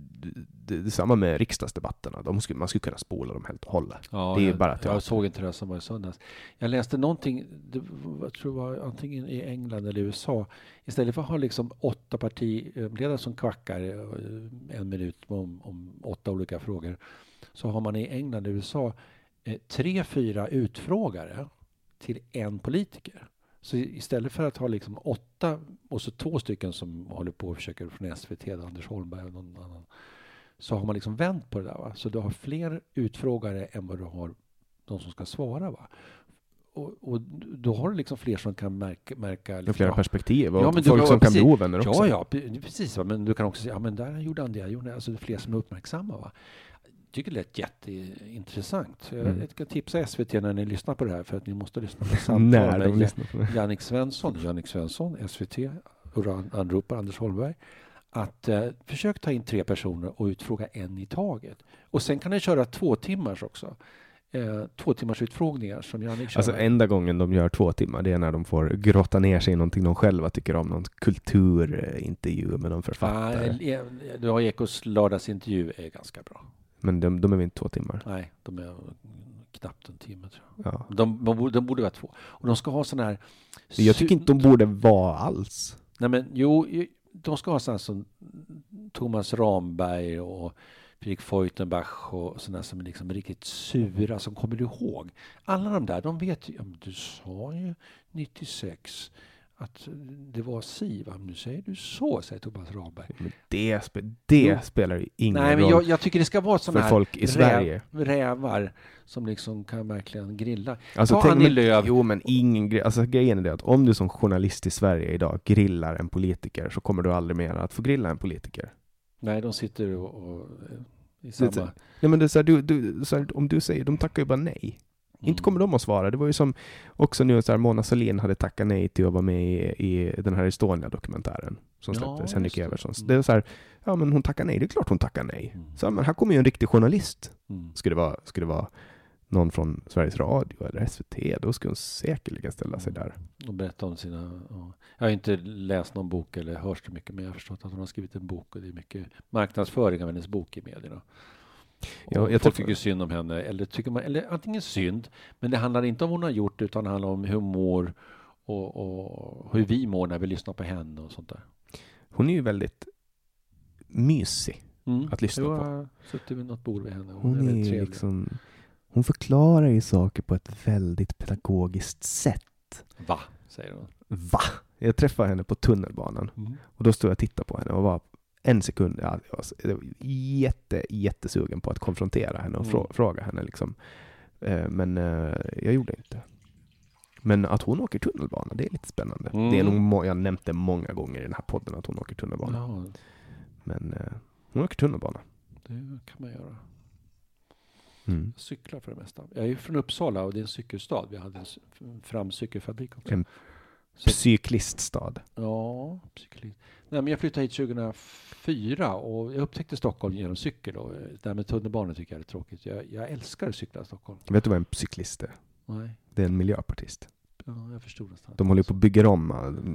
Det, är samma med riksdagsdebatterna, de skulle, man skulle kunna spola dem helt och hållet. Ja, Det är jag, bara teater. jag såg inte det som var i söndags. Jag läste någonting, det, jag tror det var antingen i England eller USA. Istället för att ha liksom åtta partiledare som kvackar eh, en minut om, om åtta olika frågor. Så har man i England och USA eh, tre, fyra utfrågare till en politiker. Så istället för att ha liksom åtta och så två stycken som håller på och försöker från SVT, Anders Holmberg och någon annan. Så har man liksom vänt på det där. Va? Så du har fler utfrågare än vad du har de som ska svara. Va? Och, och då har du liksom fler som kan märka... märka liksom, flera ja, perspektiv och Ja, men du folk har- som kan precis. bli ovänner också. Ja, ja, pre- precis. Va? Men du kan också säga, ja men där gjorde han det, gjorde det. Alltså det är fler som är uppmärksamma. Va? Jag tycker det lät jätteintressant. Mm. Jag ska tipsa SVT när ni lyssnar på det här, för att ni måste lyssna på samtal med de lyssnar på det. Jannik Svensson, Jannik Svensson, SVT, anropar Anders Holmberg. Att eh, försök ta in tre personer och utfråga en i taget. Och sen kan ni köra två timmars också. Eh, två timmars utfrågningar som Jannik kör. Alltså enda gången de gör två timmar, det är när de får grotta ner sig i någonting de själva tycker om, någon kulturintervju med någon ah, författare. eh, du har Ekos lördagsintervju är ganska bra. Men de, de är väl inte två timmar? Nej, de är knappt en timme tror jag. Ja. De, de, borde, de borde vara två. Och de ska ha sån här... Jag tycker inte de borde vara alls. Nej men jo, de ska ha sådana som Thomas Ramberg och Fredrik Feutenbach och sådana som är liksom riktigt sura, som kommer du ihåg? Alla de där, de vet ju, ja, du sa ju 96 att det var si. Va? Nu säger du så, säger Thomas Ramberg. Men det, spe, det Jo. spelar ju ingen Nej, men roll jag, jag tycker det ska vara sådana här folk i Sverige. räv, rävar som liksom kan verkligen grilla. Alltså, Ta Annie men- Lööf. Jo, men ingen. Alltså, grejen är det att om du som journalist i Sverige idag grillar en politiker så kommer du aldrig mer att få grilla en politiker. Nej, de sitter och, och eh, i Det- samma... Nej, men det är så här, du, du, så här, om du säger, de tackar ju bara nej. Mm. Inte kommer de att svara. Det var ju som också nu så här, Mona Sahlin hade tackat nej till att vara med i, i den här Estonia-dokumentären som Ja, släpptes, just Henrik det. Evertssons. Mm. Det är så här, ja men hon tackar nej, det är klart hon tackar nej. Mm. Så, men här kommer ju en riktig journalist. Mm. Skulle det vara, skulle det vara någon från Sveriges Radio eller SVT, då skulle hon säkerligen ställa sig där. Och berätta om sina... Ja. Jag har inte läst någon bok eller hört så mycket, men jag har förstått att hon har skrivit en bok och det är mycket marknadsföring av hennes bok i medierna. Och Ja, jag folk tycker synd om henne, eller tycker man, eller antingen synd, men det handlar inte om vad hon har gjort, utan det handlar om hur hon mår och, och hur vi mår när vi lyssnar på henne och sånt där. Hon är ju väldigt mysig. Mm. Att lyssna Jo, på. Jag har suttit vid något bord med henne. Hon, Hon är är trevlig. liksom, hon förklarar ju saker på ett väldigt pedagogiskt sätt. Va? Säger hon. Va? Jag träffade henne på tunnelbanan och då stod jag och tittade på henne och var en sekund, ja, jag var jätte, jättesugen på att konfrontera henne och Mm. frå- fråga henne liksom. Eh, Men eh, jag gjorde inte. Men att hon åker tunnelbana, det är lite spännande. Mm. Det är nog, må- jag har nämnt det många gånger i den här podden att hon åker tunnelbana. Ja, Men eh, hon åker tunnelbana. det kan man göra. Mm. Cyklar för det mesta. Jag är från Uppsala och det är en cykelstad. Vi hade en c- fram cykelfabrik också. En Cykliststad. Ja, cyklist. Nej, men jag flyttade hit 2004 och jag upptäckte Stockholm genom cykel. Och eh, det här med tunnelbanan tycker jag är tråkigt. Jag, jag älskar att cykla i Stockholm. Vet du vad en cyklist är? Nej, Det är en miljöpartist. ja, jag förstod nästan. De håller på att bygga om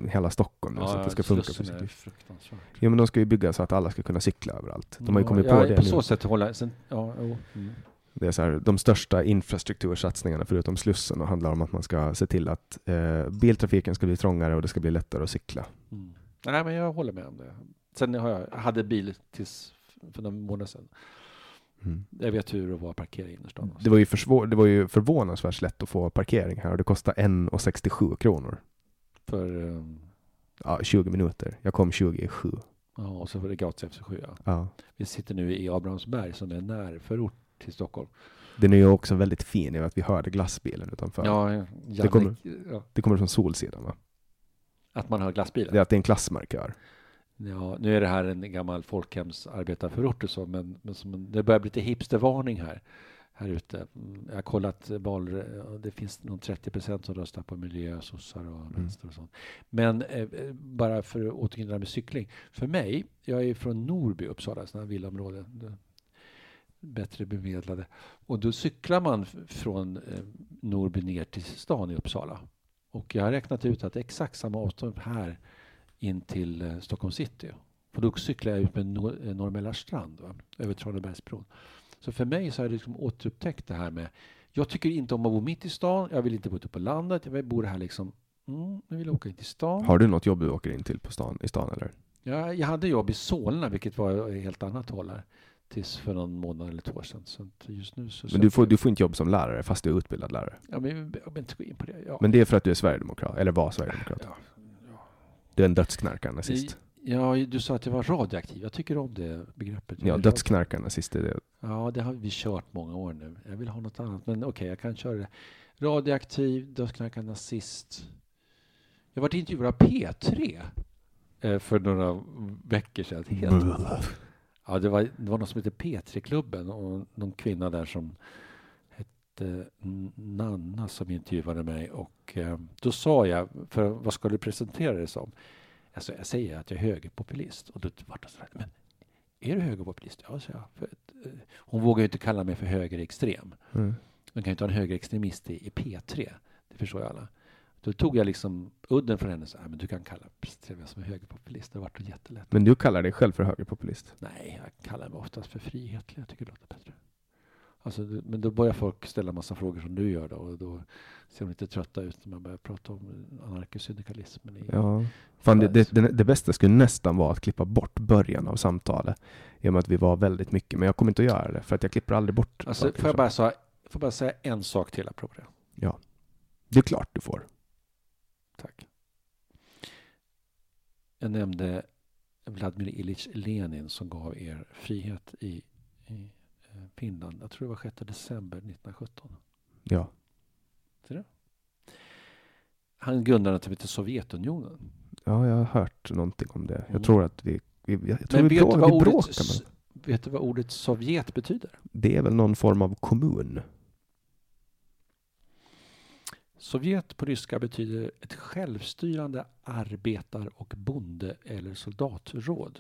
eh, hela Stockholm nu så att det ska funka för är fruktansvärt. Ja men de ska ju bygga så att alla ska kunna cykla överallt. De har ju Ja, kommit ja, på det På nu. så sätt hålla... Sen, ja, jo. Mm. Det är så här, de största infrastruktursatsningarna förutom Slussen och handlar om att man ska se till att eh, biltrafiken ska bli trångare och det ska bli lättare att cykla. Mm. Nej, men jag håller med om det. Sen har jag, hade bil tills för några månader sedan. Mm. Jag vet hur det var att parkera i innerstan. Det, var ju försvår, det var ju förvånansvärt lätt att få parkering här och det kostade 1,67 kronor. För, um, Ja, 20 minuter. Jag kom 20 i 7. ja, och så var det gratis efter sju. Ja. Ja. Vi sitter nu i Abrahamsberg som är närförort till Stockholm. Den är ju också väldigt fin i att vi hörde glassbilen utanför. Ja, Janne, Det kommer- ja, Det kommer från Solsidan va? att man har glassbilar. Det är att det är en klassmarkör. Ja, nu är det här en gammal folkhemsarbetarförort och så, men, men som, det börjar bli lite hipstervarning här, här ute. Mm, Jag har kollat val, det finns nog 30 procent som röstar på miljö, sossar och vänster och sånt. Men eh, bara för att återknyta med cykling. För mig, jag är från Norby, Uppsala, sådana här villaområden. Bättre bemedlade. Och då cyklar man från eh, Norby ner till stan i Uppsala. Och jag har räknat ut att det är exakt samma avstånd här in till eh, Stockholm city. För då cyklar jag ut med Nor- eh, Norrmällarstrand över Tranebergsbron. Så för mig så har jag liksom återupptäckt det här med jag tycker inte om att bo mitt i stan. Jag vill inte bo ute på landet. Jag vill bo här liksom. Mm, jag vill åka in till stan. Har du något jobb du åker in till på stan, i stan eller? Ja, jag hade jobb i Solna, vilket var ett helt annat håll här. Tills för någon månad eller två år sedan. Så just nu så Men du får, du får inte jobb som lärare fast du är utbildad lärare. Ja, men jag behöver inte gå in på det. Ja. Men det är för att du är sverigedemokrat, eller var sverigedemokrat. ja. Du är en dödsknarkare nazist. Ja, du sa att jag var radioaktiv. Jag tycker om det begreppet. Ja, dödsknarkare nazist är det. Ja, det har vi kört många år nu. Jag vill ha något annat, men okej, jag kan köra det. Radioaktiv, dödsknarkare, nazist. Jag var intervjuad av P3 eh, för några veckor sedan. Helt, ja, det, var, det var något som hette P3-klubben och någon kvinna där som hette Nanna som intervjuade mig. Och eh, då sa jag, för vad ska du presentera det som? Alltså, jag säger att jag är högerpopulist. Och då var det så här, men är du högerpopulist? Ja, sa jag. För eh, hon vågar ju inte kalla mig för högerextrem. Mm. Man kan ju inte ha en högerextremist i, i P3. Det förstår ju alla. Då tog jag liksom udden från henne "Ja, men du kan kalla mig som högerpopulist. Det vart jättelätt. Men du kallar dig själv för högerpopulist? Nej, jag kallar mig oftast för frihetlig. Jag tycker det låter bättre. Alltså, men då börjar folk ställa massa frågor som du gör då, och då ser de lite trötta ut när man börjar prata om anarkosyndikalismen. I, Ja. Fan, det, det, det, det bästa skulle nästan vara att klippa bort början av samtalet. I och med att vi var väldigt mycket, men jag kommer inte att göra det för att jag klipper aldrig bort Alltså, saker får, jag bara säga, får bara säga en sak till apropå det? Det är klart du får. Tack. Jag nämnde Vladimir Ilich Lenin som gav er frihet i, i eh, Finland. Jag tror det var 6 december 1917. Ja. Ser du? Han grundade naturligtvis Sovjetunionen. ja, jag har hört någonting om det. Mm. Jag tror att vi... vi jag tror Men vi, vet, brå, vi ordet, bråkar vet du vad ordet Sovjet betyder? Det är väl någon form av kommun? Sovjet på ryska betyder ett självstyrande arbetar och bonde eller soldatråd.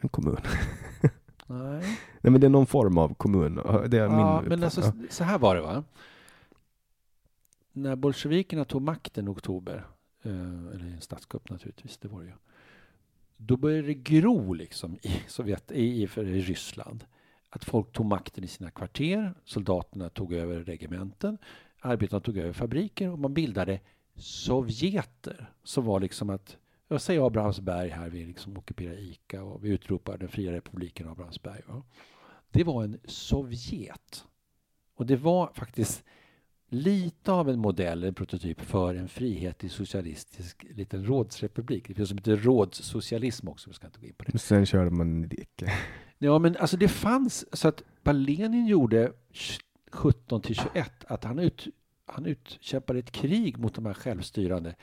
En kommun. Nej. Nej, men det är någon form av kommun. Det är Ja, min men alltså, så här var det va. När bolsjevikerna tog makten i oktober, eh, eller i en statskupp naturligtvis, det var det ju. Då började det gro liksom i Sovjet, i, i, för i Ryssland. Att folk tog makten i sina kvarter, soldaterna tog över regementen, arbetarna tog över fabriker och man bildade sovjeter. Som var liksom att, jag säger Abrahamsberg här, vi liksom ockuperar ICA och vi utropar den fria republiken Abrahamsberg. Va? Det var en Sovjet. Och det var faktiskt lite av en modell, en prototyp för en frihet i socialistisk liten rådsrepublik. Det finns som heter rådssocialism också, vi ska inte gå in på det. Sen körde man i dike. Ja, men alltså det fanns, så att vad Lenin gjorde 17 till 21, att han, ut, han utkämpade ett krig mot de här självstyrande.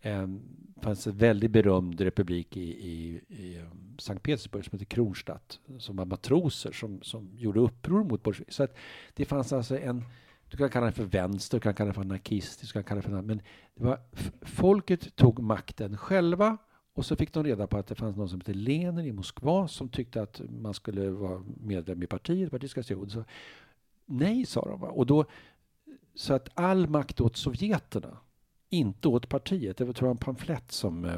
Ehm, det fanns en väldigt berömd republik i, i, i ehm, Sankt Petersburg som hette Kronstadt, som var matroser som, som gjorde uppror mot bolsjeviker. Så att det fanns alltså en, du kan kalla det för vänster, du kan kalla det för anarkistisk, du kan kalla det för något, men det var, folket tog makten själva och så fick de reda på att det fanns någon som hette Lenin i Moskva som tyckte att man skulle vara medlem i partiet, partiet ska se ut. Så, nej, sa de. Va? Och då, så att all makt åt sovjeterna, inte åt partiet. Det var tror jag en pamflett som eh,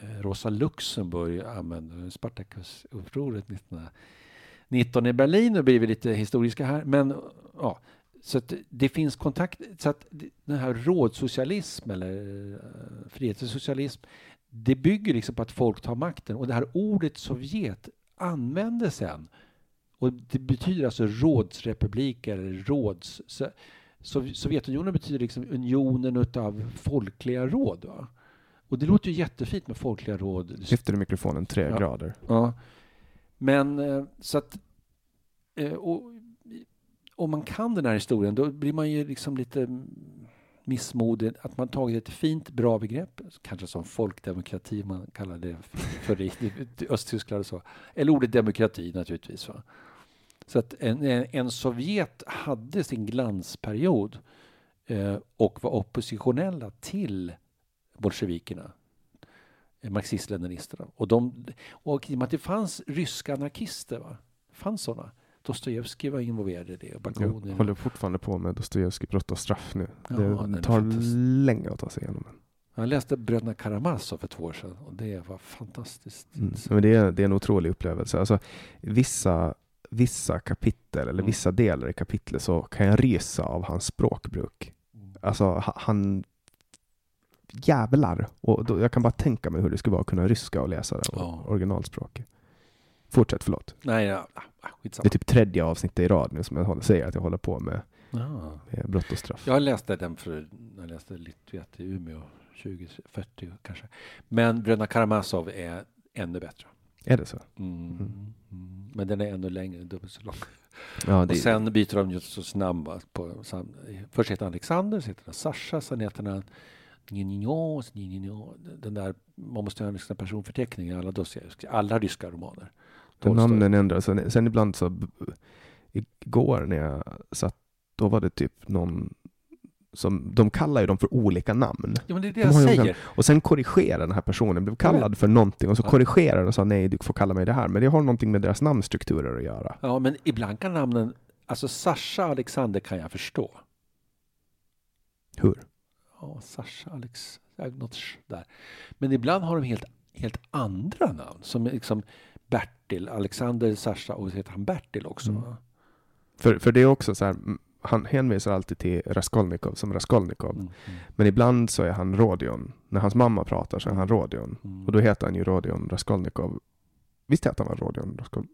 eh Rosa Luxemburg använde, Spartakusupproret 1919 i Berlin. Nu blir vi lite historiska här, men ja. Så att det finns kontakt, så att den här rådsocialism eller eh, frihetssocialism det bygger liksom på att folk tar makten och det här ordet Sovjet användes sen. Och det betyder alltså rådsrepublik eller råds... Så, Sovjetunionen betyder liksom unionen utav folkliga råd. Va? Och det låter ju jättefint med folkliga råd. Lyfter i mikrofonen tre Ja. grader. Ja. Men eh, så att... eh, Och, om man kan den här historien då blir man ju liksom lite Missmodet missmodig. Att man tagit ett fint, bra begrepp, kanske som folkdemokrati man kallar det för i Östtyskland och så. Eller ordet demokrati naturligtvis. Va? Så att en, en, en Sovjet hade sin glansperiod eh, och var oppositionella till bolsjevikerna eh, marxist-leninisterna. Och, de, och i och med att det fanns ryska anarkister, va? det fanns sådana. Dostojevskij var involverad i det. Bakunin. Jag håller fortfarande på med Dostojevskij brott och straff nu. Ja, det tar länge att ta sig igenom den. Jag läste Bröderna Karamazov för två år sedan och det var fantastiskt. Mm. Men det, är, det är en otrolig upplevelse. Alltså, vissa, vissa kapitel eller Mm. vissa delar i kapitlet så kan jag resa av hans språkbruk. Alltså ha- han jävlar. Och då, jag kan bara tänka mig hur det skulle vara att kunna ryska och läsa det. Ja. Originalspråket. Fortsätt, förlåt. Nej, ja, ah, Det skitsamma. är typ tredje avsnittet i rad nu som jag håller, säger att jag håller på med, Ja. med brott och straff. Jag läste den för jag läste Litvet i Umeå, 2040 kanske. Men Bröderna Karamazov är ännu bättre. Är det så? Mm. Mm. Mm. Men den är ännu längre, dubbelt så lång. Ja, det, Och sen byter de just så snabbt. På, sam, först heter han Alexander, sen heter han Sasha, sen heter han Ninjo. Den där, man måste ha en liksom personförteckning i alla Dostojevskij, alla ryska romaner. De Tolstoj. namnen ändras. Sen, sen ibland så igår när jag satt, då var det typ någon som, de kallar ju dem för olika namn. Ja, men det är det De jag säger. Och sen korrigerar den här personen, blev kallad för någonting och så Ja. korrigerar den och sa nej, du får kalla mig det här. Men det har någonting med deras namnstrukturer att göra. Ja, men ibland kan namnen, alltså Sasha Alexander kan jag förstå. Hur? Ja, Sasha Alex, något där. Men ibland har de helt, helt andra namn som liksom Bertil, Alexander, Sasha och så heter han Bertil också. Mm. För, för det är också så här, han hänvisar alltid till Raskolnikov som Raskolnikov. Mm, Men ibland så är han Rodion. När hans mamma pratar så är han Rodion. mm. Och då heter han ju Rodion Raskolnikov. Visst heter han var Rodion Raskolnikov?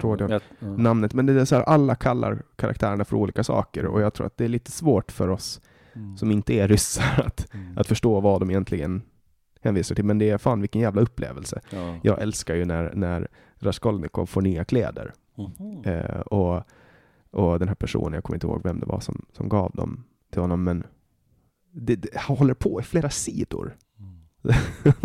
Rodion? Jag- ja. Namnet. Men det är så här, alla kallar karaktärerna för olika saker. Och jag tror att det är lite svårt för oss Mm. som inte är ryssar att, Mm. att förstå vad de egentligen hänvisar till. Men det är fan vilken jävla upplevelse. Ja. Jag älskar ju när, när Raskolnikov får nya kläder. Mhm. Eh, och, och den här personen, jag kommer inte ihåg vem det var som, som gav dem till honom, men det, det håller på i flera sidor. Mm.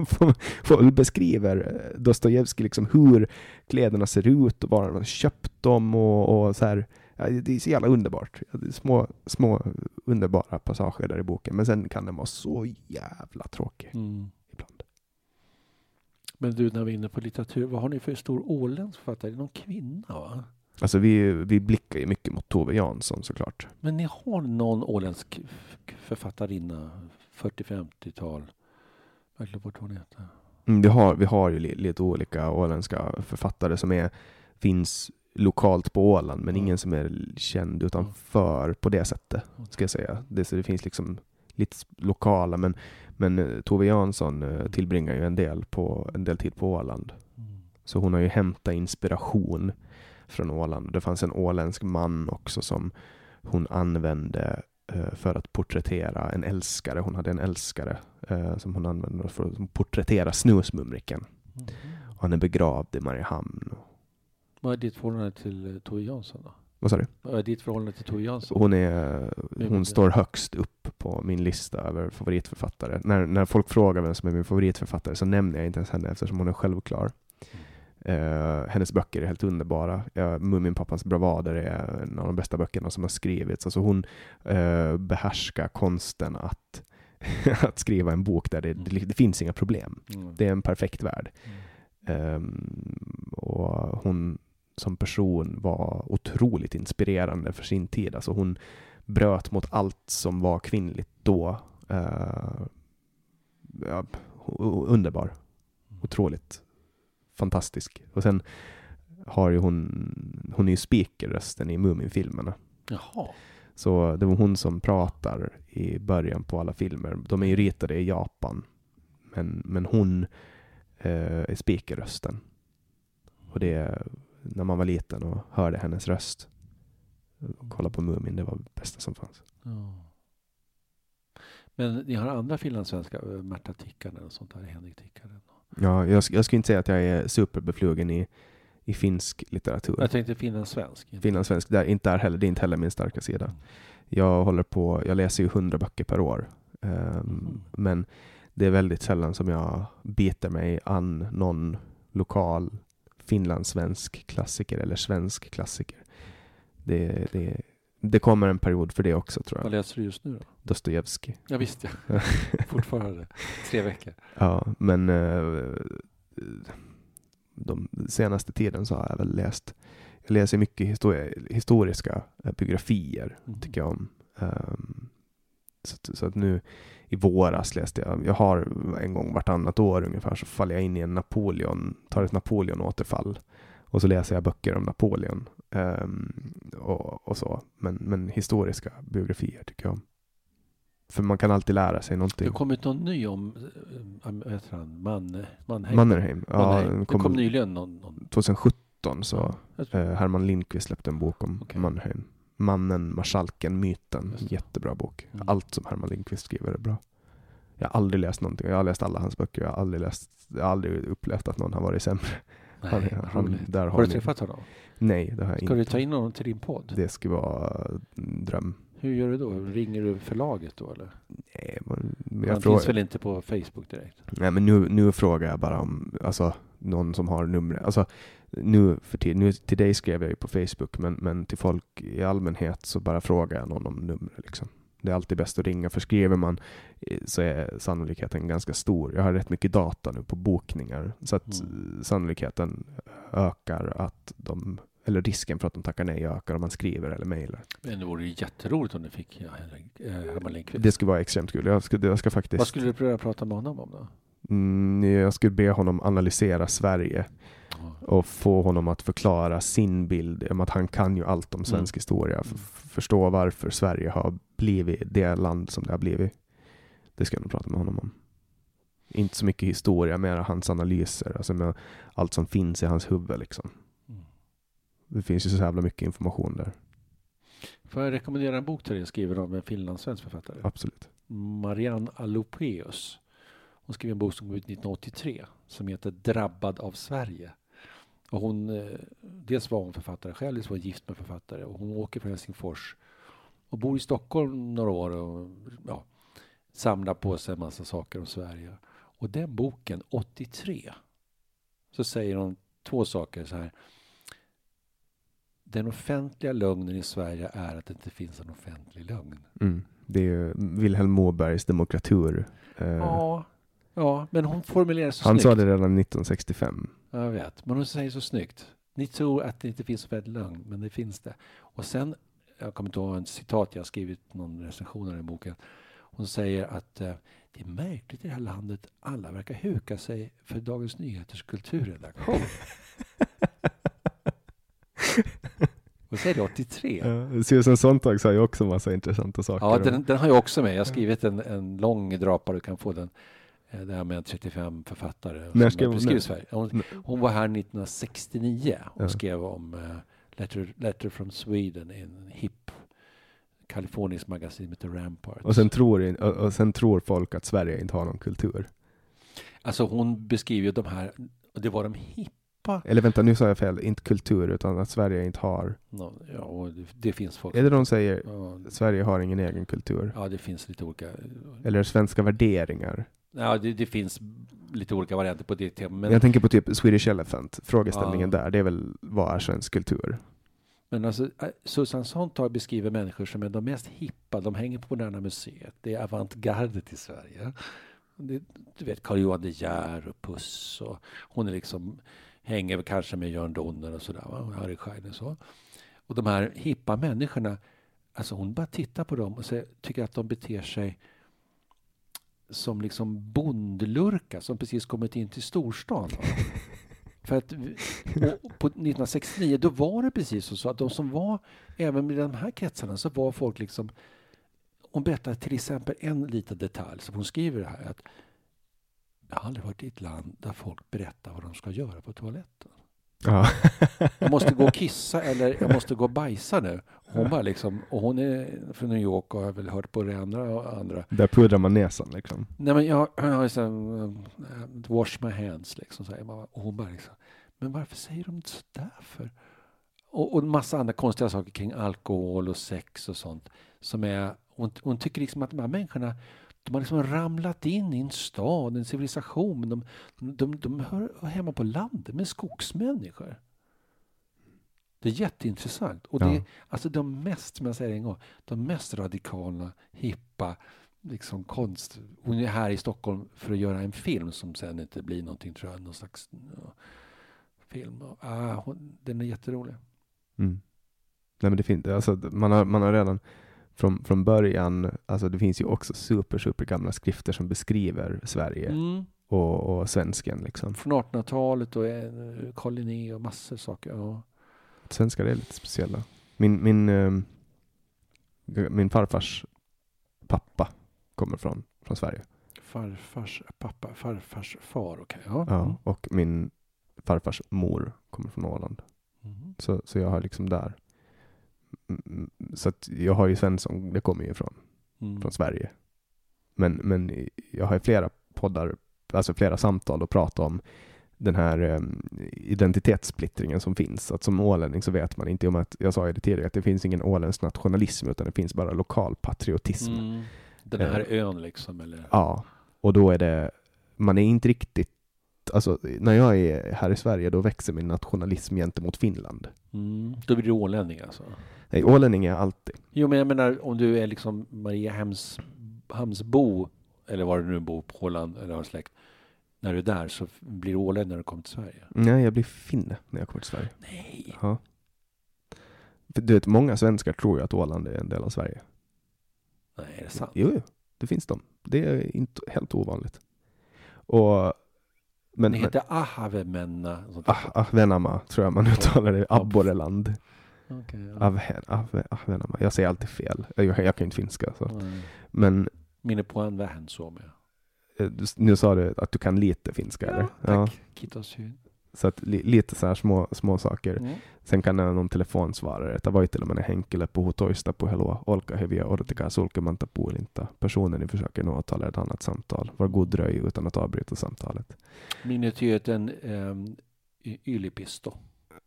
Folk beskriver eh, Dostojevskij liksom hur kläderna ser ut och var han har köpt dem och, och så här. Ja, det är så jävla underbart. Små, små underbara passager där i boken, men sen kan den vara så jävla tråkig Mm. Ibland. Men du, när vi är inne på litteratur, vad har ni för stor åländsk författare? Det är någon kvinna, va? Alltså vi, vi blickar ju mycket mot Tove Jansson såklart. Men ni har någon åländsk författarinna, 40-50-tal. Jag glömde bort vad hon heter. Mm, vi, har, vi har ju li, lite olika åländska författare som är, finns lokalt på Åland, men Ja. ingen som är känd utanför på det sättet, ska jag säga. Det, så det finns liksom lite lokala, men, men eh, Tove Jansson eh, tillbringar ju en del, på, en del tid på Åland. Mm. Så hon har ju hämtat inspiration från Åland. Det fanns en åländsk man också som hon använde eh, för att porträttera en älskare. Hon hade en älskare som hon använde för att porträttera snusmumriken. Och han är begravd i Mariehamn. Vad är ditt förhållande till Tove Jansson då? Vad sa du? Ditt förhållande till Tove Jansson? Hon, är, hon står högst upp på min lista över favoritförfattare. När, när folk frågar vem som är min favoritförfattare så nämner jag inte ens henne eftersom hon är självklar. Eh, hennes böcker är helt underbara. Uh, Muminpappans bravader är en av de bästa böckerna som har skrivits. Alltså hon uh, behärskar konsten att, att skriva en bok där det, det, det finns inga problem. Mm. Det är en perfekt värld. Mm. Ehm, och hon som person var otroligt inspirerande för sin tid. Alltså hon bröt mot allt som var kvinnligt då. Eh, ja, underbar. Otroligt fantastisk. Och sen har ju hon, hon är ju speakerrösten i Muminfilmerna. Jaha. Så det var hon som pratar i början på alla filmer. De är ju ritade i Japan. Men, men hon eh, är speakerrösten. Och det är när man var liten och hörde hennes röst. Och kolla på Mumin, det var det bästa som fanns. Ja. Men ni har andra finlandssvenska, eh, Märta Tikkanen och sånt där, Henrik Tikkanen. Ja, jag, jag skulle inte säga att jag är superbeflugen i, i finsk litteratur. Jag tänkte finlandssvensk. Finlandssvensk, där, inte där heller, det är inte heller min starka sida. Jag håller på, jag läser ju hundra böcker per år. Ehm, Mhm. Men det är väldigt sällan som jag biter mig an någon lokal finlandssvensk klassiker eller svensk klassiker. Det, det, det kommer en period för det också tror Vad jag. läser du just nu då? Dostojevskij. Ja, visst ja. Fortfarande. Tre veckor. Ja, men eh, de senaste tiden så har jag väl läst, jag läser mycket histori- historiska biografier, Mhm. tycker jag om. Ehm, så, så att nu i våras läste jag, jag har en gång vartannat år ungefär så faller jag in i en Napoleon, tar ett Napoleon-återfall. Och så läser jag böcker om Napoleon. ehm, och, och så. Men, men historiska biografier tycker jag. För man kan alltid lära sig Det någonting. har kommit någon ny om, eh, vad heter han, Man, Mannheim? Mannerheim. Ja, Mannheim. det kom kom nyligen någon. någon 2017 så tror- eh, Herman Lindqvist släppte en bok om Okej. Mannheim. Mannen, marskalken, myten. Jättebra bok. Mm. Allt som Herman Lindqvist skriver är bra. Jag har aldrig läst någonting. Jag har läst alla hans böcker. Jag har aldrig, läst, jag har aldrig upplevt att någon har varit sämre. Nej, Han, han, där har, Har du ni- träffat honom? Nej, det har jag Ska du inte. ta in honom till din podd? Det skulle vara en dröm. Hur gör du då? Ringer du förlaget då eller? Nej, men Han jag finns frågar, väl inte på Facebook direkt? nej, men nu, nu frågar jag bara om alltså, någon som har numret. Alltså, nu för tid, nu, till dig skrev jag ju på Facebook, men, men till folk i allmänhet så bara frågar jag någon om numret. Liksom. Det är alltid bäst att ringa, för skriver man eh, så är sannolikheten ganska stor. Jag har rätt mycket data nu på bokningar, så att Mm. eh, sannolikheten ökar att de, eller risken för att de tackar nej ökar om man skriver eller mejlar. Men det vore ju jätteroligt om du fick ja, eh, Herman Lindqvist. Det skulle vara extremt kul. Jag ska, jag ska faktiskt... Vad skulle du börja prata med honom om då? Mm, jag skulle be honom analysera Sverige och få honom att förklara sin bild om att han kan ju allt om svensk Mm. historia. F- förstå varför Sverige har blivit det land som det har blivit. Det ska jag nog prata med honom om. Inte så mycket historia, mer hans analyser. Alltså med allt som finns i hans huvud. Liksom. Mm. Det finns ju så jävla mycket information där. Får jag rekommendera en bok till dig skriven av en finlandssvensk författare? Absolut. Marianne Alopeus. Hon skrev en bok som kom ut 1983 som heter Drabbad av Sverige. Och hon, eh, dels var hon författare själv, dels var hon gift med författare. Och hon åker från Helsingfors och bor i Stockholm några år och ja, samlar på sig en massa saker om Sverige. Och den boken, 83, så säger hon två saker så här. Den offentliga lögnen i Sverige är att det inte finns en offentlig lögn. Mm. Det är Vilhelm Mobergs demokratur. Eh, Ja, ja men hon formulerar så han snyggt. sa det redan 1965. Jag vet, men hon säger så snyggt. Ni tror att det inte finns offentlig lögn, men det finns det. Och sen, jag kommer inte ihåg en citat, jag har skrivit någon recension av den boken. Hon säger att eh, det är märkligt i det här landet, alla verkar huka sig för Dagens Nyheters kulturredaktion. Och så är det 83. Ja, Susan Sontag sa ju också massa intressanta saker. Ja, den, den har jag också med. Jag har skrivit en, en lång drapa, du kan få den. Eh, Det här med 35 författare. När som beskriver den? Sverige. Hon, hon var här 1969 och Ja. skrev om eh, letter, letter from Sweden i en hipp kalifornisk magasin som heter Rampart. och, sen tror, och sen tror folk att Sverige inte har någon kultur. Alltså hon beskriver ju de här, och det var de hippa. Eller vänta, nu sa jag fel. Inte kultur, utan att Sverige inte har. No, ja, och det, det finns folk. Är det de säger? Ja, Sverige har ingen egen kultur. ja, det finns lite olika. Eller svenska värderingar. Ja, det, det finns lite olika varianter på det temat. Men jag tänker på typ Swedish Elephant. Frågeställningen Ja. där, det är väl vad är svensk kultur? Men alltså, äh, Susan Sontag beskriver människor som är de mest hippa. De hänger på Moderna Museet. Det är avantgardet i Sverige. Det, du vet, Carl Johan De Geer och Puss. Och hon är liksom, hänger kanske med Jörn Donner och sådär. va, Harry Schein och så. Och de här hippa människorna, alltså hon bara tittar på dem och säger, tycker att de beter sig som liksom bondlurkar som precis kommit in till storstan. För att på 1969 då var det precis så att de som var, även i de här kretsarna, så var folk liksom... Hon berättar till exempel en liten detalj som hon skriver här. Att jag har aldrig varit i ett land där folk berättar vad de ska göra på toaletten. Ja. Jag måste gå och kissa eller jag måste gå och bajsa nu. Hon bara liksom, och hon är från New York och har väl hört på det andra och andra. Där pudrar man näsan liksom. Nej men jag, jag har liksom, wash my hands liksom, säger man. Och hon bara liksom, men varför säger de så där för? Och, och massa andra konstiga saker kring alkohol och sex och sånt. Som är, hon, hon tycker liksom att de här människorna, de har liksom ramlat in i en stad, en civilisation. De, de, de hör hemma på landet med skogsmänniskor. Det är jätteintressant. Och det Ja. är alltså de mest, som jag säger en gång, de mest radikala, hippa, liksom konst. Hon är här i Stockholm för att göra en film som sen inte blir någonting, tror jag, någon slags ja, film. Ah, hon, den är jätterolig. Mm. Nej men det finns, alltså man har, man har redan från, från början, alltså det finns ju också super, super gamla skrifter som beskriver Sverige Mm. och, och svensken liksom. Från 1800-talet och eh, Carl Linné och massor av saker. Ja. Svenskar är lite speciella. Min, min, ehm, min farfars pappa kommer från, från Sverige. Farfars pappa, farfars far, okej. Ja. Ja, och min farfars mor kommer från Åland. Mm. Så, så jag har liksom där. Mm, Så att jag har ju Svensson, det kommer ju från, Mm. från Sverige. Men, men jag har ju flera poddar, alltså flera samtal och prata om den här um, identitetssplittringen som finns. Att som ålänning så vet man inte, om att, jag sa ju det tidigare, att det finns ingen åländsk nationalism utan det finns bara lokal patriotism. Mm. Den här ön liksom, eller? Ja, och då är det, man är inte riktigt, alltså när jag är här i Sverige då växer min nationalism gentemot Finland. Mm. Då blir du ålänning alltså? Nej, ålänning är jag alltid. Jo, men jag menar om du är liksom Mariehamns Hamnsbo, eller var du nu bor på Åland eller har släkt. När du är där så blir du ålänning när du kommer till Sverige. Nej, jag blir finne när jag kommer till Sverige. Nej! Ja. För du vet, många svenskar tror ju att Åland är en del av Sverige. Nej, är det sant? Jo, jo, det finns de. Det är inte helt ovanligt. Och, men, det men heter Ahavemenna. och sånt ah. Ahvenama tror jag man uttalar det. Abborreland. Okej, ja. Avhe- Ahve- Ahvenama. Jag säger alltid fel. Jag, jag kan inte finska. Så. Mm. Men Minne på en vähän suomea. eh, du- nu sa du att du kan lite finska, eller? Ja, tack. Kiitos hyvin. Så att li, lite så här små, små saker. Mm. Sen kan någon telefonsvarare, että voitteleminen henkilö puhuu toista puhelua, olkaa hyviä, odottakaa sulkematta puhelinta. Personen ni försöker nå tala ett annat samtal. Var god dröj utan att avbryta samtalet. Miniatyren um, Yliopisto.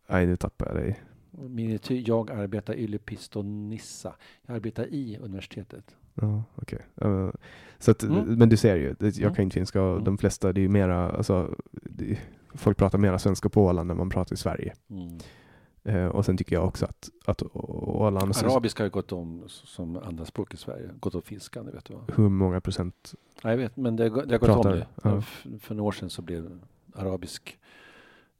Nej, nu tappar jag dig. Miniatyr, jag arbetar Yliopisto Nissa. Jag arbetar i universitetet. Ja, okej. Uh, så att, Mm. Men du ser ju, det, jag Mm. kan inte finska och Mm. de flesta, det är ju mera, alltså, det, folk pratar mera svenska på Åland än man pratar i Sverige. Mm. Eh, och sen tycker jag också att, att Åland, Arabiska har ju gått om som andra språk i Sverige. Gått om finskan, det vet du va? hur många procent Ja, jag vet, men det, det har gått Pratar om det, ja. För några år sedan så blev arabisk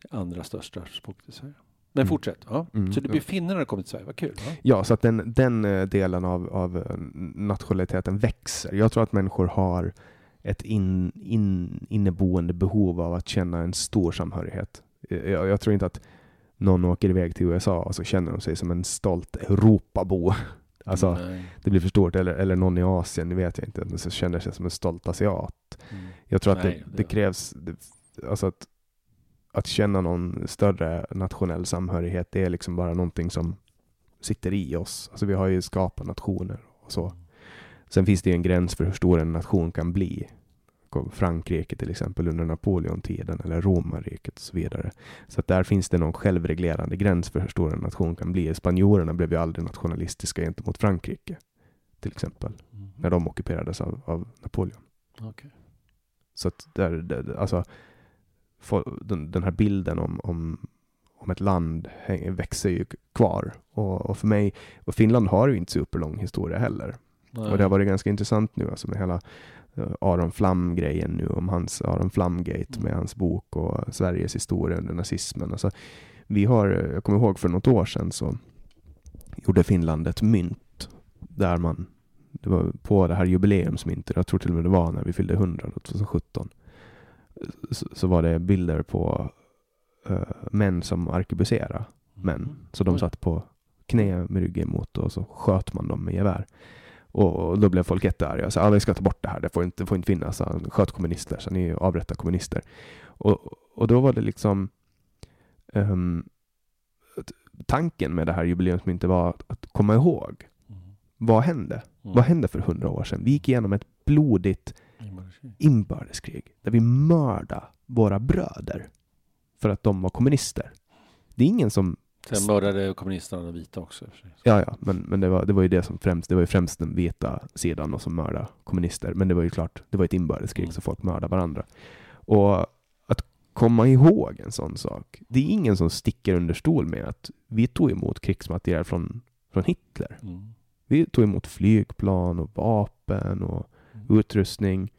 det andra största språket i Sverige. Men Mm. fortsätt. Ja. Mm, Så det ja. blir finnarna har kommit till Sverige, vad kul. Ja. Ja, så att den, den eh, delen av, av eh, nationaliteten växer. Jag tror att människor har ett in, in, inneboende behov av att känna en stor samhörighet. Eh, Jag, jag tror inte att någon åker iväg till USA och så känner de sig som en stolt Europabo. Alltså, Nej. det blir för stort. Eller, eller någon i Asien, det vet jag inte, men så känner sig som en stolt asiat. Mm. Jag tror att Nej, det- det krävs, det, alltså att, att känna någon större nationell samhörighet, det är liksom bara någonting som sitter i oss. Alltså vi har ju skapat nationer och så. Sen finns det ju en gräns för hur stor en nation kan bli. Frankrike till exempel under Napoleontiden eller romarriket och så vidare. Så att där finns det någon självreglerande gräns för hur stor en nation kan bli. Spanjorerna blev ju aldrig nationalistiska gentemot Frankrike till exempel Mm. när de ockuperades av, av Napoleon. Okej. Så att där, där, alltså, den, den här bilden om, om, om ett land växer ju kvar. Och, och för mig, och Finland har ju inte superlång historia heller. Och det har varit ganska intressant nu alltså med hela eh, Aron Flam-grejen nu om hans Aron Flam-gate med hans bok och Sveriges historia under nazismen. Alltså, vi har, eh, jag kommer ihåg för något år sedan så gjorde Finland ett mynt där man, det var på det här jubileumsmyntet, jag tror till och med det var när vi fyllde 100 då, 2017, så, så var det bilder på eh, män som arkebuserade män. Så de Mm. Satt på knä med ryggen mot och så sköt man dem med gevär. Och, då blev folk jättearga. Så alla ska ta bort det här, det får inte, får inte finnas. Så Han sköt kommunister, så ni avrättar kommunister. Och, och då var det liksom att tanken med det här jubileumsmyntet var att, att komma ihåg Mm. vad hände? Mm. Vad hände för hundra år sedan? Vi gick igenom ett blodigt Inbördeskrig. inbördeskrig där vi mördade våra bröder för att de var kommunister. Det är ingen som Sen mördade kommunisterna de vita också. Ja, ja, men, men det, var, det var ju det som främst, det var ju främst den vita sidan och som mördade kommunister. Men det var ju klart, det var ett inbördeskrig Mm. så folk mördade varandra. Och att komma ihåg en sån sak. Det är ingen som sticker under stol med att vi tog emot krigsmateriel från, från Hitler. Mm. Vi tog emot flygplan och vapen och Mm. utrustning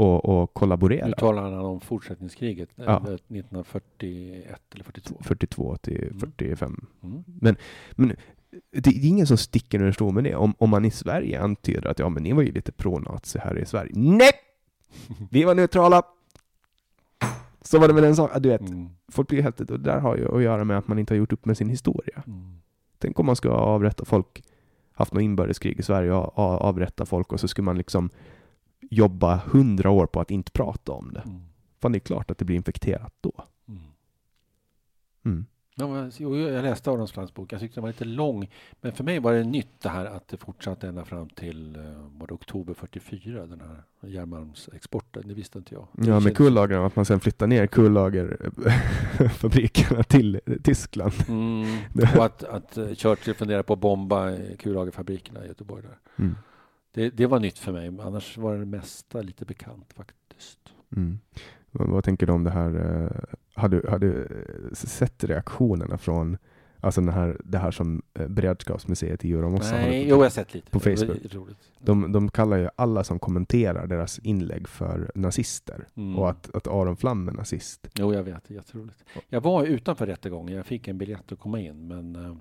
och, och Nu kollaborerade. talar han om fortsättningskriget, Ja. eh, 1941 eller 42. 42 till Mm. 45 Mm. Men det är ingen som sticker under stol med det. Om, om man i Sverige antyder att ja, men ni var ju lite pro-nazi här i Sverige. Nej! Vi var neutrala! Så var det med den saken. Du vet, Mm. folk blir helt... Och det där har ju att göra med att man inte har gjort upp med sin historia. Mm. Tänk om man ska avrätta folk, haft något inbördeskrig i Sverige och avrätta folk och så skulle man liksom jobba hundra år på att inte prata om det. Mm. Fan, det är klart att det blir infekterat då. Mm. Mm. Ja, jag läste Aron Flams bok. Jag tyckte den var lite lång. Men för mig var det nytt det här att det fortsatte ända fram till eh, var oktober 44, den här järnmalmsexporten. Det visste inte jag. Ja, med kullagren, att man sen flyttar ner kullagerfabrikerna till Tyskland. Mm. Och att, att eh, Churchill funderar på att bomba kullagerfabrikerna i Göteborg. Där. Mm. Det, det var nytt för mig. Annars var det mesta lite bekant faktiskt. Mm. Vad, tänker du om det här? eh, Har du, har du eh, sett reaktionerna från alltså det här, det här som eh, Beredskapsmuseet i Djurgården Nej, jo, jag har sett lite. På Facebook. Roligt. de, de kallar ju alla som kommenterar deras inlägg för nazister. Mm. Och att, att Aron Flam är nazist. Jo, jag vet. Det är jätteroligt. Jag var utanför rättegången. Jag fick en biljett att komma in, men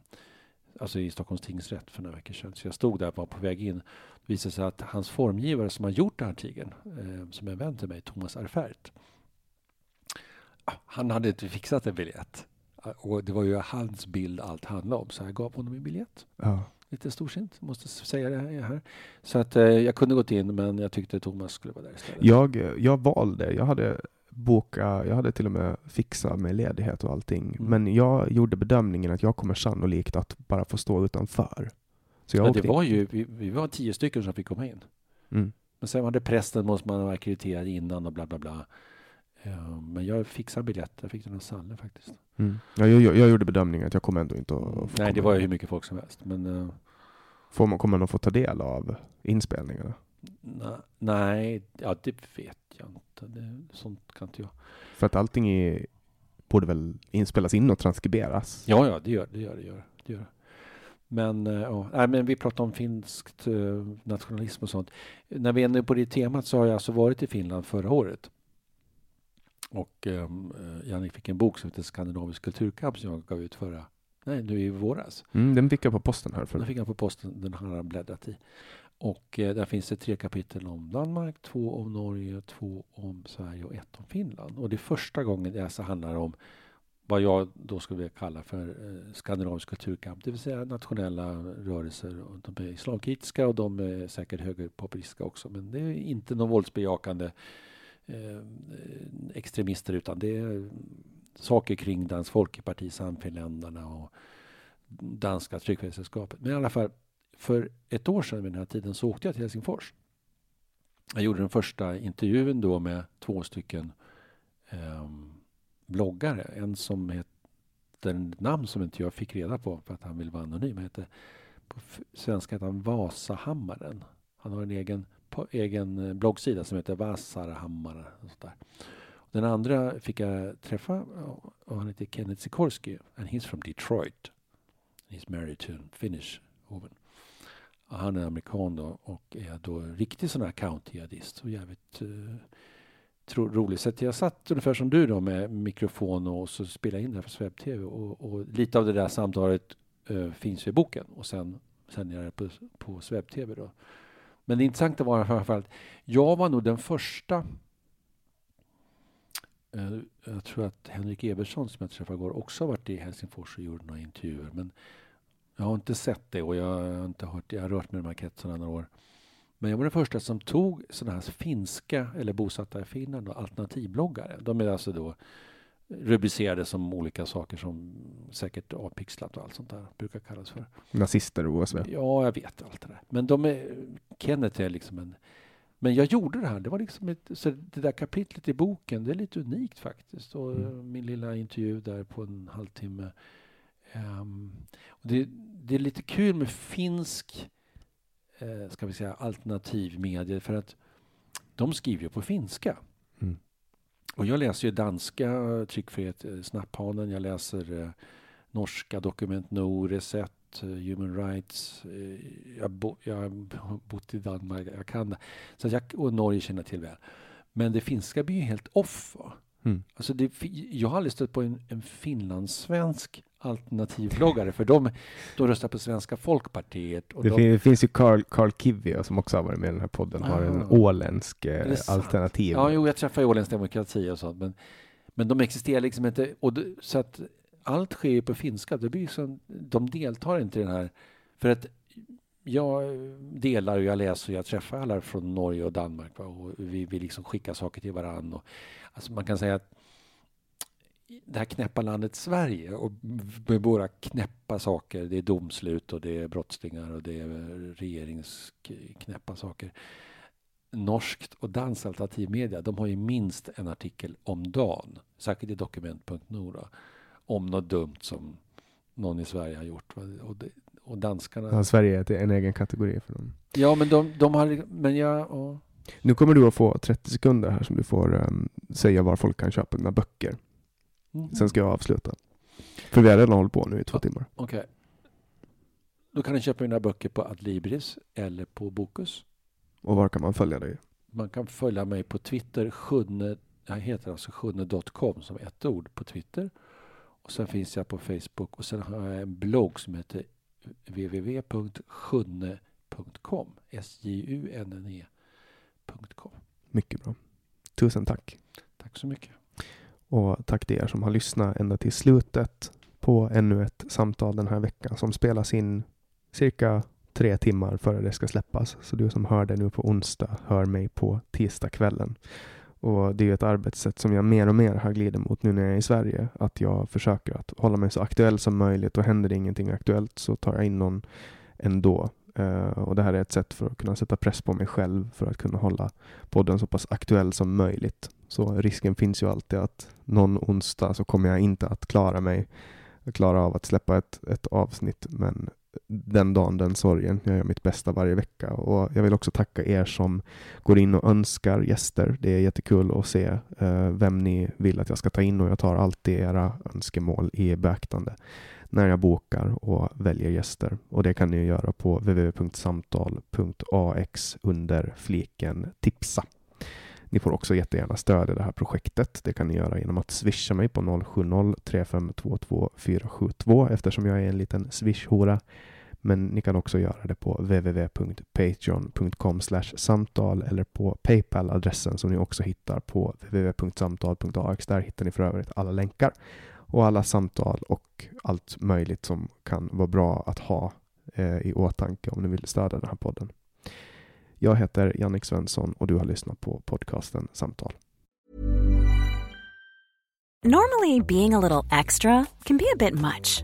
alltså i Stockholms tingsrätt för några veckor sedan. Så jag stod där och var på väg in. Visade sig att hans formgivare som har gjort den här tigern, eh, som är en vän till mig, Thomas Arfert, ah, han hade inte fixat en biljett. Ah, Och det var ju hans bild allt handlade om, så jag gav honom en biljett. Ja. Lite storsint, måste säga det här. Så att eh, jag kunde gått in, men jag tyckte Thomas skulle vara där istället. Jag, jag valde, jag hade boka, jag hade till och med fixat med ledighet och allting. Mm. Men jag gjorde bedömningen att jag kommer sannolikt att bara få stå utanför. Så jag Ja, det var ju, vi, vi var tio stycken som fick komma in. Mm. Men sen var det prästen måste man vara ackrediterad innan och bla bla bla. Eh, Men jag fixade biljett. Jag fick den av Salle faktiskt. Mm. Ja, jag, jag, jag gjorde bedömningen att jag kommer ändå inte att få Nej, det var ju hur mycket folk som helst. Men eh, Får man, kommer man att få ta del av inspelningarna? na- nej, ja, det vet jag inte. Det, sånt kan inte jag. För att allting är, borde väl inspelas in och transkriberas? Ja, ja, det gör det. Gör, det, gör, det gör. Men, eh, ja, nej, men vi pratar om finskt eh, nationalism och sånt. När vi är inne på det temat så har jag alltså varit i Finland förra året. Och um, Jannik fick en bok som heter Skandinavisk kulturkamp som jag gav ut förra, nej nu i våras. Mm, den fick jag på posten här. Den För. fick han på posten, den har han bläddrat i. Och eh, där finns det tre kapitel om Danmark, två om Norge, två om Sverige och ett om Finland. Och det är första gången det alltså handlar om vad jag då skulle vilja kalla för eh, skandinavisk kulturkamp, det vill säga nationella rörelser. De är islamkritiska och de är säkert högerpopulistiska också, men det är inte någon våldsbejakande eh, extremister utan det är saker kring Dansk Folkeparti, Sannfinländarna och Danska tryckfrihetssällskapet. Men i alla fall, för ett år sedan vid den här tiden så åkte jag till Helsingfors. Jag gjorde den första intervjun då med två stycken eh, bloggare. En som heter ett namn som inte jag fick reda på för att han vill vara anonym. Han heter, på svenska heter han Vasahammaren. Han har en egen, på, egen eh, bloggsida som heter Vasarahammaren. Och sådär. Den andra fick jag träffa och han heter Kenneth Sikorsky and he's from Detroit. He's married to a Finnish woman. Och Han är amerikan då och är då riktig sån här county-jihadist. Jävligt uh, tro, roligt. Så jag satt ungefär som du då med mikrofon och så spelade in det här för Swebb-TV. Och, och lite av det där samtalet eh, finns i boken och sen sänder jag det på, på Swebb-TV då. Men det intressanta var i alla fall att jag var nog den första eh, jag tror att Henrik Evertsson som jag träffade igår också har varit i Helsingfors och gjort några intervjuer. Men jag har inte sett det och jag har inte hört Jag har rört mig i de här kretsarna några år. Men jag var den första som tog sådana här finska eller bosatta i Finland och alternativbloggare. De är alltså då rubricerade som olika saker som säkert avpixlat och allt sånt där brukar kallas för. Nazister och OSV. Ja, jag vet allt det där. Men de är, Kenneth är liksom en... Men jag gjorde det här. Det var liksom ett, så det där kapitlet i boken, det är lite unikt faktiskt. Och Mm. min lilla intervju där på en halvtimme. Och det, det är lite kul med finsk, eh, ska vi säga, alternativmedier för att de skriver ju på finska. Mm. Och jag läser ju danska tryckfrihet, eh, Snapphanen, jag läser eh, norska Dokument Nord, Reset, eh, Human Rights. Eh, jag, bo, har bott i Danmark, jag kan det. Så jag, och Norge känner jag till väl. Men det finska blir ju helt off. Va? Mm. Alltså det, jag har aldrig stött på en, en finlandssvensk alternativbloggare för de, de röstar på Svenska Folkpartiet. Och Det de, fin- finns ju Carl, Carl Kivio som också har varit med i den här podden, har en Ah. åländsk eh, alternativ. Ja, jo, jag träffar ju Åländsk demokrati och sånt. Men, men de existerar liksom inte. Och det, så att allt sker ju på finska. Det blir som, de deltar inte i den här... För att jag delar och jag läser och jag träffar alla från Norge och Danmark. Va? Och vi, vi liksom skickar saker till varandra. Och, alltså man kan säga att det här knäppa landet Sverige och med våra knäppa saker, det är domslut och det är brottslingar och det är regeringsknäppa saker norskt och danskt alternativmedia, de har ju minst en artikel om dagen, säkert i dokument.no, om något dumt som någon i Sverige har gjort. Och, det, och danskarna... Ja, Sverige är en egen kategori för dem. Ja, men de, de har... Men jag... Ja. Nu kommer du att få 30 sekunder här som du får ehm, säga var folk kan köpa dina böcker. Mhm. Sen ska jag avsluta. För vi har redan hållit på nu i två timmar. Okej. Då kan ni köpa mina böcker på Adlibris eller på Bokus. Och var kan man följa dig? Man kan följa mig på Twitter, sjunne, jag heter alltså sjunne.com som ett ord på Twitter. Och sen finns jag på Facebook och sen har jag en blogg som heter www.sjunne.com S-J-U-N-N-E.com Mycket bra. Tusen tack. Tack så mycket. Och tack till er som har lyssnat ända till slutet på ännu ett samtal den här veckan som spelas in cirka tre timmar före det ska släppas. Så du som hör det nu på onsdag hör mig på tisdagskvällen. Och det är ett arbetssätt som jag mer och mer har glidit mot nu när jag är i Sverige. Att jag försöker att hålla mig så aktuell som möjligt och händer det ingenting aktuellt så tar jag in någon ändå. Eh, och det här är ett sätt för att kunna sätta press på mig själv för att kunna hålla podden så pass aktuell som möjligt. Så risken finns ju alltid att någon onsdag så kommer jag inte att klara mig, klara av att släppa ett, ett avsnitt, men den dagen, den sorgen. Jag gör mitt bästa varje vecka och jag vill också tacka er som går in och önskar gäster. Det är jättekul att se eh, vem ni vill att jag ska ta in och jag tar alltid era önskemål i beaktande när jag bokar och väljer gäster. Och det kan ni göra på www.samtal.ax under fliken tipsa. Ni får också jättegärna stödja det här projektet. Det kan ni göra genom att swisha mig på 070-3522 eftersom jag är en liten swish-hora. Men ni kan också göra det på www.patreon.com samtal eller på Paypal-adressen som ni också hittar på www.samtal.ax. Där hittar ni för övrigt alla länkar och alla samtal och allt möjligt som kan vara bra att ha eh, i åtanke om ni vill stödja den här podden. Jag heter Jannik Svensson och du har lyssnat på podcasten Samtal. Normally being a little extra can be a bit much,